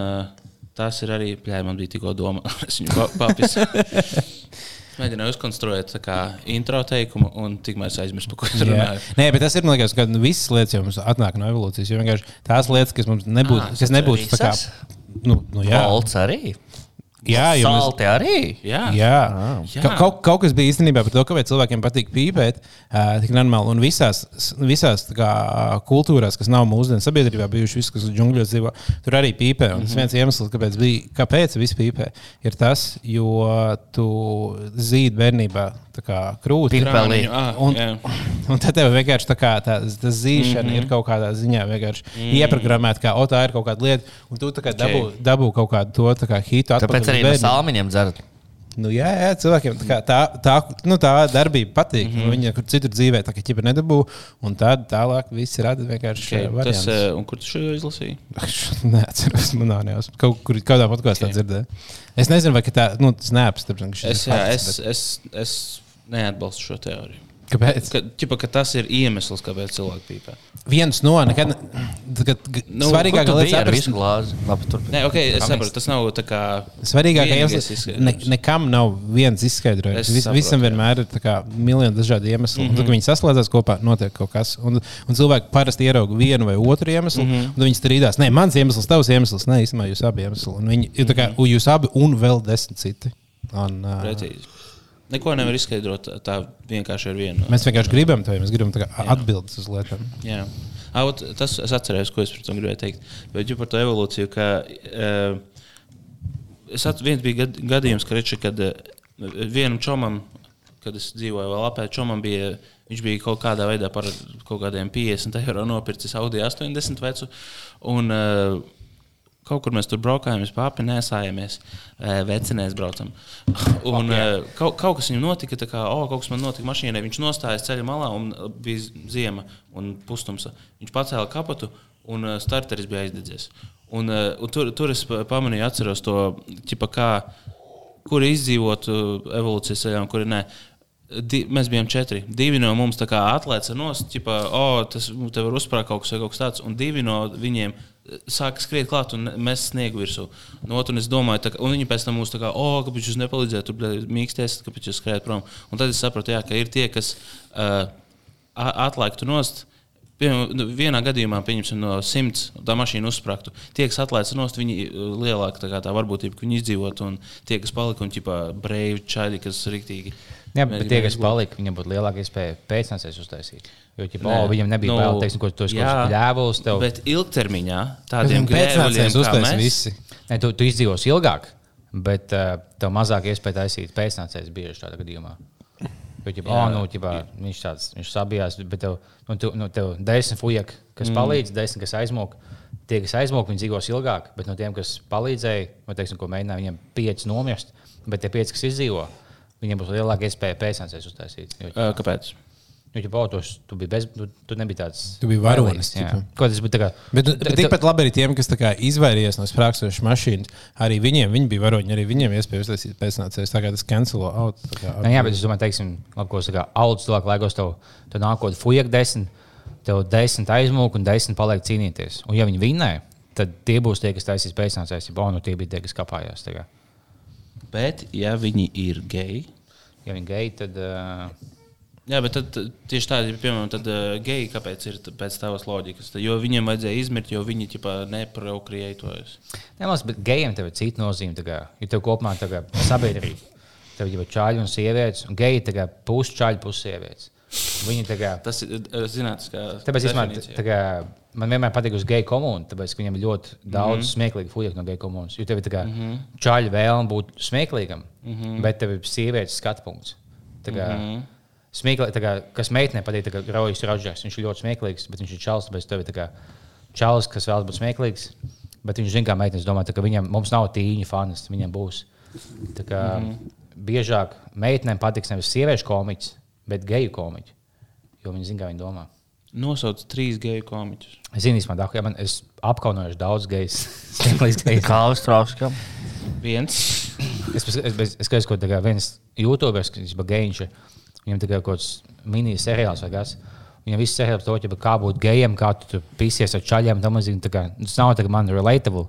tas ir arī, jā, man bija tikko doma, es viņu pa- papisu. Es mēģināju uzkonstruēt intro teikumu, un tikmēr es aizmirsu, par ko es
Jā.
runāju.
Nē, bet tas ir liekas, ka visas lietas jau mums atnāk no evolūcijas. Jo vienkārši tās lietas, kas mums nebūtu,
Ā,
kas nebūtu tā kā. Nu, nu, jā,
Valds arī.
Jā, jo mēs-
Salti arī.
Jā,
Jā,
Jā.
Ka, kaut, kaut kas bija īstenībā par to, kāpēc cilvēkiem patīk pīpēt. Uh, tik normāli. Un visās, visās tā kā, kultūrās, kas nav mūsdienu sabiedrībā, bijuši visi, kas džungļos dzīvo, tur arī pīpē. Un tas viens iemesls, kāpēc, bija, kāpēc viss pīpē, ir tas, jo tu zīdi bērnībā tā kā krūti.
Ā,
Un,
jā.
un tad tev vienkārši tā kā tā, tā zīšana mm -hmm. ir kaut kādā ziņā vienkārši mm. ieprogrammēta, ka o, tā ir kaut kāda lieta, un tu kā dabū,
Ok.
dabū kaut kādu to tā kā hitu. atpakaļ
Tāpēc
uz
arī no salmiņiem dzerat.
Nu, jā, jā, cilvēkiem tā, tā, tā, nu, tā darbība patīk. Mm -hmm. Viņa kur citur dzīvē tā kā ķipa nedabū, un tad tālāk viss rada vienkārši
Okay, tas, uh, un kur tu šo izlasīji?
Neatceros, man nav nejausmas. Kaut kur kādā podkāstā okay. dzirdēju. Es nezinu, vai ka tā, nu, tas šis
Es, jā, es, es, es neatbalstu šo teoriju.
Kāpēc?
Ka, ķipa, ka tas ir iemesls, kāpēc cilvēki pīpē.
Viens no nekad.
Nu,
Svarīgākā lieta saprast-
visu glāzi. Labi.
Nē, okay, es saprotu, tas nav tā kā.
Svarīgākais
vienīgais
iemesls ne, nekam nav viens izskaidrojums. Vis, visam
jā.
vienmēr ir tā kā miljoni dažādu iemeslu. Mm -hmm. Tad,
Mhm.
kad viņi saslēdzas kopā, notiek kaut kas. Un, un cilvēki parasti ierauga vienu vai otru iemeslu, mm
Mhm.
-hmm. un viņi strīdās. Nē, mans iemesls, tavs iemesls, nē, īstenībā jūs abi iemesli. Un viņi ir tā kā
Mhm.
jūs abi un vēl desmit citi. Un, uh,
Precīzi. Neko nevar izskaidrot tā- vienkārši ar vienu.
mēs vienkārši gribam to, mēs gribam atbildes uz lietām.
Jā. Aut, tas es atceros, ko es par to gribēju teikt. Bet par to evolūciju, ka uh, es at, viens bija gad, gadījums, ka reči, kad uh, vienam čomam, kad es dzīvoju vēl apēd, čomam bija, viņš bija kaut kādā veidā par kaut kādiem 50 eiro nopircis Audi 80 vecu. Un, uh, Kaut kur mēs tur braukājām, mēs pāri nesājāmies, vecinājāmies, braucam. Un kaut, kaut kas viņam notika, tā kā, oh, kaut kas man notika mašīnai. Viņš nostājās ceļa malā un bija ziema un pustums. Viņš pacēla kapatu un starteris bija aizdedzies. Un, un tur, tur es pa- pamanīju, atceros to, ķipa, kā, kur izdzīvot evolūcijas ceļā un kur nē. Di, mēs bijām četri. Divi no mums atlēca no stūra, oh, tas nu, te var uzsprāgt kaut kas, kaut kas tāds. Un divi no viņiem sāka skriet klāt un mēs sniegu virsū. No otras, es domāju, tā, un viņi pēc tam mums tā kā, oh, kāpēc jūs nepalīdzējāt, tur mīksties, kāpēc jūs skrējat prom. Un tad es sapratu, jā, ka ir tie, kas uh, atlaiktu nost. Piemēram, nu, vienā gadījumā, pieņemsim, no simts tā mašīna uzsprāgtu. Tie, kas atlaiž nost, viņi uh, lielāka tā, tā varbūtība, ka viņi izdzīvot, un tie, kas palika un ķipā brīvi čaļi, kas riktīgi
Jā, bet tie, kas palika, viņiem būtu lielāka iespēja pēcnācējs uztaisīt. Jo, ja
Nē.
oh, viņam nebija
Nu,
vēl, teiksim, ko tu esi
jā,
ļāvulis, tev
Bet ilgtermiņā
Viņam
tādiem kā
uztaisīs visi.
ne, tu, tu izdzīvos ilgāk, bet uh, tev mazāk iespēja taisīt pēcnācējs bieži tādā gadījumā. Jo, ja, oh, nu, ķipā, viņš tāds, viņš sabijās, bet tev, nu, tu, nu, tev desmit fujaki, kas mm. palīdz, desmit, kas aizmūk. Tie, kas aizmūk, viņi dzīvos ilgāk, bet no tiem, kas palīdzēja, vai teiksim, ko mēģināja, viņiem pieci nomirst, bet tie pieci, kas izdzīvo, viņiem būs lielāka iespēja pēcnācējs uztaisīt. Jo,
Ā, Kāpēc?
Nu, ja baudos, tu biji bez, tu, tu nebija tāds.
Tu biji varonis.
Ko tas bija? tā kā-
Bet
tā-
bet tikpat labi arī tiem, kas kā izvairījās no sprāgstošas mašīnas. Arī viņiem viņi bija varoņi, arī viņiem iespēja uztaisīt pēcnācējus. Kā tas cancelo out. kā-
Nu, jā, bet es domāju, teiksim, labi, ko saka, audz cilvēku laikos, tev, tev nākot fujak desmit, tev desmit aizmūk un desmit paliek cīnīties. Un ja viņi vinnē, tad tie būs tie, kas taisīs pēcnācējs, ja nu tie bija tie, kas kapājās. kā.
Bet, ja viņi ir geji,
Ja viņi geji, tad. Uh,
Jā, bet tad, tieši tādi, piemēram, tad, uh, geji, kāpēc ir pēc tavas loģikas? Tad, jo viņiem vajadzēja izmirt, jo viņi ķipā neprokriētojas.
Nemaz, bet gejiem tev ir cita nozīme. Kā, jo tev kopumā kā sabiedrība, tev jau ir čāļi un sievietes, un geji ir pusi čāļi, pusi sievietes. Viņi tā kā.
Tas ir zināms, kā.
Tāpēc es kā, man vienmēr patīk uz geju komuniju, tāpēc viņam ir ļoti daudz mm -hmm. smieklīgu fujaku no geju komunas. Jo tev ir mm -hmm. čaļa vēlme būt smieklīgam, mm -hmm. bet tev ir sievietes skatu punkts. Tā kā, mm -hmm. Smieklīgi, tā kā, kas meitenei patīk, kā Rojas Rodžers. Viņš ir ļoti smieklīgs, bet viņš ir čalis. Tāpēc tev ir tā čalis, kas vēlas būt smieklīgs. Bet viņš zina, kā meitenes domā, ka viņam mums nav tīņa fanas, viņam būs. Tā kā, mm -hmm. Biežāk meitenēm patiks nevis sieviešu komiķis, bet geju komiķis. Jo viņi zina, kā viņi domā.
Nosauc trīs geju komiķus.
Es zinu, man dārgi, man es apkaunoju daudz gejs.
Kāls trauskam.
Viens.
Es, skatos, ko tā kā viens YouTuberis, kas ir gejs, viņam kā kaut kāds mini-seriāls vai kas. Viņam viss seriāls to, kā būt gejam, kā tu tur pisies ar čaļiem. tam tā kā, Tas nav tā, man relatable.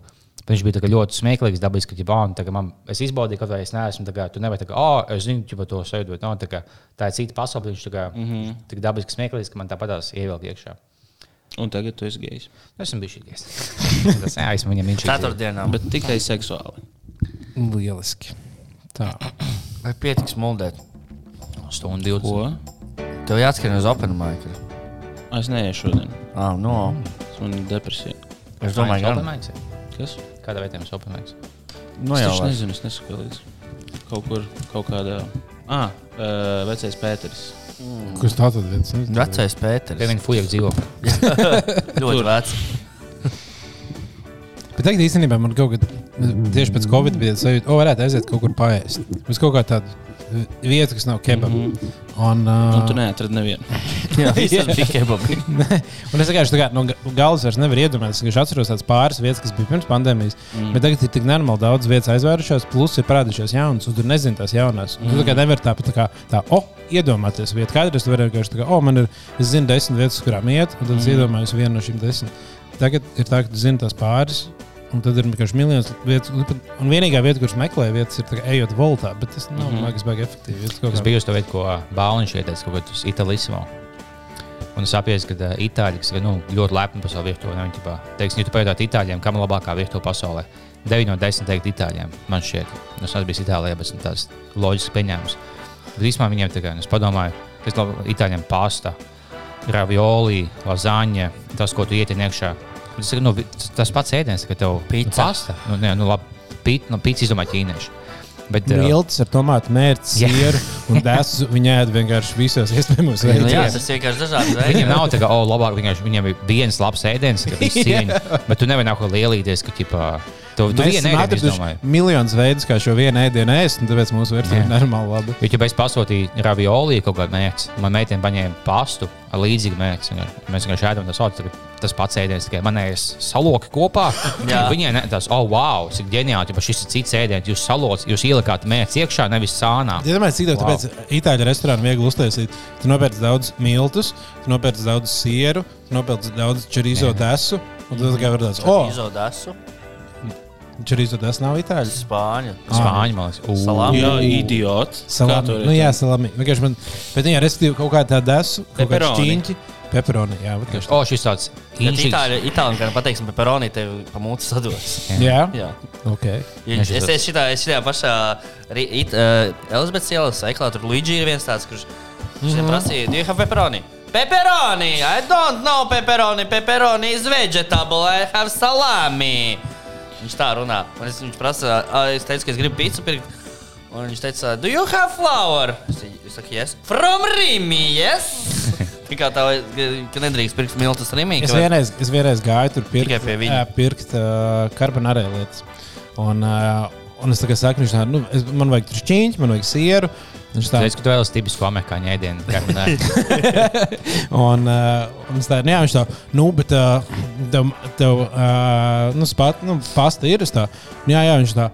Bet viņš bija tā kā ļoti smieklīgs, dabisks, ka ģipā, un, tā kā man, es izbaudīju, vai es neesmu. tā Kā, tu nevari teikt, oh, es zinu, ka to sēdu. No, tā, kā, tā ir cita pasaule. bet Viņš tā kā, mm -hmm. tik dabiski smieklīgs, ka man tāpatās ievilk iekšā.
Un tagad tu esi gejs.
Esmu bijis šīs. Tas jā, esmu viņam viņš.
Ceturtdienā.
Bet tikai seksuāli.
Lieliski. Tā.
Vai pietiks muldēt?
Stundu 20.
Ko?
Tev jāatskrien uz Open Mic.
Es neiešu šodien.
Ah, no.
Man ir depresija.
Es domāju,
ka
gan.
tas ir.
Kas?
Kādā veidā mums apmainīs?
Nu,
es
jau var.
nezinu, es nesaku līdzi. Kaut kur, kaut kādā. Ah, uh, vecais Pēters.
Kurš tā tad viens?
Vecais Pēters.
Pie viņa fujak dzīvo.
Ļoti vecs.
Bet tagad īstenībā man kaut kad tieši pēc Covid bija sajūta, ka varētu aiziet kaut kur paēst. Uz kaut kā tādu vietu, kas nav kebab. Mm -hmm. Un, uh,
Un tu neatradi nevienu.
Jā, visas bija kebabi.
Un es vienkārši tā kā no ga- galvas vairs nevaru iedomāties, es atceros tādas pāris vietas, kas bija pirms pandēmijas. Mm. Bet tagad ir tik normāli daudz vietas aizvērušās, plus ir parādījušās jaunas, un tur nezinu tās jaunās. Mm. Tu tā kā nevar tā, kā tā, oh, iedomāties vietu. Kādreiz tu vari vienkārši tā kā, oh, man ir, es zinu desmit vietas, kurām iet, un tad es
Mhm.
iedomājos vienu no šīm desmit. Tagad ir tā, ka tu zini tās pāris. Un tad ir vienkārši miljonus vietu. Un vienīgā vieta, kuras meklēju, vietas, ir ejot voltā. Bet tas nav mm -hmm. baigi efektīvi. Tas
biju uz to vietu, ko Bāliņš ieteica, kaut kādā Itālijā. Un es saprotu, ka uh, itāļi, kas ir nu, ļoti lepni par savu virtuvi, viņi ģipā, teiks, ja tu pajautātu itāļiem, kam ir labākā virtuve pasaulē, 9 no 10 teikt itāļiem. Man šķiet, Nu, es esmu bijis Itālijā, bet nu, tas loģiski pieņēmums. Bet īstenībā viņiem kā, es padomāju, kas ir itāļiem pasta, ravioli, lazaņa, tas, ko tu ietini iekšā. Tas, ir, nu, tas- pats ēdiens, ka tev
Pica.
Nu, pasta. Nu, ne, nu, labi, pīt, nu, pīcis izdomā ķīnieši. Bet, uh,
Milts ar tomātu mērci, sieru un desu. Viņa ēd vienkārši visos iespējamos
Nu, jā,
veidos.
tas vienkārši dažādi
Viņam
veidi.
nav tā, ka, oh, labāk, vienkārši viņam ir viens labs ēdiens, ka viss cieņa. Bet tu nevari kaut ko lielīties, ka, ķipā, tu, tu vienu ēdienu izdomāji.
miljonus veidus, kā šo vienu ēdienu ēst, un tāpēc mūsu vērtība ir normāli laba.
Jo, ja es pasūtīju ravioli kaut kādu mērķi, man meitene paņēma pastu ar līdzīgu mērķi. Mēs vienkārši ēdam tas, sauc, tas pats ēdiens, tikai manējais saloki kopā. Viņai ne, tas, oh, wow, cik ģeniāli, ja šis ir cits ēdiens, jūs salots, jūs ielikāt mērķi iekšā, nevis sānā.
Ja domājat, cik daudz
Wow.
tāpēc itāļu restorānu viegli uztaisīt, tu nopērci daudz miltus, tu nopērci daudz sieru, tu nopērci daudz čerizo desu. Un tad tikai var tāds, oh, Čerizo desu nav itāļu.
Spāņu.
Spāņu, man liekas, Ū.
Salami.
Jā, idiots. Kā
Salami.
tu vari
Nu, jā, salami. Vienkārši man, bet viņa respektīvi kaut kā tā desu, kaut kā
Pepperoni.
šķīņķi. Pepperoni, jā, vat tieši tā.
O, šis tāds īņķis.
Itāļi, itāļi, kad pateiksim par peronī, tev pa mūtu sados.
Jā,
Jā.
ok.
Ja, es es šitā, es šitā pašā it- uh, Elizabetes ielas veikalā, tur Luigi ir viens tāds, kurš viņam prasīja, do you have pepperoni? Pepperoni! I don't know pepperoni. Pepperoni is vegetable. I have salami. Viņš tā runā. Un es, viņš prasa, "Ā, es teicu, ka es gribu pīci pirkt. Un viņš teica, do you have flour? Es, es saku, yes. From Rimi, yes. Tikai tā, ka nedrīkst pirkt miltus Rimi.
Es vienreiz, es vienreiz gāju tur pirkt,
pie viņa.
pirkt uh, karbonārē lietas. Un, uh, un es kā saku, viņš tā, nu, es, man vajag tur šķīņķi, man vajag sieru. Viņš tā,
Es domāju, ka tu vēlaties tipisku amerikāņu ēdienu.
un, uh, un tā, nu, jā, viņš tā, nu, bet uh, tev, tev uh, nu, spat, nu, pasta ir, tā, nu, jā, jā, viņš tā.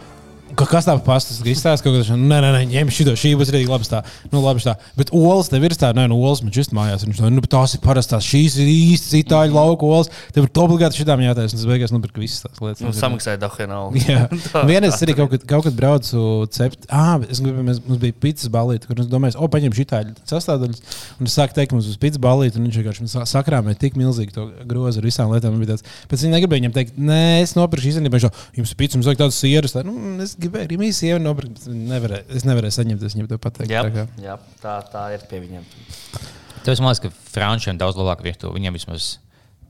Ka, kas tā par pastu izstāsta? Kaut kā tāda, nē, nē, nē, ņem šo, šī būs arī labi. Tā, nu, labi tā. Bet olas tev ir tāda, nē, nu, olas man šis mājās. Viņš tā, nu, tās ir parastās, šīs ir īstas itāļu lauku olas. Tev ir obligāti šitām jātaisa. Un es beigās nopirku visas tās lietas.
Nu, samaksāja Dahenau.
Jā, vienreiz es arī kaut kad, kaut kad braucu cept. Ah, es gribēju, mēs, mums bija pitas balīti, kur es domāju, o, paņem šī tāda sastāvdaļas. Un es sāku teikt, mums būs pitas balīti, un viņš vienkārši man sa- sakrāmēja tik milzīgi to grozu ar visām lietām. Tāds, Pēc viņa negribēja viņam teikt, nē, es nopirku īstenībā, jums pitas, mums vajag tādas sieras. Tā, nu, es gribēju arī mīsī, jau nopirkt, nevarēju, es nevarēju saņemt, es viņam to pateikt.
Jā,
Tā kā-
jā tā, tā ir pie viņiem.
Man liekas, ka frančiem daudz labāk virtuve. Viņiem vismaz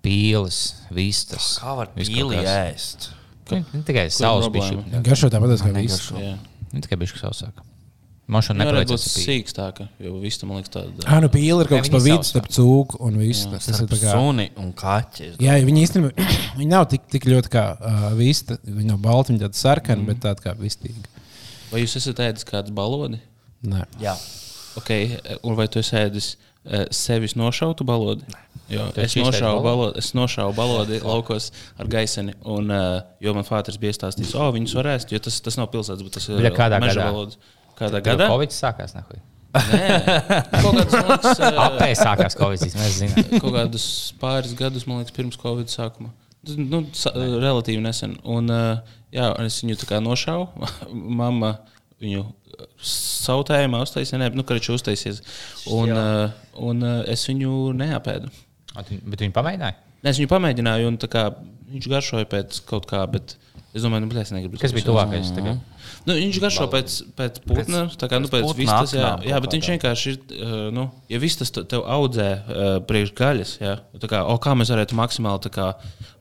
pīles, vistas.
Kā var pīli ēst?
Tikai savs bišķi.
Garšo tāpat kā viss.
Jā.
Ne tikai bišķi sausāk. Man šodien
būt
nepalīdzēs.
sīkstāka, jo viss tam liekas tāda.
Ah, nu pīle ir kaut kas pa vidu starp cūku un visu. Tas ir kā.
Suni un kaķi.
Jā, viņi īstenībā viņi nav tik, tik ļoti kā uh, vista. Viņi nav balti, viņi tādi sarkani, mm. bet tādi kā vistīgi.
Vai jūs esat ēdis kādu balodi?
Nē.
Jā.
Okay. Un vai tu esi ēdis uh, sevis nošautu balodi? Jo, es, nošauju
balodi?
es nošauju balodi laukos ar gaiseni. Un, uh, jo man fāters bija stāstījis, o, viņus var ēst, jo tas, tas nav pilsētas, bet tas ir
Bļa, kādā gadā?
valodas. Kādā
Gada?
gadā?
Covid sākās. Nahuj.
Kaut kādus, man liekas, uh,
Apēs sākās Covid. Mēs zinām.
kaut kādus pāris gadus, man liekas, pirms Covid sākuma. Nu, sa, relatīvi nesen. Un, uh, jā, un es viņu tā kā nošāvu. Mama viņu sautējumā uztaisīja, ne, nu, karš uztaisījies. Un, un es viņu neapēdu.
Bet viņi pamēģināja.
Nē, Es viņu pamēģināju, un tā kā, viņš garšoja pēc kaut kā, bet es domāju, nu, es negribu.
Kas bija tuvākais? tagad?
Nu, viņš garšo pēc, pēc putna, tā kā nu, pēc vistas. Jā, jā bet viņš vienkārši ir, uh, nu, ja vistas te- tev audzē uh, priekš gaļas, jā, tā kā, o, kā mēs varētu maksimāli kā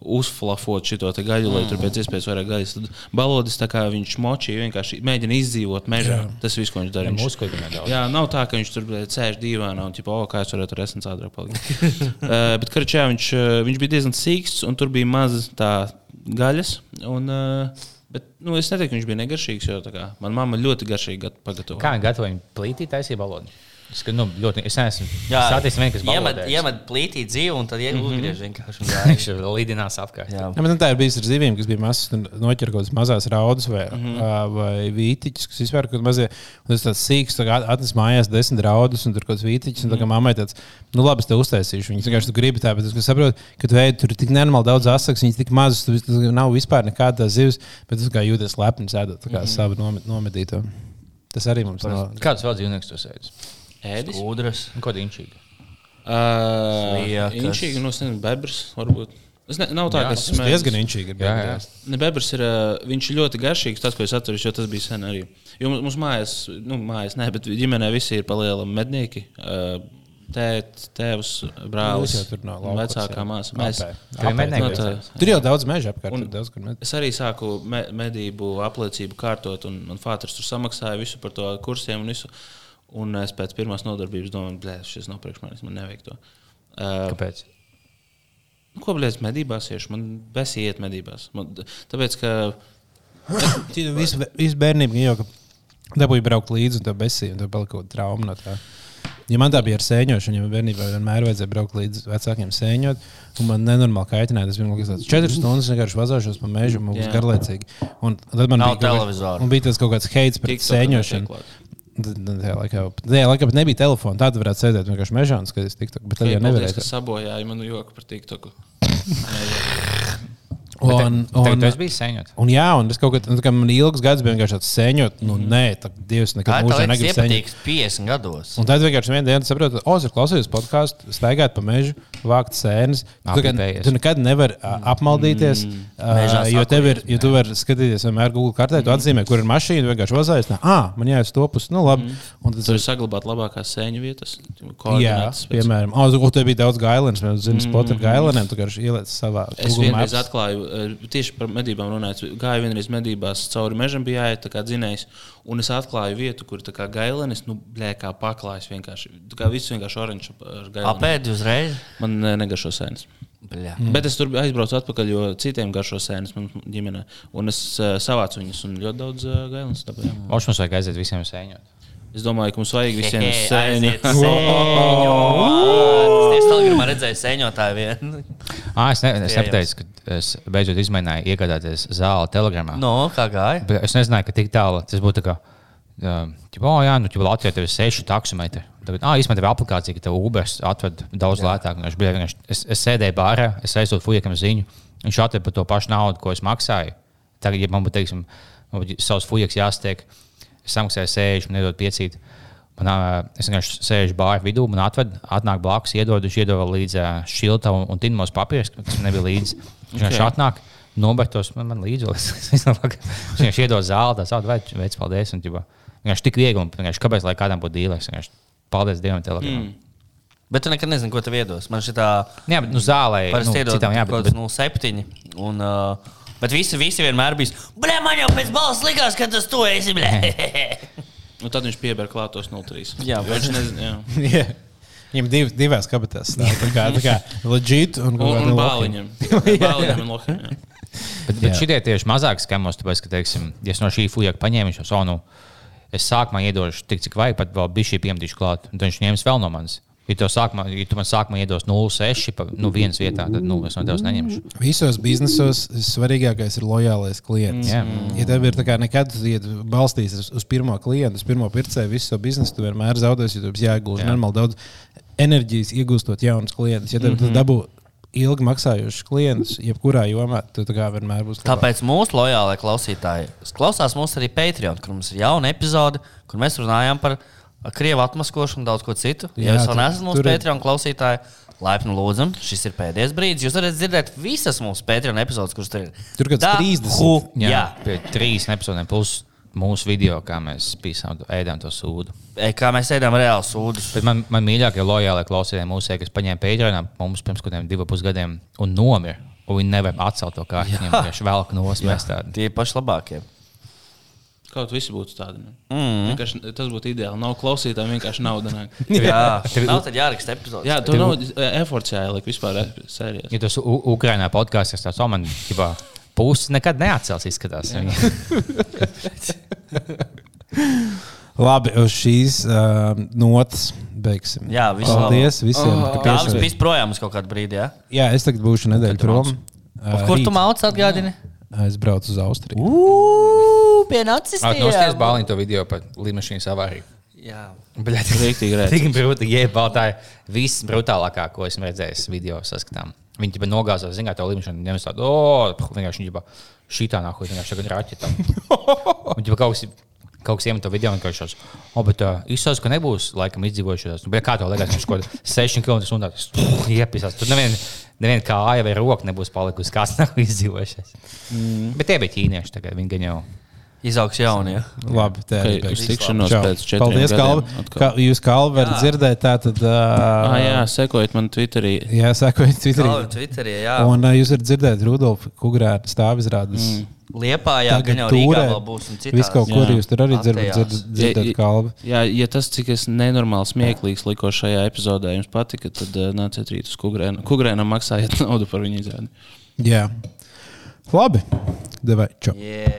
uzflafot šo gaļu, lai tur pēc iespējas vairāk gaļas. Tad balodis tā kā viņš močīja, vienkārši mēģina izdzīvot mežā. Tas viss, ko viņš dara.
Ja
Viņš-
muskuļi nedaudz.
Jā, nav tā, ka viņš tur bļa, sēž divānā un tipo, o, kā es varētu ar esens ātrāk palikt. uh, bet karčā viņš, viņš bija diezgan sīgs un tur bija maz tā gaļas. Un, uh, bet, nu, es neteiktu, ka viņš bija negaršīgs, jo kā, man mamma ļoti garšīgi gat- pagatavoja.
Kā gatavoja plītī taisīja balodu? Es, ka, nu, ļoti, es neesmu
Jā,
satis vien, kas
iemet, iemet plītī dzīvi un tad
Mhm.
uzgriež vienkārši.
Viņš
gāja.
lidinās apkārt.
Jā.
Jā, bet tā ir bijusi ar zivīm, kas bija mazas, un noķer kaut kādas mazas raudas vai, mm
Mhm.
-hmm. vai vītiņas, kas vispār kaut mazie. Un tas tāds sīks, tā atnes mājās desmit raudus, un tur kaut kāds vītiņš, un tā
Mhm.
kā mammai tāds, nu labi, es te uztaisīšu. Viņas vienkārši tu gribi tā, bet es saprotu, ka tu ēd tur ir tik nenormāli daudz asaks, viņas tik mazas, tu vis- tu nav vispār nekāda zivs, bet tu kā jūties lepni sēdot, tā kā mm -hmm. savu nomedīto. Tas arī mums nav.
Kāds vēl dzīvnieks to sēdz?
Ēdis?
Ūdras.
Ko dīņķīgi?
Uh,
Sliekas.
Inčīgi, nu, es nezinu, bebrs varbūt. Es ne, nav tā,
Jā,
ka es
Tas diezgan inčīgi ir.
Jā, jā.
Ne, bebrs ir, uh, viņš ir ļoti garšīgs, tas, ko es atceros, jo tas bija sen arī. Jo mums, mājās, nu, mājās, ne, bet ģimenē visi ir palielam mednieki. Uh, Tēt, tēvs, brālis,
laukos,
vecākā māsa. Mēs,
ir mednieki
no tā-
Tur jau daudz meža apkārt. Daudz, kur med...
Es arī sāku me, medību apliecību kārtot, un man fāters tur samaksāja visu par to kursiem un visu. Un es pēc pirmās nodarbības domāju, ka šis nav priekš manis, man nevajag to. Uh,
Kāpēc?
Nu, Ko blēdz medībās iešu? Man besī iet medībās. Man, tāpēc, ka
Visu, visu bērnību jau dabūju braukt līdzi, un tā besīja, un tā palika kaut trauma no tā. Ja man tā bija ar sēņošanu, ja bērnībā vienmēr vajadzēja braukt līdz vecākiem sēņot, un man nenormāli kaitināja. Tas bija man liekas, četras stundas vienkārši vazāšos pa mežu, un man būs
Jā.
garlaicīgi. Un tad man
Nav
bija kaut. Un bija tas kaut kāds heits pret sēņošanu. Tajā laikā, tajā laikā nebija telefona. Tāda varētu sēdēt vienkārši mežā un skatīties TikTok. Bet tad jau nevarēja.
ka sabojāja manu joku par TikToku.
Un,
Tagad
un,
tu esi bijis sēņot.
un, jā, un es kaut kādā veidā, man ilgs gads bija vienkārši tāds sēņot, nu, nē, tā Dievs nekad mūžā negrib sēņot.
iepatīks 50 gados?
Un tad vienkārši vienā dienā saprotu, o, es klausījos podkāstu, staigāt pa mežu, vākt sēnes. Tu, nekad-
Apipējies.
tu nekad nevari apmaldīties, ā,
Mežā
jo tev ir, jo tu vari skatīties vienmēr Google kartē, tu atzīmē, kur ir mašīna, vienkārši vazājas, ah, man jāiet uz to pusi, nu labi. Un tad
Tur ir saglabāt labākās sēņu vietas.
Jā, piemēram, oh, un tur bija daudz gailēnas. Mēs zinām, spot ar gailēniem. Tu vienkārši ieliec savā
Es
Google
vienreiz
Maps.
atklāju, tieši par medībām runājot, gāju vienreiz medībās cauri mežam, bija jāiet tā kā dzinējs, un es atklāju vietu, kur tā kā gailenis, nu, blē, kā paklājas vienkārši. Tā kā viss vienkārši oranžs ar gaileni.
Apēdi uzreiz.
Man eh, negaršo sēnes. Mm. Bet es tur aizbraucu atpakaļ, jo citiem garšo sēnes manā ģimenē. Un es uh, savācu viņus un ļoti daudz uh.
Moš mums vajag aiziet visiem sēņot.
Es domāju, ka mums vajag visiem
Aiziet
sēņu.
Es Telegramā redzēju sēņotāju vienu.
Ah, es, ne, es nepateicu, ka es beidzot izmēģināju iegādāties zāli telegramā.
No, kā gāja?
Bet es nezināju, ka tik tālu tas būtu. tā Kā, uh, ķipa, oh, jā, nu, ķipa, Latvijā tev ir seši taksometri. Tagad, ah, īstenībā tev ir aplikācija, ka tev Uber atved daudz jā. lētāk. Un Es, biju vienkārši- es, es sēdēju bārā, es aizsūtu fujekam ziņu. Viņš atved par to pašu naudu, ko es maksāju. Tagad, ja man būtu, teiksim, man būtu savs fujeks jāstiek, es samaksāju sēžu, man nedod piecīt. Man, es vienkārši sēžu bāra vidū, man atved, atnāk blakus, iedod, iedod līdzi ā, šilta un, tinmos papīrs, kas man nebija līdzi. Viņš vienkārši
Ok.
atnāk, nobertos man, man līdzi. Es vienkārši iedod zāli, tā sauc, veids, veids paldies. Un, ģipa, vienkārši tik viegli, un vienkārši kāpēc, lai kādam būtu dīlēs, vienkārši paldies Dievam, telegramam. Mm.
Bet tu nekad nezini, ko tev iedos. Man šī tā.
Jā, bet nu, zālē
Parasti
nu,
iedod
jā,
kaut
bet,
kāds 07. Un, uh, bet visi, visi vienmēr bija. Blē, man jau pēc balss likās, ka tas tu esi.
Un tad viņš pievēra klātos 03.
Jā,
Jo viņš nezina. jā.
Jā. Viņam div, divās kabatās stāv. Tā kā, tā kā legit un,
Un, un bāliņam. Bāliņam un lohim. jā.
bet, bet šitie tieši mazāk skamos, tāpēc, ka, teiksim, ja es no šī fujaka paņēmu šo sonu, es sākumā iedošu tik, cik vajag, pat vēl bija šī piemetīša klāt, un tad viņš ņems vēl no manis. Ja, tev sākumā, ja tu man sākumā iedos 0,6 pa nu, vienas vietā, tad nu, es no tevis neņemšu.
Visos biznesos svarīgākais ir lojālais klients.
Jā.
Ja tev ir tā kā nekad iet balstīts uz, uz pirmo klientu, uz pirmo pircēju, visu savu biznesu, tu vienmēr zaudēsi, jo tev jāiegūst
Jā.
normāli daudz enerģijas, iegūstot jaunus klientus. Ja tev mm -hmm. dabū ilgi maksājušus klientus, jebkurā jomā, tad tā vienmēr būs. labāk.
Tāpēc mūsu lojālai klausītāji klausās mūsu arī Patreon, kur mums ir jauna epizode, kur mēs runājam par krievu atmaskošanu un daudz ko citu. Ja jūs vēl neesat mūsu
ir-
Patreon klausītāji, laipni lūdzam, šis ir pēdējais brīdis. Jūs varat dzirdēt visas mūsu Patreon epizodes, kuras tur ir.
Tur kāds
Da
30.
hu,
Jā,
Jā,
pie trīs epizodēm plus mūsu video, kā mēs pīsām, ēdām to sūdu.
E, kā mēs ēdam reāli sūdus.
Bet man, man mīļākie lojālie klausītāji mūsu, kas paņēma Patreonā mums pirms kaut kādiem diviem pusgadiem un nomira. Un viņi nevar atcelt to kārtu. Viņiem vienkārši velk nosmēst tādu.
Tie ir paši labākie.
Kaut visi būtu tādi. Mm. Tas būtu ideāli. Nav klausītājiem vienkārši nauda.
Jā, nav tad jāraksta epizode.
Jā, tur nav efforts jāieliek vispār sērijās.
Ja tas Ukrainā podkāsts, tas tāds, man ģibā, pusi nekad neatcels, izskatās.
Labi, uz šīs uh, notas beigsim.
Jā, visu
Paldies
labu.
visiem.
Tā mums
piešķīri.
bija projām uz kaut kādu brīdi. Jā?
Jā, es tagad būšu nedēļu prom. Uh,
Kur tu mācis atgādini?
Es braucu uz Austriju.
Ugh, pie nacistiskiem.
Nosties bāliņu to video par lidmašīnas avāriju.
Jā.
Bļaļ,
Rīktīgi redz.
Tik brūti, jebā tā ir viss brutālākā, ko esmu redzējis video saskatām. Viņi jau nogāzās, zināt, to līniju, ņemt tādu, oh, vienkārši viņa šitā nāku, vienkārši tagad raķetā. Viņi jau kaut kas, kaut kas iemet to video, šos, oh, bet uh, izsauc, ka nebūs laikam izdzīvojušās. Nu, bet kā tev liekas, viņš kaut kādā 6 km stundā iepisās. Tur nevien, nevien kāja vai roka nebūs palikusi, kāds nav izdzīvojušies. Mm. Bet tie bija ķīnieši, tagad viņi gan jau.
Izaugs jauni. Ja?
Labi, tā
Ok,
arī
uz tikšanos
Čau.
pēc četriem
Paldies,
gadiem
Kalvi.
atkal.
Ka, jūs, Kalvi, varat dzirdēt, tā tad.
Ah,
Uh,
jā, sekojiet man Twitterī.
jā sekojiet Twitterī.
Kalvi Twitterī, jā.
Un uh, jūs varat dzirdēt Rudolfu Kugrēna stāvizrādes. Mm.
Liepā, jā, gan jau Rīgā vēl būs un citās.
Viss kaut kur
Jā.
jūs tur arī dzirdat, dzirdat, dzirdat
Ja-
Kalvi.
Jā, ja tas, cik es nenormāli smieklīgs likos šajā epizodē, jums patika, tad uh, nāciet rīt uz Kugrēnu. Kugrēnam maksājiet naudu par viņu izrādi.
Jā. Labi. Devai, čau.
Yeah.